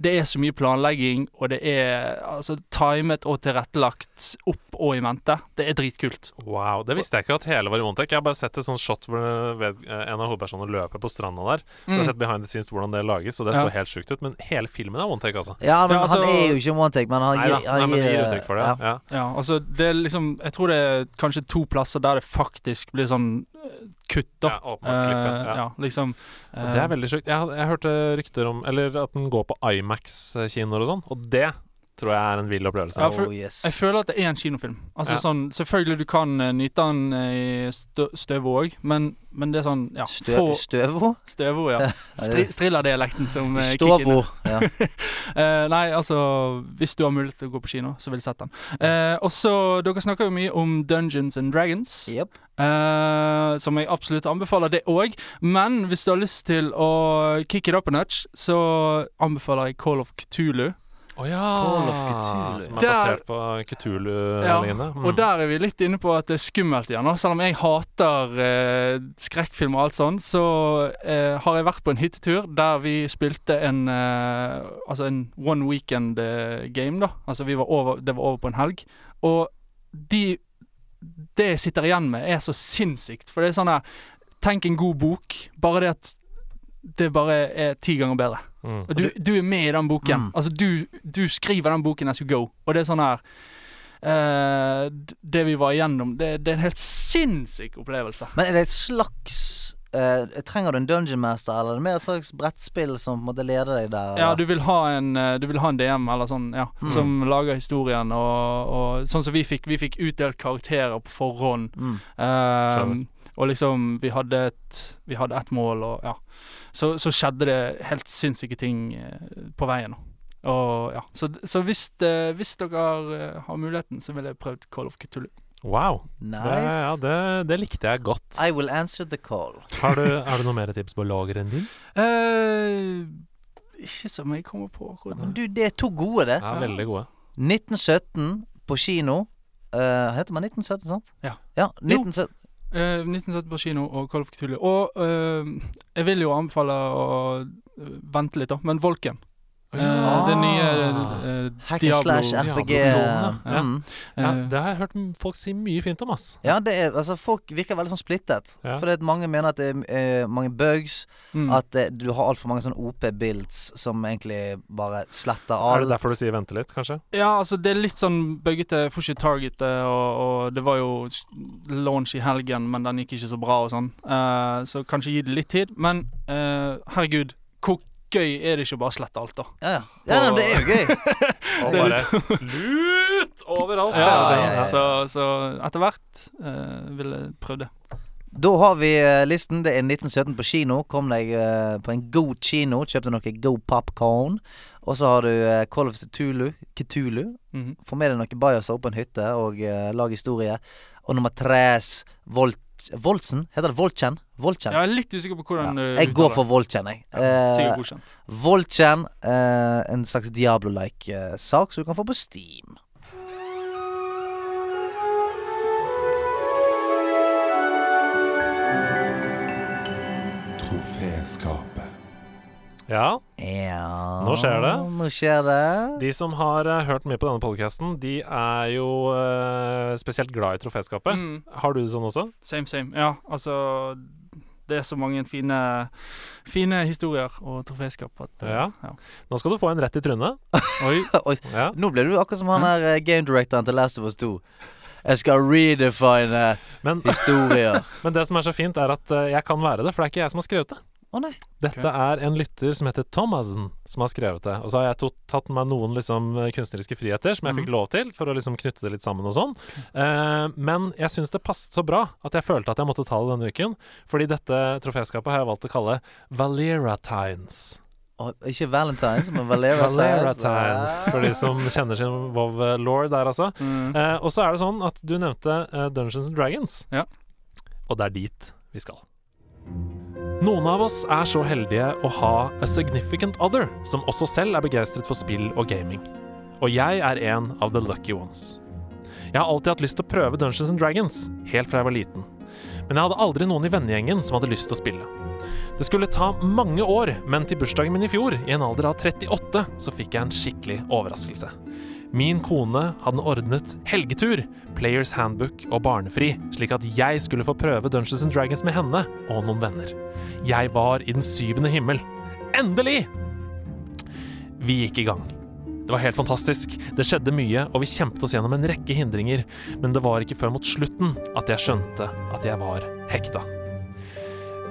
det er så mye planlegging, og det er altså timet og tilrettelagt opp og i mente. Det er dritkult. Wow, Det visste jeg ikke at hele var i take. Jeg har bare sett et sånt shot hvor eh, en av hovedpersonene løper på stranda der. Så jeg har Mm. sett behind the scenes hvordan det lages, og det Ja. så helt sjukt ut. Men hele filmen er take, altså. Ja, men Ja, altså- han er jo ikke Montec, men han Nei men gir eh, uttrykk for det. ja. Ja. Ja, altså det er liksom Jeg tror det er kanskje to plasser der det faktisk blir sånn eh, kutt, da. Ja, åpenbart klippet, ja. ja, liksom Det er veldig sjukt. Jeg, jeg hørte rykter om Eller at den går på Imax-kinoer og sånn, og det tror jeg er en vill opplevelse. Ja, for- Oh, yes. Jeg føler at det er en kinofilm. Altså Ja. sånn Selvfølgelig du kan uh, nyte den eh, i stø støv òg, men, men det er sånn Ja, Stø, støvo? støvo, ja. Stri Strilla-dialekten som uh, kicker Stovo. inn. Ja. uh, nei, altså Hvis du har mulighet til å gå på kino, så vil jeg sette den. Uh, og så Dere snakker jo mye om Dungeons and Dragons. Yep. Uh, som jeg absolutt anbefaler det òg. Men hvis du har lyst til å kick it up a notch, så anbefaler jeg Call of Cthulhu. Å ja! Call of Cthulhu. Som er basert på Cthulhu-lignende. Mm. Og der er vi litt inne på at det er skummelt igjen. Selv om jeg hater eh, skrekkfilm og alt sånt, så eh, har jeg vært på en hyttetur der vi spilte en eh, Altså en one weekend eh, game, da. Altså vi var over, det var over på en helg. Og de Det jeg sitter igjen med, er så sinnssykt. For det er sånn her Tenk en god bok. Bare det at det bare er ti ganger bedre. Mm. Og du, du er med i den boken. Mm. Altså, du, du skriver den boken as you go. Og det er sånn her uh, Det vi var igjennom, det, det er en helt sinnssyk opplevelse. Men er det et slags uh, Trenger du en dungeon master, eller er det mer et slags brettspill som på en måte leder deg der? Ja, du vil ha en, eh, du vil ha en DM eller sånn, ja, Mm. som lager historien, og, og sånn som vi fikk. Vi fikk utdelt karakterer på forhånd. Mm. Eh, og liksom, vi hadde et Vi hadde et mål, og ja. Så, så skjedde det helt sinnssyke ting eh, på veien. Og ja, Så, så hvis, eh, hvis dere eh, har muligheten, så ville jeg prøvd Call of Cthulhu. Wow. Nice. Det, ja, det, det likte jeg godt. I will answer the call. Har du, er det noe mer tips på lageren din? Uh, ikke som jeg kommer på Men du, det er to gode, det. Ja, veldig gode. 1917 på kino. Uh, heter man 1917, sant? Ja. ja 1917. Eh, 1970 på kino og Kolf of Og uh, jeg vil jo anbefale å eh, vente litt, da. Men Volken. Eh, det nye uh, Hack and Diablo. slash RPG. Diablo-klonen, ja. Mm. Ja, eh, det har jeg hørt folk si mye fint om, ass. Ja, det er, altså folk virker veldig sånn splittet. Ja. Fordi mange mener at det er uh, mange bugs. mm. At uh, du har altfor mange sånne OP-builds som egentlig bare sletter alt. Er det derfor du sier vente litt, kanskje? Ja, altså det er litt sånn buggete. Får ikke targetet, og, og det var jo launch i helgen, men den gikk ikke så bra og sånn. Eh, så kanskje gi det litt tid. Men eh, herregud, hvor gøy er det ikke å bare slette alt, da? Ja, ja. ja nei, men det er jo gøy. Og Det er bare lut overalt. Ja, ja, ja. Så, så etter hvert uh, vil jeg prøve det. Da har vi eh, listen. Det er 1917 på kino. Kom deg uh, på en god kino. Kjøpte noe god popcorn. Og så har du uh, Call of Cthulhu. Cthulhu. -hmm. Få med deg noen bajaser opp på en hytte og uh, lag historie. Og nummer tres Volt... Voltsen? Heter det Voltchen? Voltchen? Jeg er litt usikker på hvordan Ja, du jeg går for Voltchen, jeg. Sikkert Eh. Voltchen, eh, en slags Diablo-like eh, sak som du kan få på Steam. Troféskapet. Ja, Ja Nå skjer det. Nå skjer det. De som har uh, hørt mye på denne podcasten, de er jo uh, spesielt glad i troféskapet. Mm, Har du det sånn også? same, same. Ja, altså Det er så mange fine, fine historier og troféskap at uh, Ja. Nå skal du få en rett i trynet. Oi. Oi, Ja. nå ble du akkurat som han der eh, game directoren til Last of Us 2. Jeg skal redefine Men, historier. men det som er så fint, er at jeg kan være det, for det er ikke jeg som har skrevet det. Å nei. Dette er en lytter som heter Thomassen, som har skrevet det. Og så har jeg to tatt meg noen liksom, kunstneriske friheter som jeg fikk lov til, for å liksom knytte det litt sammen og sånn. Eh, men jeg syns det passet så bra at jeg følte at jeg måtte ta det denne uken. Fordi dette troféskapet har jeg valgt å kalle Valeratines. Å, ikke Valentines, men Valera Valeratines, for de som kjenner sin Vov-law der, altså. Mm. Eh, og så er det sånn at du nevnte eh, Dungeons and Dragons. Ja. Og det er dit vi skal. Noen av oss er så heldige å ha a significant other, som også selv er begeistret for spill og gaming. Og jeg er en av the lucky ones. Jeg har alltid hatt lyst til å prøve Dungeons and Dragons, helt fra jeg var liten. Men jeg hadde aldri noen i vennegjengen som hadde lyst til å spille. Det skulle ta mange år, men til bursdagen min i fjor, i en alder av 38, så fikk jeg en skikkelig overraskelse. Min kone hadde ordnet helgetur, Players Handbook og barnefri, slik at jeg skulle få prøve Dungeons and Dragons med henne og noen venner. Jeg var i den syvende himmel. Endelig! Vi gikk i gang. Det var helt fantastisk. Det skjedde mye, og vi kjempet oss gjennom en rekke hindringer, men det var ikke før mot slutten at jeg skjønte at jeg var hekta.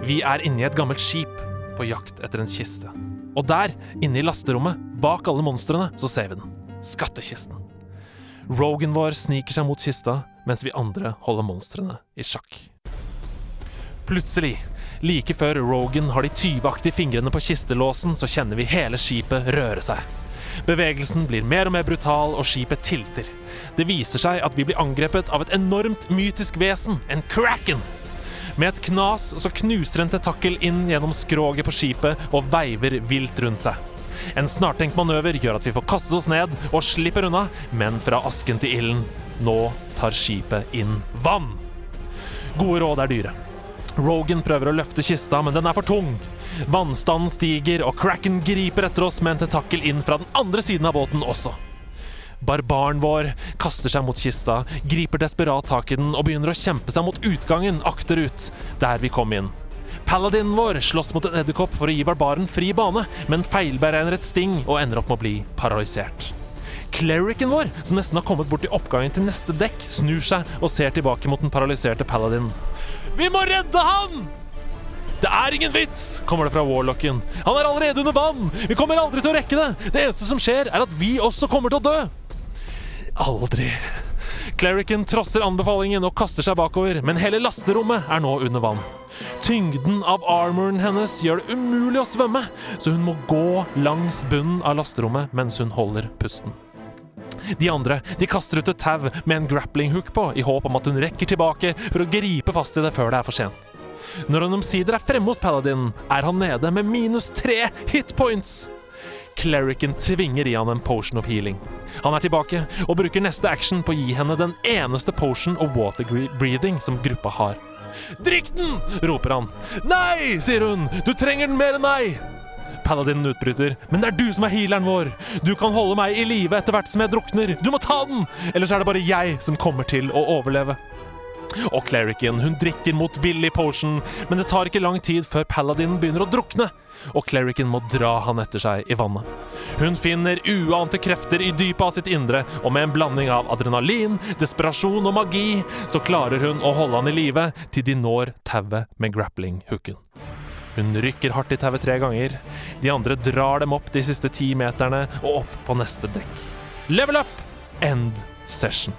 Vi er inne i et gammelt skip på jakt etter en kiste. Og der, inne i lasterommet, bak alle monstrene, så ser vi den. Skattkisten. Rogan vår sniker seg mot kista, mens vi andre holder monstrene i sjakk. Plutselig, like før Rogan har de tyveaktige fingrene på kistelåsen, så kjenner vi hele skipet røre seg. Bevegelsen blir mer og mer brutal, og skipet tilter. Det viser seg at vi blir angrepet av et enormt mytisk vesen, en kraken. Med et knas så knuser en tentakkel inn gjennom skroget på skipet og veiver vilt rundt seg. En snartenkt manøver gjør at vi får kastet oss ned og slipper unna, men fra asken til ilden, nå tar skipet inn vann. Gode råd er dyre. Rogan prøver å løfte kista, men den er for tung. Vannstanden stiger, og Kraken griper etter oss med en tentakkel inn fra den andre siden av båten også. Barbaren vår kaster seg mot kista, griper desperat tak i den og begynner å kjempe seg mot utgangen akterut, der vi kom inn. Paladinen vår slåss mot en edderkopp for å gi barbaren fri bane, men feilberegner et sting og ender opp med å bli paralysert. Clericen vår, som nesten har kommet bort i oppgangen til neste dekk, snur seg og ser tilbake mot den paralyserte Paladin. Vi må redde han! Det er ingen vits, kommer det fra Warlocken. Han er allerede under vann! Vi kommer aldri til å rekke det! Det eneste som skjer, er at vi også kommer til å dø! Aldri. Clericen trosser anbefalingen og kaster seg bakover, men hele lasterommet er nå under vann. Tyngden av armoren hennes gjør det umulig å svømme, så hun må gå langs bunnen av lasterommet mens hun holder pusten. De andre de kaster ut et tau med en grappling hook på, i håp om at hun rekker tilbake for å gripe fast i det før det er for sent. Når han omsider er fremme hos Paladin, er han nede med minus tre hitpoints. Clericen tvinger i han en potion of healing. Han er tilbake og bruker neste action på å gi henne den eneste potion of water breathing som gruppa har. Drikk den! roper han. Nei, sier hun. Du trenger den mer enn meg. paladinen utbryter. Men det er du som er healeren vår! Du kan holde meg i live etter hvert som jeg drukner! Du må ta den! Ellers er det bare jeg som kommer til å overleve. Og clericen hun drikker motvillig potion, men det tar ikke lang tid før paladinen begynner å drukne. Og clericen må dra han etter seg i vannet. Hun finner uante krefter i dypet av sitt indre, og med en blanding av adrenalin, desperasjon og magi, så klarer hun å holde han i live til de når tauet med grappling-hooken. Hun rykker hardt i tauet tre ganger. De andre drar dem opp de siste ti meterne og opp på neste dekk. Level up! End session.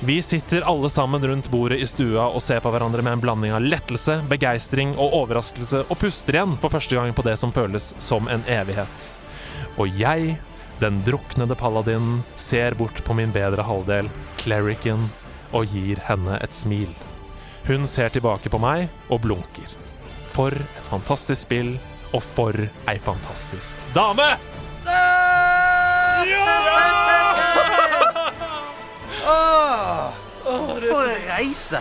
Vi sitter alle sammen rundt bordet i stua og ser på hverandre med en blanding av lettelse, begeistring og overraskelse, og puster igjen for første gang på det som føles som en evighet. Og jeg, den druknede paladinen, ser bort på min bedre halvdel, clericen, og gir henne et smil. Hun ser tilbake på meg og blunker. For et fantastisk spill, og for ei fantastisk dame! Åh, for en reise!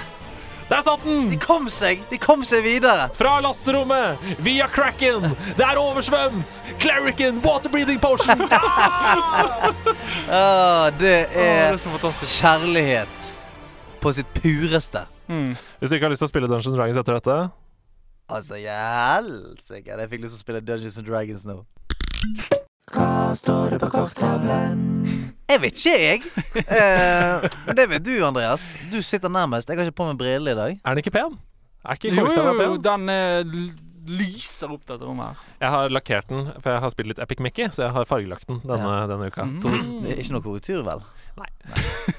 Der satt den! De kom seg! De kom seg videre! Fra lasterommet, via cracken, det er oversvømt! Clericen, water breathing potion! Ah, det det er er så fantastisk. kjærlighet på sitt pureste. Mm. Hvis du ikke har lyst til å spille Dungeons Dragons etter dette Altså, helsike. Jeg fikk lyst til å spille Dungeons and Dragons nå. Jeg vet ikke, jeg. Eh, men det vet du, Andreas. Du sitter nærmest. Jeg har ikke på meg briller i dag. Er den ikke pen? Er ikke Jo, korktavla jo, pen? den eh, lyser opp dette rommet her. Jeg har lakkert den, for jeg har spilt litt Epic Mickey, så jeg har fargelagt den denne, denne uka. Mhm. To- Det er ikke noe korrektur, vel?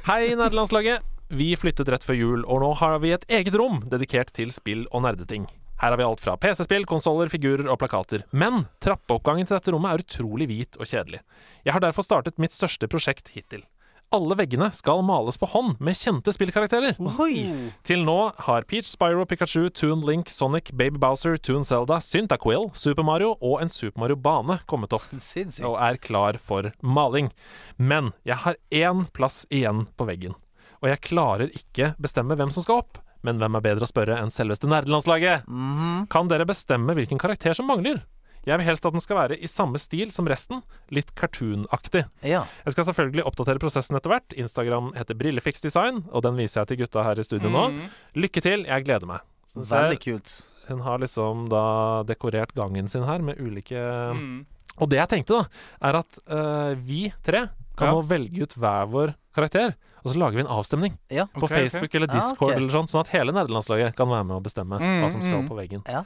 Hei, nerdelandslaget! Vi flyttet rett før jul, og nå har vi et eget rom dedikert til spill og nerdeting. Her har vi alt fra PC-spill, konsoller, figurer og plakater. Men trappeoppgangen til dette rommet er utrolig hvit og kjedelig. Jeg har derfor startet mitt største prosjekt hittil. Alle veggene skal males på hånd med kjente spillkarakterer. Oi! Til nå har Peach, Spyro, Pikachu, Toon Link, Sonic, Baby Bowser, Toon Zelda, Syntaquil, Super Mario og en Super Mario-bane kommet opp Sinnssykt. og er klar for maling. Men jeg har én plass igjen på veggen, og jeg klarer ikke bestemme hvem som skal opp. Men hvem er bedre å spørre enn selveste nerdelandslaget? Mhm. Kan dere bestemme hvilken karakter som mangler? Jeg vil helst at den skal være i samme stil som resten, litt cartoon-aktig. Ja. Jeg skal selvfølgelig oppdatere prosessen etter hvert. Instagram heter Brillefiksdesign, og den viser jeg til gutta her i studio nå. Mm. Lykke til, jeg gleder meg. Så Veldig kult. hun har liksom da dekorert gangen sin her med ulike Mm. Og det jeg tenkte, da, er at uh, vi tre kan Ja. nå velge ut hver vår karakter, og så lager vi en avstemning Ja. på okay, Facebook Facebook eller Discord, Discord, okay. eller sånn, sånn at hele nerdelandslaget kan være med og bestemme Mm, hva som skal mm. på veggen. Ja.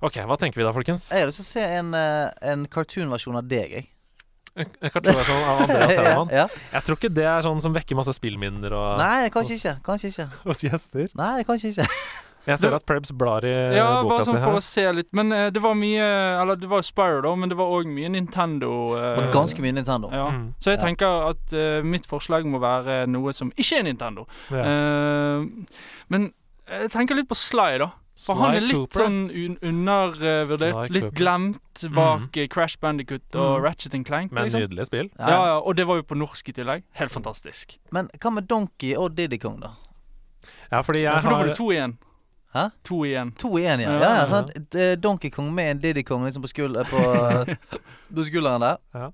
OK, hva tenker vi da, folkens? Jeg har lyst til å se en, eh, en cartoon-versjon av deg, jeg. En en kartonversjon av Andreas Herman. ja. Jeg tror ikke det er sånn som vekker masse spillminner og, Nei, kanskje ikke. Kanskje ikke. hos gjester. Nei, kanskje ikke. Jeg ser at Prebz blar i Ja, boka bare si sånn for å se litt. Men uh, det var mye Eller det var Spyro, da, men det var òg mye Nintendo. Uh, ganske mye Nintendo. Ja. Mm. Så jeg Ja. tenker at uh, mitt forslag må være noe som ikke er Nintendo. Ja. Eh, men jeg tenker litt på Sly, da. For han er litt Cooper. sånn un undervurdert. Litt Cooper. glemt bak mm. Crash Bandicut og Mm. Ratchet and Clank. Men Liksom. nydelig spill. Ja. Ja, ja, og det var jo på norsk i tillegg. Helt fantastisk. Men hva med Donkey og Diddy Kong, da? Ja, fordi jeg Ja, for da var det to igjen. Hæ? To igjen. To i én, ja. Ja, ja, ja ja. sant? Eh, Donkey Kong med en Diddy Kong liksom på, skul eh, på, på skulderen der.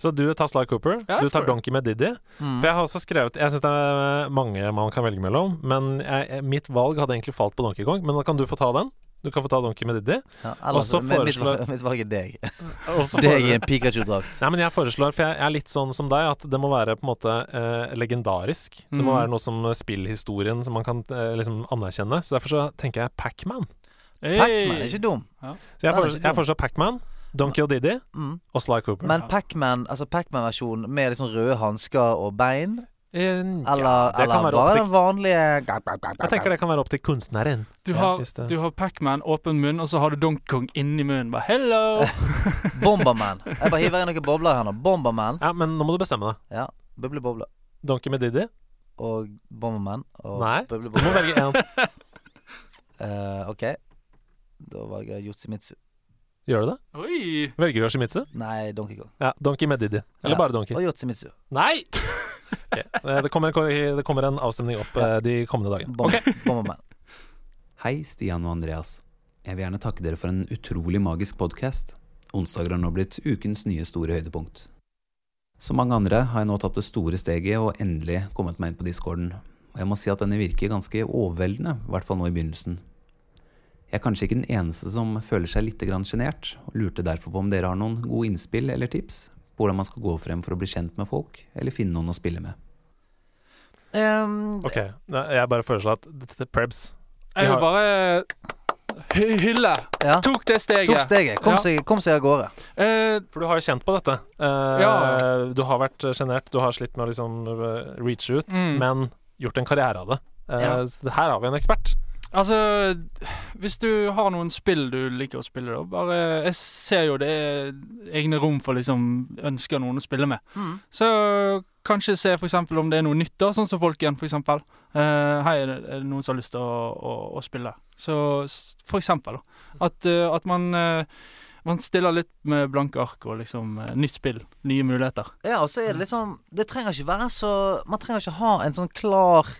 Så du tar Sly Cooper, Ja, du tar. Donkey med Diddy. Mm. For jeg har også skrevet Jeg syns det er mange man kan velge mellom, men jeg, mitt valg hadde egentlig falt på Donkey Kong. Men da kan du få ta den. Du kan få ta Donkey med Diddy. Ja, mitt, mitt, foreslår- valg- mitt valg er deg. Deg i en Pikachu-drakt. Nei, men jeg foreslår, for jeg er litt sånn som deg, at det må være på en måte eh, legendarisk. Det må Mhm. være noe som spillhistorien som man kan eh, liksom anerkjenne. Så derfor så tenker jeg Pac-Man. Pac-Man er ikke dum. Så jeg, foreslår, ikke jeg foreslår Pac-Man, Donkey og Diddy Mm. og Sly Cooper. Men Pac-Man, altså Pac-Man-versjon med liksom røde hansker og bein? Eh, Eller, ja, eller bare den vanlige Jeg tenker det kan være opp til kunstneren. Du har, ja, du har Pac-Man, åpen munn, og så har du Donkey Kong inni munnen. Bare hello! Bomberman. Jeg bare hiver inn noen bobler her nå. Bomberman. Ja, men nå må du bestemme deg. Ja. Buble boble. Donkey med Diddy? Og Bomberman. Og Nei. Du må velge én. uh, OK. Da valger jeg Yotsimitsu Gjør du det? Oi! Velger du Yoshimitsu? Nei, Donkey Kong. Ja, Donkey med Diddy. Eller Ja. bare Donkey? Og Yotsimitsu Nei! Ok, eh, Det, kommer, det kommer en avstemning opp eh, de kommende dagene. Okay. Hei, Stian og Andreas. Jeg vil gjerne takke dere for en utrolig magisk podkast. Onsdager har nå blitt ukens nye store høydepunkt. Som mange andre har jeg nå tatt det store steget og endelig kommet meg inn på discorden. Og jeg må si at denne virker ganske overveldende, i hvert fall nå i begynnelsen. Jeg er kanskje ikke den eneste som føler seg litt sjenert, og lurte derfor på om dere har noen gode innspill eller tips på hvordan man skal gå frem for å bli kjent med folk, eller finne noen å spille med. Um, OK. Jeg bare foreslår at dette er Prebz. Jeg vil bare hy hylle. ja. Tok det steget. Tok steget. Kom, Ja. seg, kom seg av gårde. Uh, For du har jo kjent på dette. Uh, Ja. Du har vært sjenert, du har slitt med å liksom eh, reach ut, Mm. men gjort en karriere av det. Uh, Ja. så her har vi en ekspert. Altså Hvis du har noen spill du liker å spille, da bare Jeg ser jo det er egne rom for liksom ønsker noen å spille med. Mm. Så kanskje se for eksempel om det er noe nytt, da, sånn som folk for eksempel. Uh, hei, er det, noen som har lyst til å, å, å spille? Så for eksempel, da. At, uh, at man uh, man stiller litt med blanke ark og liksom eh, nytt spill, nye muligheter. Ja, og så er det liksom Det trenger ikke være så Man trenger ikke ha en sånn klar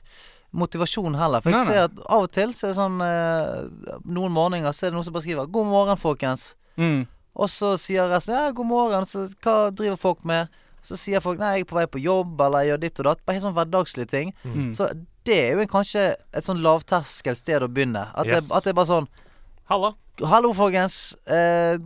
motivasjon heller. For jeg Nei, nei. ser at av og til så er det sånn eh, Noen morgener så er det noen som bare skriver 'God morgen, folkens'. Mm. Og så sier resten 'Ja, god morgen'. Så hva driver folk med? Så sier folk 'Nei, jeg er på vei på jobb', eller 'jeg gjør ditt og datt'. Bare helt sånn hverdagslige ting. Mm. Så det er jo en, kanskje et sånn lavterskelsted å begynne. At, Yes. det, at det er bare sånn Halla. 'Hallo, folkens. Eh,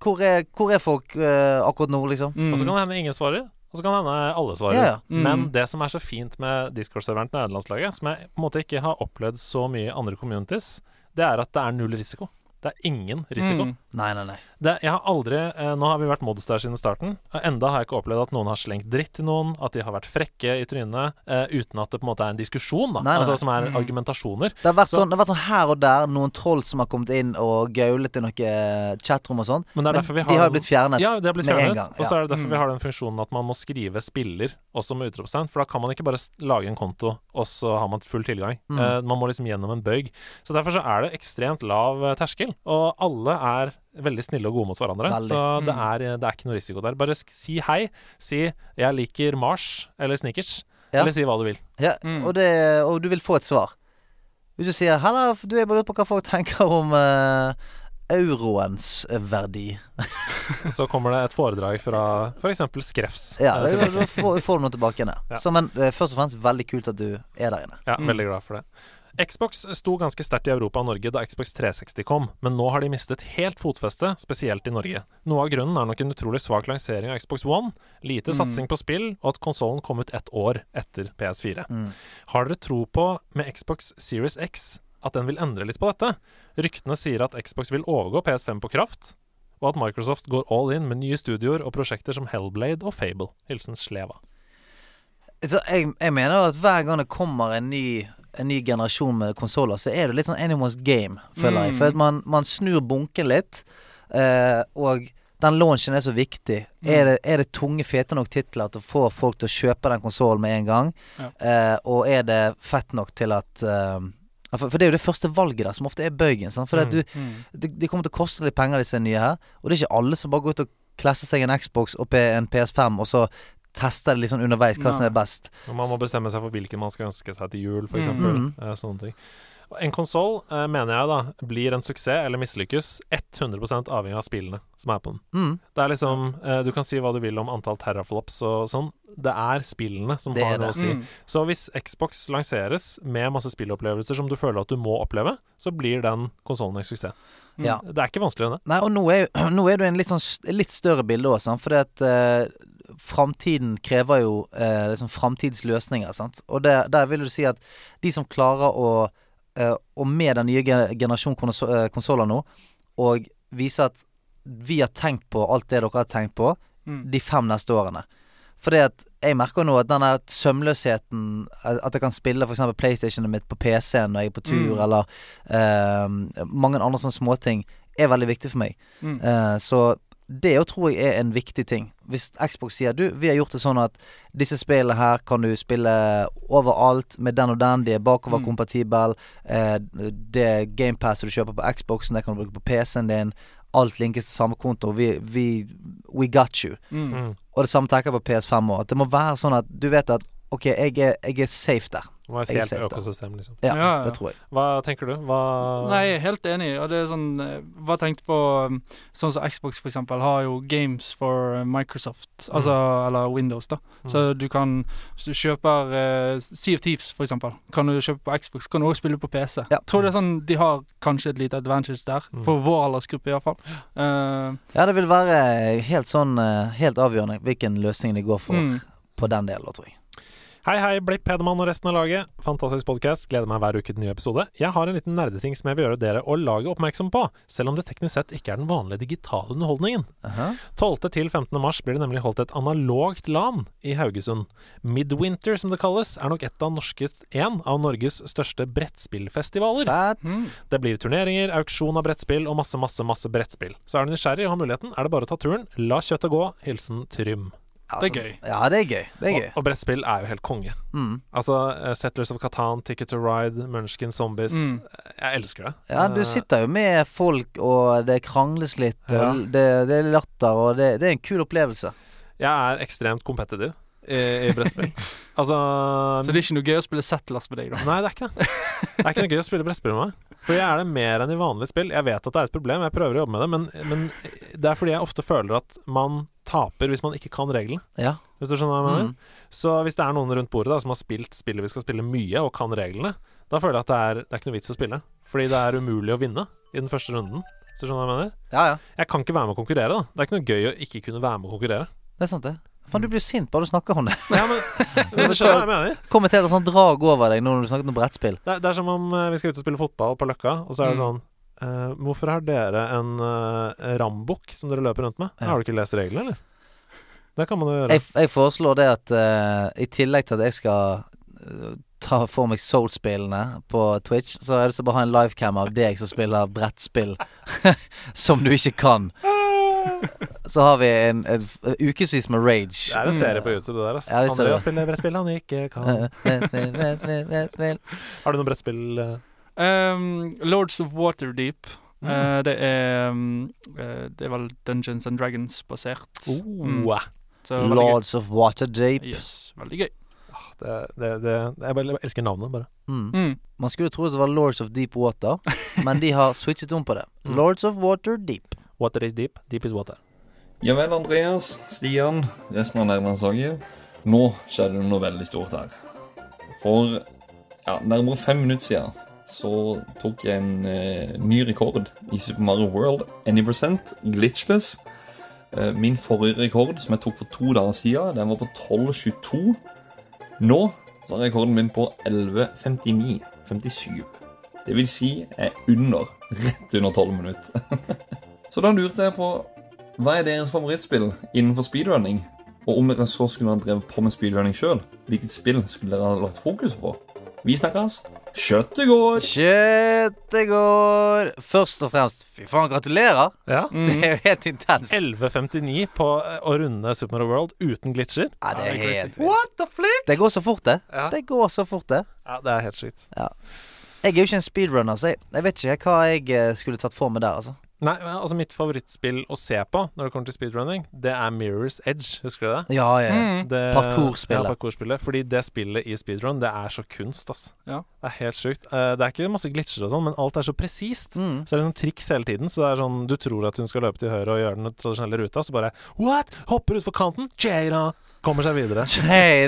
hvor, er, hvor er folk eh, akkurat nå', liksom? Mm. Og så kan det hende ingen svarer, og så kan det hende alle svarer. Ja, ja. Mm. Men det som er så fint med Discord-serveren til nederlandslaget, som jeg på en måte ikke har opplevd så mye i andre communities, det er at det er null risiko. Det er ingen risiko. Mm. Nei, nei, nei. Det, jeg har aldri eh, Nå har vi vært mods der siden starten. og Enda har jeg ikke opplevd at noen har slengt dritt til noen, at de har vært frekke i trynet, eh, uten at det på en måte er en diskusjon, da. Nei, nei. Altså som er Mm. argumentasjoner. Det har, vært Så- sånn, det har vært sånn her og der noen troll som har kommet inn og gaulet i noe eh, chatrom og sånn. Men det er Men vi de har har jo blitt fjernet. Ja, det har blitt med en fjernet. gang, Og så er det derfor Mm. vi har den funksjonen at man må skrive spiller også med utropstegn. For da kan man ikke bare lage en konto, og så har man full tilgang. Mm. Eh, man må liksom gjennom en bøyg. Så derfor så er det ekstremt lav eh, terskel. Og alle er veldig snille og gode mot hverandre. Veldig. Så det Mm. er, det er ikke noe risiko der. Bare si hei. Si 'jeg liker Mars' eller Snickers. Ja. Eller si hva du vil. Ja, Mm. og, det, og du vil få et svar. Hvis du sier 'Halla, du er bare lurt på hva folk tenker om uh, euroens verdi'. Så kommer det et foredrag fra f.eks. Skrefs. Ja, eh, da, får, får du noe tilbake igjen. Ja. Så, men eh, først og fremst veldig kult at du er der inne. Ja, Mm. veldig glad for det. Xbox sto ganske sterkt i Europa og Norge da Xbox 360 kom, men nå har de mistet helt fotfeste, spesielt i Norge. Noe av grunnen er nok en utrolig svak lansering av Xbox One, lite Mm. satsing på spill, og at konsollen kom ut ett år etter PS4. Mm. Har dere tro på, med Xbox Series X, at den vil endre litt på dette? Ryktene sier at Xbox vil overgå PS5 på kraft, og at Microsoft går all in med nye studioer og prosjekter som Hellblade og Fable. Hilsen Sleva. Jeg, jeg mener at hver gang det kommer en ny, en ny generasjon med konsoller, så er det litt sånn anyone's game, føler jeg. Mm. For at man, man snur bunken litt, eh, og den launchen er så viktig. Mm. Er, det, er det tunge, fete nok titler til å få folk til å kjøpe den konsollen med en gang? Ja. Eh, og er det fett nok til at eh, for, for det er jo det første valget der, som ofte er bøygen. Sant? For Mm. du, de, det, de kommer til å koste litt penger, disse nye her. Og det er ikke alle som bare går ut og klesser seg en Xbox og en PS5, og så tester det litt sånn underveis hva som er best. Og man må bestemme seg for hvilken man skal ønske seg til jul, f.eks. Mm. Mm. Eh, sånne ting. En konsoll eh, mener jeg da blir en suksess eller mislykkes 100% avhengig av spillene som er på den. Mm. Det er liksom eh, Du kan si hva du vil om antall terraflops og sånn. Det er spillene som Det har noe å si. Mm. Så hvis Xbox lanseres med masse spillopplevelser som du føler at du må oppleve, så blir den konsollen en suksess. Ja. Det er ikke vanskeligere enn det. Nei, og nå er, nå er det en litt, sånn, litt større bilde òg, sant. Fordi at eh, framtiden krever jo eh, liksom framtidsløsninger, sant. Og det, der vil du si at de som klarer å eh, Og med den nye generasjon eh, konsoller nå, og vise at vi har tenkt på alt det dere har tenkt på Mm. de fem neste årene. Fordi at jeg merker nå at den der sømløsheten At jeg kan spille f.eks. PlayStationet mitt på PC-en når jeg er på tur, Mm. eller eh, mange andre sånne småting, er veldig viktig for meg. Mm. Eh, så det òg tror jeg er en viktig ting. Hvis Xbox sier du, vi har gjort det sånn at disse spillene her kan du spille overalt med den og den, de er bakoverkompatible. Eh, det GamePasset du kjøper på Xboxen, det kan du bruke på PC-en din. Alt linkes til samme konto. Vi, vi We got you. Mm. Mm. Og det samme tenker jeg på PS5 òg. At det må være sånn at du vet at OK, jeg er, jeg er safe der. Det var et helt økosystem, liksom. Ja, Ja, ja. det tror jeg. Hva tenker du? Hva Nei, jeg er helt enig. Og det er sånn Hva tenkte tenkt på um, Sånn som Xbox, for eksempel, har jo games for uh, Microsoft. Altså Eller Windows, da. Mm. Så du kan Hvis du kjøper uh, Sea of Thieves, for eksempel, kan du kjøpe på Xbox. Kan du også spille på PC. Ja. Tror det er sånn De har kanskje et lite advantage der. Mm. For vår aldersgruppe, iallfall. Uh, Ja, det vil være helt sånn eh, Helt avgjørende hvilken løsning de går for mm. på den delen, tror jeg. Hei, hei, Blipp, Hedemann og resten av laget. Fantastisk podkast. Gleder meg hver uke til ny episode. Jeg har en liten nerdeting som jeg vil gjøre dere og laget oppmerksom på, selv om det teknisk sett ikke er den vanlige digitale underholdningen. Aha. 12. til 15. mars blir det nemlig holdt et analogt LAN i Haugesund. Midwinter, som det kalles, er nok et av norske, en av Norges største brettspillfestivaler. Fett. Mm. Det blir turneringer, auksjon av brettspill og masse, masse, masse brettspill. Så er du nysgjerrig og har muligheten, er det bare å ta turen. La kjøttet gå. Hilsen Trym. Altså, Det er gøy. Ja, det er gøy. Det er gøy. Og, og brettspill er jo helt konge. Mm. Altså eh, Settlers of Catan, Ticket to Ride, Munchkin Zombies. Mm. Jeg elsker det. Ja, du Eh, sitter jo med folk, og det krangles litt, og det, det er latter, og det, det er en kul opplevelse. Jeg er ekstremt competitive i, i brettspill. altså Så det er ikke noe gøy å spille Settlers med deg, da? Nei, det er ikke det. Det er ikke noe gøy å spille brettspill med meg. For jeg er det mer enn i vanlige spill. Jeg vet at det er et problem, jeg prøver å jobbe med det, men, men det er fordi jeg ofte føler at man taper hvis man ikke kan reglene. Ja. Hvis du skjønner hva jeg mener? Mm. Så hvis det er noen rundt bordet da som har spilt spillet vi skal spille mye, og kan reglene, da føler jeg at det er, det er ikke noe vits å spille. Fordi det er umulig å vinne i den første runden. Hvis du skjønner hva jeg mener? ja, ja. Jeg kan ikke være med å konkurrere, da. Det er ikke noe gøy å ikke kunne være med å konkurrere. Det er sant, det. Faen, du blir jo sint bare du snakker om det. Ja, men, men du skjønner hva jeg mener? Et sånt drag over deg når du snakker om brettspill. Det er, det er som om eh, vi skal ut og spille fotball på Løkka, og så er det Mm. sånn eh, Hvorfor har dere en uh, rambukk som dere løper rundt med? Ja. Har du ikke lest reglene, eller? Det kan man jo gjøre. Jeg, jeg foreslår det at eh, i tillegg til at jeg skal eh, ta for meg Soul-spillene på Twitch, så har det så bare å ha en livecam av deg som spiller brettspill som du ikke kan. Så har vi en, en, en ukevis med rage. Det er en serie på YouTube, det der. ass. Ja, visst Andrea det. Spiller brettspill han ikke kan. Brettspill, brettspill, brettspill. Har du noe brettspill eh? Um, Lords of Waterdeep. Mm. Eh, det er um, eh, Det er vel Dungeons and Dragons-basert. Mm. Oh, Så veldig gøy. Lords of Waterdeep. Yes, veldig gøy. det, det, det, jeg bare elsker navnet, bare. Mm. Mm. Man skulle tro det var Lords of Deep Water, men de har switchet om på det. Mm. Lords of Water Deep. Water is deep, deep is water. Ja vel, Andreas, Stian, resten av nærlandslaget. Nå skjedde det noe veldig stort her. For ja, nærmere fem minutter siden så tok jeg en eh, ny rekord i Super Mario World. Any percent, glitchless. Eh, min forrige rekord, som jeg tok for to dager siden, den var på 12,22. Nå så er rekorden min på 11,59. 57. Det vil si jeg er under, rett under 12 minutter. så da lurte jeg på hva er deres favorittspill innenfor speedrunning? Og om dere så skulle ha drevet på med speedrunning sjøl, hvilket spill skulle dere ha lagt fokus på? Vi snakkes. Kjøttet går! Kjøttet går! Først og fremst, fy faen, gratulerer! Ja. Det er jo helt intenst. 11.59 på eh, å runde Super Mario World uten glitcher. Ja, det er Ja, helt vilt. What the flip? Det går så fort, det. Ja. Det går så fort, det. ja, det er helt sykt. Jeg er jo ikke en speedrunner, så jeg, jeg vet ikke hva jeg eh, skulle tatt for meg der, altså. Nei, altså Mitt favorittspill å se på når det kommer til speedrunning, det er Mirror's Edge. Husker du det? Ja, ja. Mm. det Parkourspillet. Ja, parkourspillet. Fordi det spillet i speedrun, det er så kunst, ass. Ja. Det er helt sjukt. Eh, det er ikke masse glitcher og sånn, men alt er så presist. Mm. Så er det noen triks hele tiden. Så det er sånn Du tror at hun skal løpe til høyre og gjøre den tradisjonelle ruta, så bare What? Hopper utfor kanten? Jada! Kommer seg videre. Hei,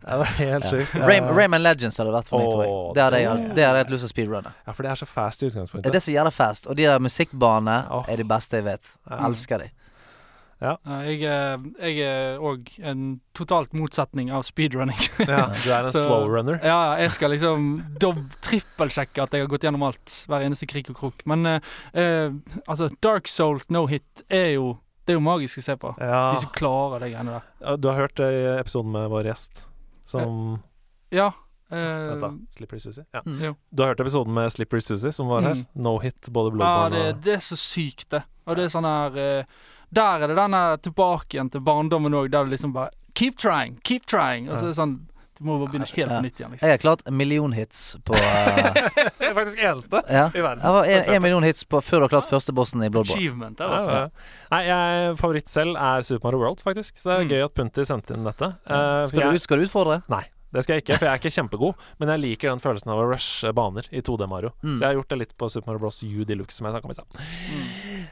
det. var er helt sjukt. Ray, Rayman Legends hadde vært for meg, tror jeg. Det hadde jeg, det- det hadde jeg hatt lyst til å speedrunne. Ja, for det er så fast i Det er utgangspunktet. det som gjør det fast. Og de der musikkbanene oh. er de beste jeg vet. Ja. Elsker de. Ja, jeg, er- jeg er òg en totalt motsetning av speedrunning. Ja, du er en Så- slow runner. Ja, jeg skal liksom trippelsjekke at jeg har gått gjennom alt. Hver eneste krik og krok. Men uh, eh, altså, Dark Souls no hit er jo Det er jo magisk å se på. Ja. De som klarer det greiene der. Ja, Du har hørt det i episoden med vår gjest, som Ja. Vent, da. eh, Slippery Susie. Ja. Mm. Du har hørt episoden med Slippery Susie, som var her? Mm. No hit, både Ja, Bloodborne det, og det er så sykt, det. Og det er sånn her uh, Der er det denne tilbake igjen til barndommen òg, der du liksom bare Keep trying, keep trying. Og så er det sånn Du må bare begynne helt Ja. på nytt igjen, liksom. Jeg har klart en million hits på uh... Er faktisk eneste Ja. i verden. Jeg var en, en million hits på før du har klart første bossen i Bloodborne. Achievement altså. ja. Nei, jeg, favoritt selv er Super Mario World, faktisk. Så det er Mm. gøy at Punti sendte inn dette. Uh, Skal du, jeg, skal du utfordre? Nei. Det skal jeg ikke, for jeg er ikke kjempegod, men jeg liker den følelsen av å rushe baner i 2D Mario. Mm. Så jeg har gjort det litt på Super Mario Bros. U Deluxe, som jeg snakka om i stad.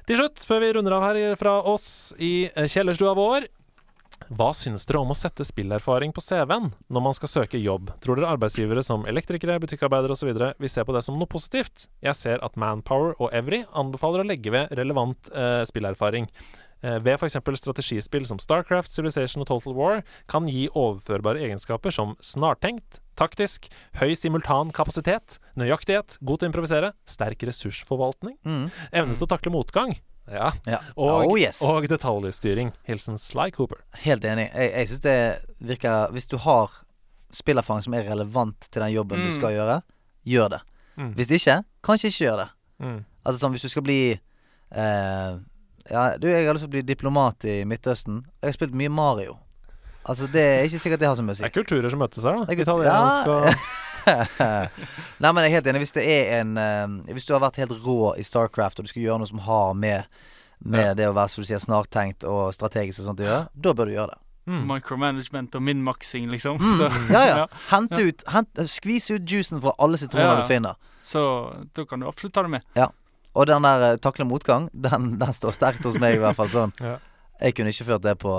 Til slutt, før vi runder av her fra oss i eh, kjellerstua vår hva syns dere om å sette spillerfaring på CV-en når man skal søke jobb? Tror dere arbeidsgivere som elektrikere, butikkarbeidere osv. vil se på det som noe positivt? Jeg ser at Manpower og Evry anbefaler å legge ved relevant eh, spillerfaring. Eh, ved f.eks. strategispill som Starcraft, Civilization og Total War kan gi overførbare egenskaper som snartenkt, taktisk, høy simultan kapasitet, nøyaktighet, god til å improvisere, sterk ressursforvaltning, Mm. evne til å takle motgang, ja, Ja. og, Oh, yes. og detaljstyring. Hilsen Sly Cooper. Helt enig. Jeg, jeg syns det virker Hvis du har spillerfang som er relevant til den jobben du Mm. skal gjøre, gjør det. Mm. Hvis ikke, kanskje ikke gjør det. Mm. Altså sånn hvis du skal bli eh, Ja, du, jeg har lyst til å bli diplomat i Midtøsten. Jeg har spilt mye Mario. Altså, det er ikke sikkert det har så mye å si. Det er kulturer som møtes her, da. Italiensk og Nei, men jeg er helt enig. Hvis det er en uh, Hvis du har vært helt rå i Starcraft, og du skal gjøre noe som har med Med Ja. det å være som du sier snartenkt og strategisk og sånt å gjøre, da bør du gjøre det. mm. Micromanagement og min-maksing, liksom. Mm. Så, Ja, ja. Ja. Hent Ja. ut hent, Skvis ut juicen fra alle sitroner Ja, ja. du finner. så da kan du absolutt ta det med. Og den der uh, takle motgang, den, den står sterkt hos meg i hvert fall. Sånn. Ja. Jeg kunne ikke ført det på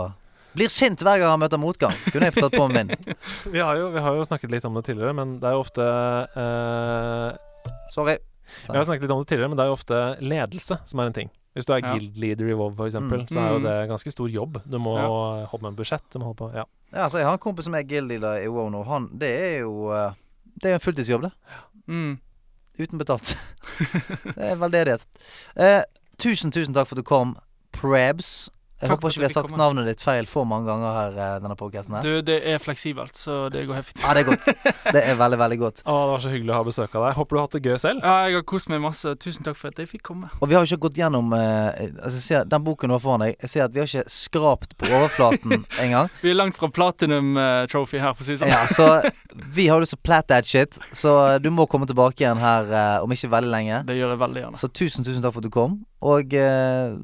Blir sint hver gang han møter motgang. Kunne jeg tatt på min. vi, har jo, vi har jo snakket litt om det tidligere, men det er jo ofte eh, Sorry. Vi har snakket litt om det tidligere, men det er jo ofte ledelse som er en ting. Hvis du er Ja. guild leader i WoW, for eksempel, Mm. så er jo Mm. det ganske stor jobb. Du må Ja. holde med en budsjett. Du må holde på Ja. Ja, altså, jeg har en kompis som er guild leader i WoW nå. Han, det er jo uh, Det er en fulltidsjobb, det. Mm. Uten betalt. det er veldedighet. Eh, tusen, tusen takk for at du kom, Prebz. Jeg Takk håper ikke vi har sagt navnet ditt feil for mange ganger her, eh, denne podcasten her. Du, det er fleksibelt, så det går helt fint. Ja, det er godt. Det er veldig, veldig godt. Å, det var så hyggelig å ha besøk av deg. Håper du har hatt det gøy selv. Ja, jeg har kost meg masse. Tusen takk for at jeg fikk komme. Og vi har jo ikke gått gjennom eh, altså, ser, Den boken du har foran deg, jeg ser at vi har ikke skrapt på overflaten engang. Vi er langt fra platinum eh, trophy her, for å si det sånn. Ja, så vi har lyst til å plat that shit, så du må komme tilbake igjen her eh, om ikke veldig lenge. Det gjør jeg veldig gjerne. Så tusen, tusen takk for at du kom, og eh,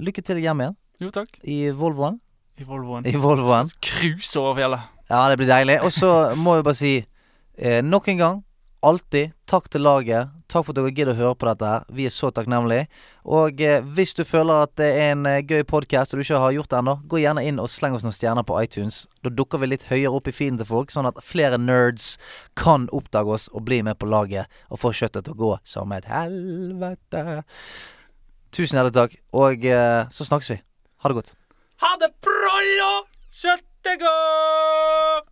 lykke til hjem igjen Jo, takk. i Volvoen. I Volvoen. I Volvoen. Cruise over fjellet. Ja, det blir deilig. Og så må vi bare si eh, nok en gang, alltid takk til laget. Takk for at dere gidder å høre på dette her. Vi er så takknemlige. Og eh, hvis du føler at det er en eh, gøy podkast og du ikke har gjort det ennå, gå gjerne inn og sleng oss noen stjerner på iTunes. Da dukker vi litt høyere opp i feeden til folk, sånn at flere nerds kan oppdage oss og bli med på laget og få kjøttet til å gå som et helvete. Tusen hjertelig takk, og eh, så snakkes vi. Ha det godt. Ha det, prollo! Kjøttet går!